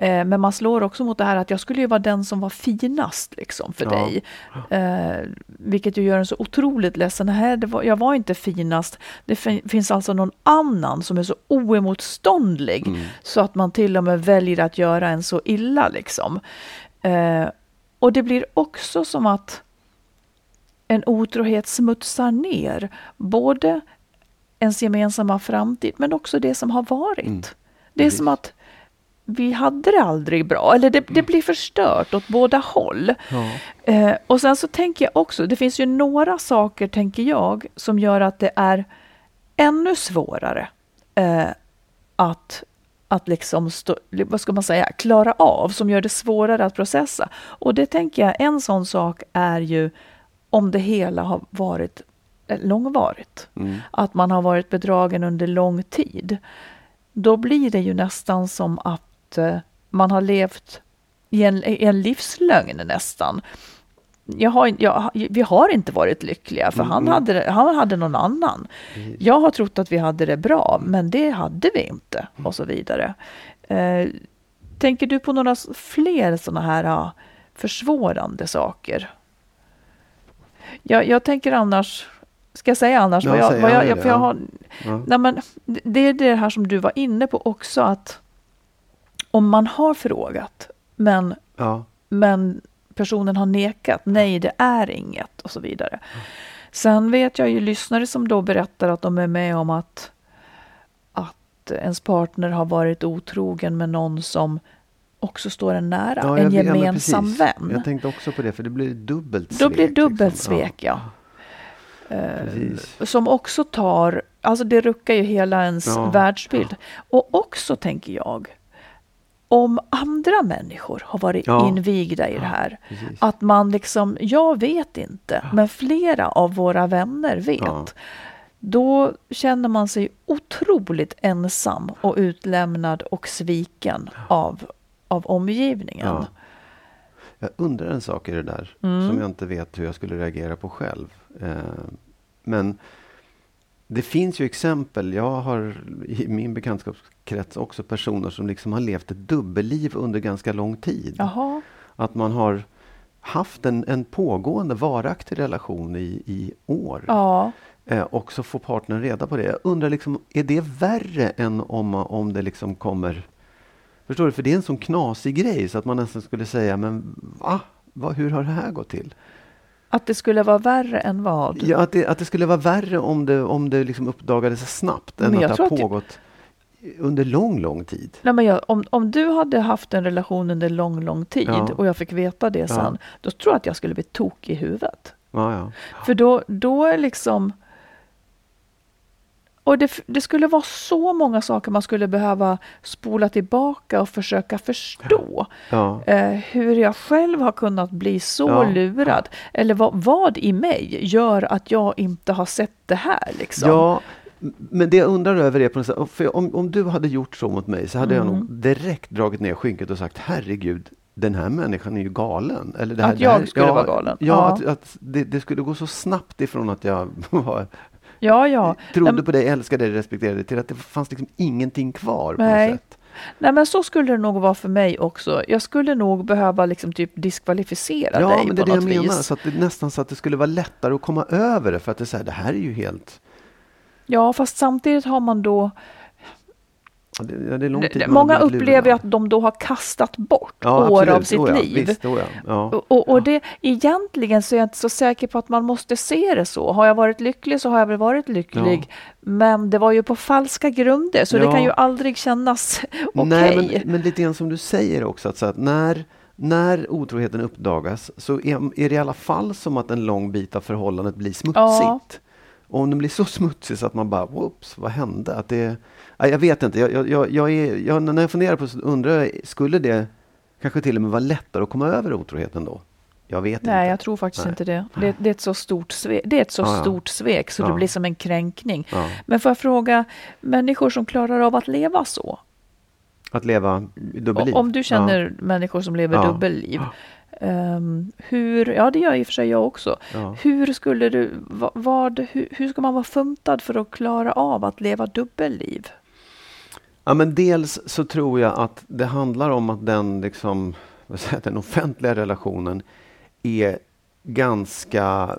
[SPEAKER 1] Eh, men man slår också mot det här att jag skulle ju vara den som var finast liksom, för
[SPEAKER 2] Ja.
[SPEAKER 1] dig. Eh, vilket ju gör en så otroligt ledsen. Nej, var, jag var inte finast. Det fin- finns alltså någon annan som är så oemotståndlig så att man till och med väljer att göra en så illa. Liksom. Eh, och det blir också som att en otrohet smutsar ner både ens gemensamma framtid men också det som har varit. Det är som att vi hade det aldrig bra, eller det, det blir förstört åt båda håll. Eh, och sen så tänker jag också, det finns ju några saker, tänker jag, som gör att det är ännu svårare eh, att, att liksom, stå, vad ska man säga, klara av, som gör det svårare att processa. Och det tänker jag, en sån sak är ju om det hela har varit långvarigt. Att man har varit bedragen under lång tid. Då blir det ju nästan som att eh, man har levt i en, i en livslögn nästan. Jag har, jag, vi har inte varit lyckliga för han, hade, han hade någon annan. Jag har trott att vi hade det bra men det hade vi inte och så vidare. Eh, tänker du på några fler sådana här ah, försvårande saker? Jag, jag tänker annars, ska jag säga annars?
[SPEAKER 2] Ja,
[SPEAKER 1] vad jag,
[SPEAKER 2] säg
[SPEAKER 1] vad jag,
[SPEAKER 2] gärna
[SPEAKER 1] jag,
[SPEAKER 2] det,
[SPEAKER 1] för jag
[SPEAKER 2] ja.
[SPEAKER 1] har,
[SPEAKER 2] Ja.
[SPEAKER 1] nej, men, det- det är det här som du var inne på också att om man har frågat men
[SPEAKER 2] Ja.
[SPEAKER 1] men personen har nekat. Nej, det är inget och så vidare. Sen vet jag ju lyssnare som då berättar att de är med om att, att ens partner har varit otrogen med någon som också står en nära,
[SPEAKER 2] Ja,
[SPEAKER 1] en
[SPEAKER 2] ja,
[SPEAKER 1] gemensam
[SPEAKER 2] precis.
[SPEAKER 1] vän.
[SPEAKER 2] Jag tänkte också på det, för det blir dubbelt svek.
[SPEAKER 1] Då blir det dubbelt
[SPEAKER 2] liksom.
[SPEAKER 1] svek, ja.
[SPEAKER 2] Precis.
[SPEAKER 1] Som också tar, alltså det ruckar ju hela ens
[SPEAKER 2] Ja.
[SPEAKER 1] världsbild. Och också tänker jag, om andra människor har varit
[SPEAKER 2] Ja.
[SPEAKER 1] invigda i det här.
[SPEAKER 2] precis.
[SPEAKER 1] Att man liksom, jag vet inte, men flera av våra vänner vet.
[SPEAKER 2] Ja.
[SPEAKER 1] Då känner man sig otroligt ensam och utlämnad och sviken av, av omgivningen.
[SPEAKER 2] Ja. Jag undrar en sak i det där
[SPEAKER 1] Mm.
[SPEAKER 2] som jag inte vet hur jag skulle reagera på själv. Eh, men det finns ju exempel. Jag har i min bekantskapskrets också personer som liksom har levt ett dubbelliv under ganska lång tid.
[SPEAKER 1] Jaha,
[SPEAKER 2] Att man har haft en, en pågående varaktig relation i, i år.
[SPEAKER 1] ja.
[SPEAKER 2] Eh, och så får partnern reda på det. Jag undrar, liksom, är det värre än om, om det liksom kommer... Förstår du? För det är en sån knasig grej så att man nästan skulle säga, men va? va hur har det här gått till?
[SPEAKER 1] Att det skulle vara värre än vad?
[SPEAKER 2] Ja, att det, att det skulle vara värre om det, om det liksom uppdagades snabbt än att det har pågått under lång, lång tid.
[SPEAKER 1] Nej, men jag, om, om du hade haft en relation under lång, lång tid ja. och jag fick veta det sen, ja. då tror jag att jag skulle bli tokig i huvudet.
[SPEAKER 2] Ja,
[SPEAKER 1] För då, då är liksom och det, det, skulle vara så många saker man skulle behöva spola tillbaka och försöka förstå. Ja. Eh, hur jag själv har kunnat bli så ja. lurad. Eller vad, vad, i mig gör att jag inte har sett det här. Liksom.
[SPEAKER 2] Ja, men det jag undrar över är, på något sätt, om, om du hade gjort så mot mig så hade mm. jag nog direkt dragit ner skynket och sagt herregud, den här människan är ju galen. Eller det här,
[SPEAKER 1] att jag
[SPEAKER 2] här,
[SPEAKER 1] skulle ja, vara galen?
[SPEAKER 2] Ja, ja. att, att det, det, skulle gå så snabbt ifrån att jag var
[SPEAKER 1] Ja, ja.
[SPEAKER 2] Trodde men, på dig, älskade dig, respekterade dig till att det fanns liksom ingenting kvar. På
[SPEAKER 1] nej.
[SPEAKER 2] något sätt.
[SPEAKER 1] Nej, men så skulle det nog vara för mig också. Jag skulle nog behöva liksom typ diskvalificera
[SPEAKER 2] ja,
[SPEAKER 1] dig
[SPEAKER 2] men det
[SPEAKER 1] på
[SPEAKER 2] är
[SPEAKER 1] något
[SPEAKER 2] det jag
[SPEAKER 1] vis.
[SPEAKER 2] menar. Så att det, nästan så att det skulle vara lättare att komma över det. För att det, är så här, det här är ju helt...
[SPEAKER 1] Ja, fast samtidigt har man då
[SPEAKER 2] det, det
[SPEAKER 1] Många upplever att de då har kastat bort ja, år av sitt
[SPEAKER 2] oh ja,
[SPEAKER 1] liv.
[SPEAKER 2] Visst, oh ja.
[SPEAKER 1] Och, och, och, det, egentligen så är jag inte så säker på att man måste se det så. Har jag varit lycklig så har jag väl varit lycklig. Men det var ju på falska grunder så det kan ju aldrig kännas okej. Okay.
[SPEAKER 2] men, men lite grann som du säger också, att, att när när otroheten uppdagas så är, är, det i alla fall som att en lång bit av förhållandet blir smutsigt. Och om den blir så smutsig så att man bara, whoops, vad hände? Att det, jag vet inte. Jag, jag, jag är, jag, när jag funderar på det undrar jag, skulle det kanske till och med vara lättare att komma över otroheten då? Jag vet
[SPEAKER 1] Nej,
[SPEAKER 2] inte.
[SPEAKER 1] jag tror faktiskt Nej. inte det. det. Det, är ett så stort svek, det är ett så ja, stort svek så ja. det blir som en kränkning. Ja. Men får jag fråga, människor som klarar av att leva så?
[SPEAKER 2] Att leva dubbelliv?
[SPEAKER 1] Om du känner människor som lever dubbelliv. Um, hur, ja det gör i och för sig jag också. Hur skulle du, vad, hur, hur ska man vara funtad för att klara av att leva dubbelliv?
[SPEAKER 2] Ja, men dels så tror jag att det handlar om att den, liksom, säga, den offentliga relationen är ganska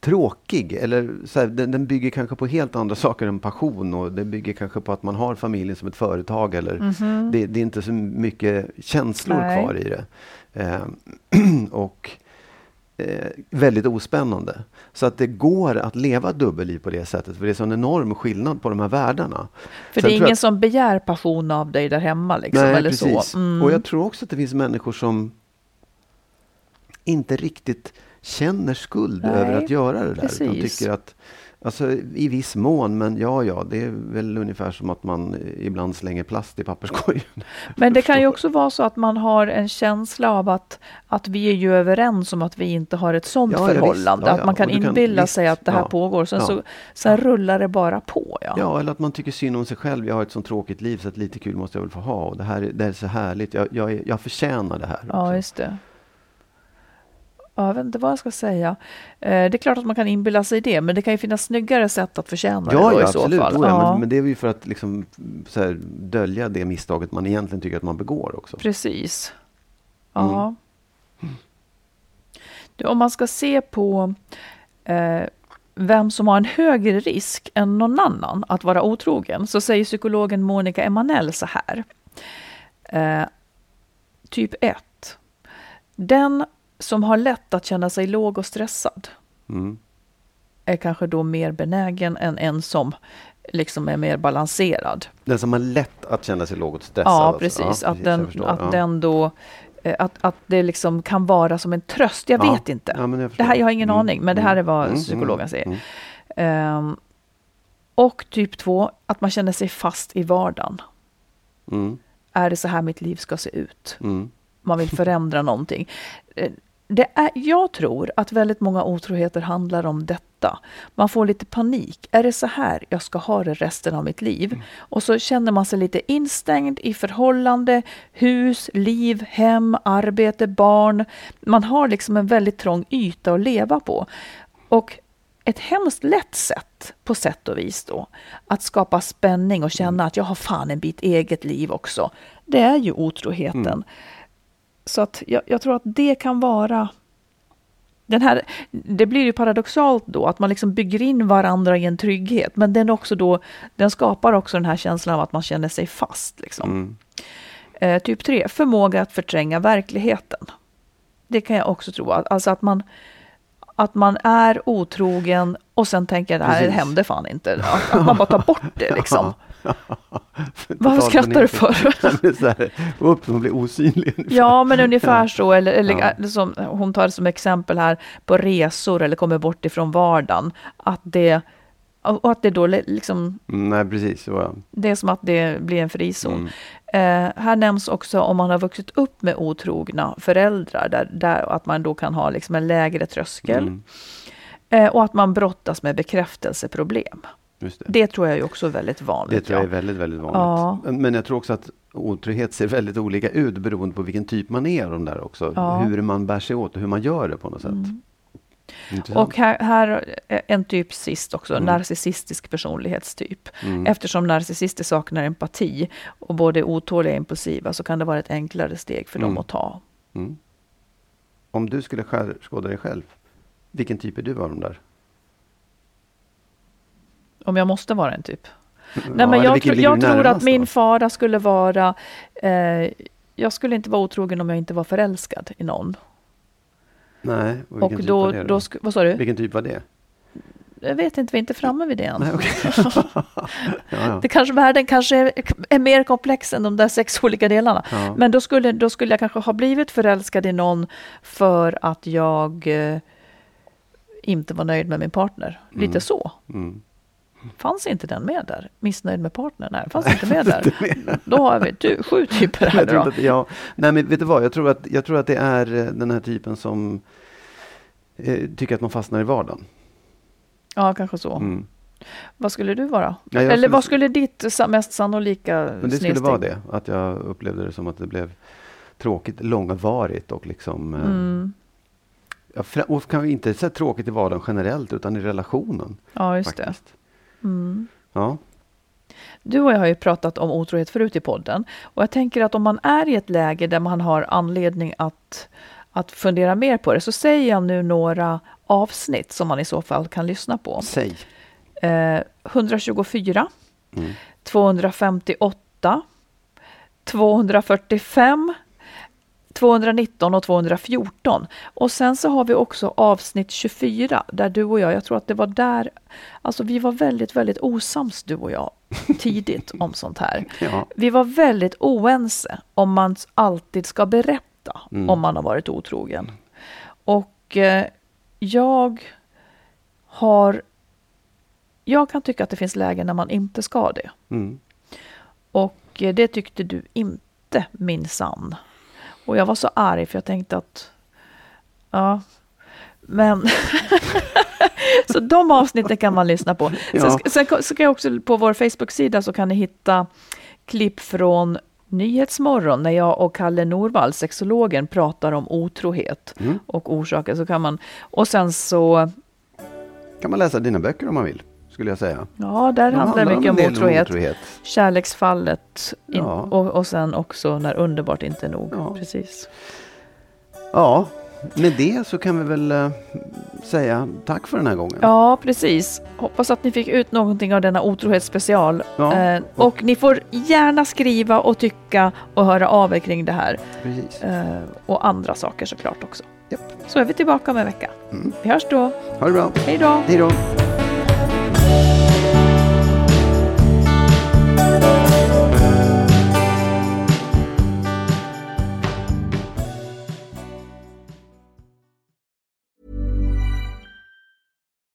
[SPEAKER 2] tråkig. Eller så här, den, den, bygger kanske på helt andra saker än passion och den bygger kanske på att man har familjen som ett företag. Eller mm -hmm. det, det, är inte så mycket känslor Nej. kvar i det. Eh, och eh, väldigt ospännande. Så att det går att leva dubbelliv på det sättet, för det är så en enorm skillnad på de här världarna.
[SPEAKER 1] För Sen det är ingen jag... som begär passion av dig där hemma? Liksom,
[SPEAKER 2] Nej,
[SPEAKER 1] eller
[SPEAKER 2] precis.
[SPEAKER 1] Så. Mm.
[SPEAKER 2] Och jag tror också att det finns människor som inte riktigt känner skuld Nej, över att göra det där. Precis. Utan tycker att Alltså i viss mån, men ja, ja, det är väl ungefär som att man ibland slänger plast i papperskorgen.
[SPEAKER 1] Men det kan ju också vara så att man har en känsla av att, att vi är ju överens om att vi inte har ett sådant ja, förhållande. Ja, ja, att man kan inbilla kan, sig att det här pågår, sen, så, sen rullar det bara på. Ja.
[SPEAKER 2] ja, eller att man tycker synd om sig själv. Jag har ett sånt tråkigt liv så att lite kul måste jag väl få ha. Och det här det är så härligt. Jag, jag, jag förtjänar det här.
[SPEAKER 1] Ja, just det jag vet inte vad jag ska säga. Eh, det är klart att man kan inbilla sig det, men det kan ju finnas snyggare sätt att förtjäna
[SPEAKER 2] ja,
[SPEAKER 1] det då,
[SPEAKER 2] ja,
[SPEAKER 1] i
[SPEAKER 2] absolut.
[SPEAKER 1] så fall.
[SPEAKER 2] Oh, ja, Men, men, det är ju för att liksom, här, dölja det misstaget man egentligen tycker att man begår också.
[SPEAKER 1] Precis. Ja. Mm. Du, om man ska se på eh, vem som har en högre risk än någon annan att vara otrogen, så säger psykologen Monica Emanuel så här. Eh, typ 1. Den som har lätt att känna sig låg och stressad mm. är kanske då mer benägen än en som liksom är mer balanserad.
[SPEAKER 2] Den som har lätt att känna sig låg och stressad?
[SPEAKER 1] Ja, precis. Alltså. Ja, att den, att ja. den då eh, att, att det liksom kan vara som en tröst. Jag ja. vet inte. Ja, jag, det här, jag har ingen mm. aning, men det här är vad mm. mm psykologen säger. Um, och typ två, att man känner sig fast i vardagen. Mm. Är det så här mitt liv ska se ut? Man vill förändra någonting. Det är, jag tror att väldigt många otroheter handlar om detta. Man får lite panik. Är det så här jag ska ha det resten av mitt liv? Mm. Och så känner man sig lite instängd i förhållande, hus, liv, hem, arbete, barn. Man har liksom en väldigt trång yta att leva på. Och ett hemskt lätt sätt, på sätt och vis då, att skapa spänning och känna mm. att jag har fan en bit eget liv också. Det är ju otroheten. Mm. Så att jag, jag, tror att det kan vara Den här, det blir ju paradoxalt då att man liksom bygger in varandra i en trygghet, men den, också då, den skapar också den här känslan av att man känner sig fast. Liksom.
[SPEAKER 2] Mm.
[SPEAKER 1] Eh, typ 3, förmåga att förtränga verkligheten. Det kan jag också tro, alltså att man, att man är otrogen och sen tänker det här
[SPEAKER 2] Precis.
[SPEAKER 1] hände fan inte. Att, att man bara tar bort det liksom. Varför skrattar du för?
[SPEAKER 2] upp, man blir osynlig. ungefär.
[SPEAKER 1] Ja, men ungefär så. Eller, eller
[SPEAKER 2] Ja.
[SPEAKER 1] som hon tar som exempel här på resor eller kommer bort ifrån vardagen. Att det, och att det då li- liksom,
[SPEAKER 2] Mm, nej, precis. Så, ja.
[SPEAKER 1] det är som att det blir en frizon.
[SPEAKER 2] Mm.
[SPEAKER 1] Eh, här nämns också om man har vuxit upp med otrogna föräldrar, där, där att man då kan ha liksom en lägre tröskel.
[SPEAKER 2] Mm,
[SPEAKER 1] Eh, och att man brottas med bekräftelseproblem.
[SPEAKER 2] Det.
[SPEAKER 1] Det tror jag är också väldigt vanligt.
[SPEAKER 2] Det tror jag är väldigt, väldigt vanligt.
[SPEAKER 1] Ja.
[SPEAKER 2] Men- jag tror också att otrygghet ser väldigt olika ut beroende på vilken typ man är de där också.
[SPEAKER 1] Ja. Mm.
[SPEAKER 2] Hur man bär sig åt och hur man gör det på något sätt. Intressant.
[SPEAKER 1] Och här, här är en typ sist också,
[SPEAKER 2] Mm.
[SPEAKER 1] narcissistisk personlighetstyp.
[SPEAKER 2] Mm.
[SPEAKER 1] Eftersom narcissister saknar empati och både är otåliga och impulsiva så kan det vara ett enklare steg för dem
[SPEAKER 2] Mm.
[SPEAKER 1] att ta.
[SPEAKER 2] Mm. Om du skulle skärskåda dig själv, vilken typ är du av de där?
[SPEAKER 1] Om jag måste vara en typ. Nej,
[SPEAKER 2] Ja,
[SPEAKER 1] men jag, tro, jag tror att min fara skulle vara... Eh, jag skulle inte vara otrogen om jag inte var förälskad i någon.
[SPEAKER 2] Nej, och
[SPEAKER 1] Och
[SPEAKER 2] typ
[SPEAKER 1] då,
[SPEAKER 2] var det?
[SPEAKER 1] då vad sa du?
[SPEAKER 2] Vilken typ var det?
[SPEAKER 1] Jag vet inte, vi är inte framme vid det än.
[SPEAKER 2] Nej, okej. ja, ja.
[SPEAKER 1] Det kanske, världen kanske är, är mer komplex än de där sex olika delarna.
[SPEAKER 2] Ja.
[SPEAKER 1] Men då skulle, då skulle jag kanske ha blivit förälskad i någon för att jag eh, inte var nöjd med min partner. Lite
[SPEAKER 2] Mm.
[SPEAKER 1] så.
[SPEAKER 2] Mm.
[SPEAKER 1] Fanns inte den med där? Missnöjd med partner? Nej, fanns inte med där. Då har vi du, sju typer här
[SPEAKER 2] Jag tror
[SPEAKER 1] då.
[SPEAKER 2] att, ja, nej, men vet du vad? Jag tror att, jag tror att det är eh, den här typen som eh, tycker att man fastnar i vardagen.
[SPEAKER 1] Ja, kanske så.
[SPEAKER 2] Mm.
[SPEAKER 1] Vad skulle du vara?
[SPEAKER 2] Ja,
[SPEAKER 1] Eller
[SPEAKER 2] skulle-
[SPEAKER 1] vad skulle ditt mest sannolika
[SPEAKER 2] Men det skulle vara det, att jag upplevde det som att det blev tråkigt, långvarigt och liksom... eh,
[SPEAKER 1] Mm.
[SPEAKER 2] Ja, och kanske inte så tråkigt i vardagen generellt, utan i relationen.
[SPEAKER 1] Ja, just det. Mm.
[SPEAKER 2] Ja.
[SPEAKER 1] Du och jag har ju pratat om otrohet förut i podden. Och jag tänker att om man är i ett läge där man har anledning att, att fundera mer på det, så säger jag nu några avsnitt som man i så fall kan lyssna på.
[SPEAKER 2] Säg.
[SPEAKER 1] Eh, 124,
[SPEAKER 2] Mm.
[SPEAKER 1] 258, 245, 219 och 214. Och sen så har vi också avsnitt 24 där du och jag, jag tror att det var där, alltså vi var väldigt, väldigt osams du och jag tidigt om sånt här.
[SPEAKER 2] Ja.
[SPEAKER 1] Vi var väldigt oense om man alltid ska berätta
[SPEAKER 2] Mm.
[SPEAKER 1] om man har varit otrogen. Och eh, jag har... Jag kan tycka att det finns lägen när man inte ska det.
[SPEAKER 2] Mm.
[SPEAKER 1] Och eh, det tyckte du inte, minsann. Och jag var så arg för jag tänkte att... Ja, men... så de avsnitten kan man lyssna på.
[SPEAKER 2] Ja.
[SPEAKER 1] Sen, sen ka- ska jag också på vår Facebook-sida så kan ni hitta klipp från Nyhetsmorgon när jag och Kalle Norvall, sexologen, pratar om otrohet
[SPEAKER 2] Mm.
[SPEAKER 1] och orsaker. Så kan man, och sen så,
[SPEAKER 2] Kan man läsa dina böcker om man vill, skulle jag säga.
[SPEAKER 1] ja, där handlar det mycket om otrohet.
[SPEAKER 2] otrohet.
[SPEAKER 1] Kärleksfallet in,
[SPEAKER 2] Ja.
[SPEAKER 1] och, och sen också när underbart inte är nog.
[SPEAKER 2] Ja.
[SPEAKER 1] Precis.
[SPEAKER 2] Ja, med det så kan vi väl eh, säga tack för den här gången.
[SPEAKER 1] Ja, precis. Hoppas att ni fick ut någonting av denna otrohetsspecial.
[SPEAKER 2] Ja.
[SPEAKER 1] Eh, och ni får gärna skriva och tycka och höra av er kring det här.
[SPEAKER 2] Precis.
[SPEAKER 1] Eh, och andra saker såklart också.
[SPEAKER 2] Japp.
[SPEAKER 1] Så är vi tillbaka om en vecka.
[SPEAKER 2] Mm.
[SPEAKER 1] Vi hörs då.
[SPEAKER 2] Ha det bra.
[SPEAKER 1] Hej då!
[SPEAKER 2] Hej då.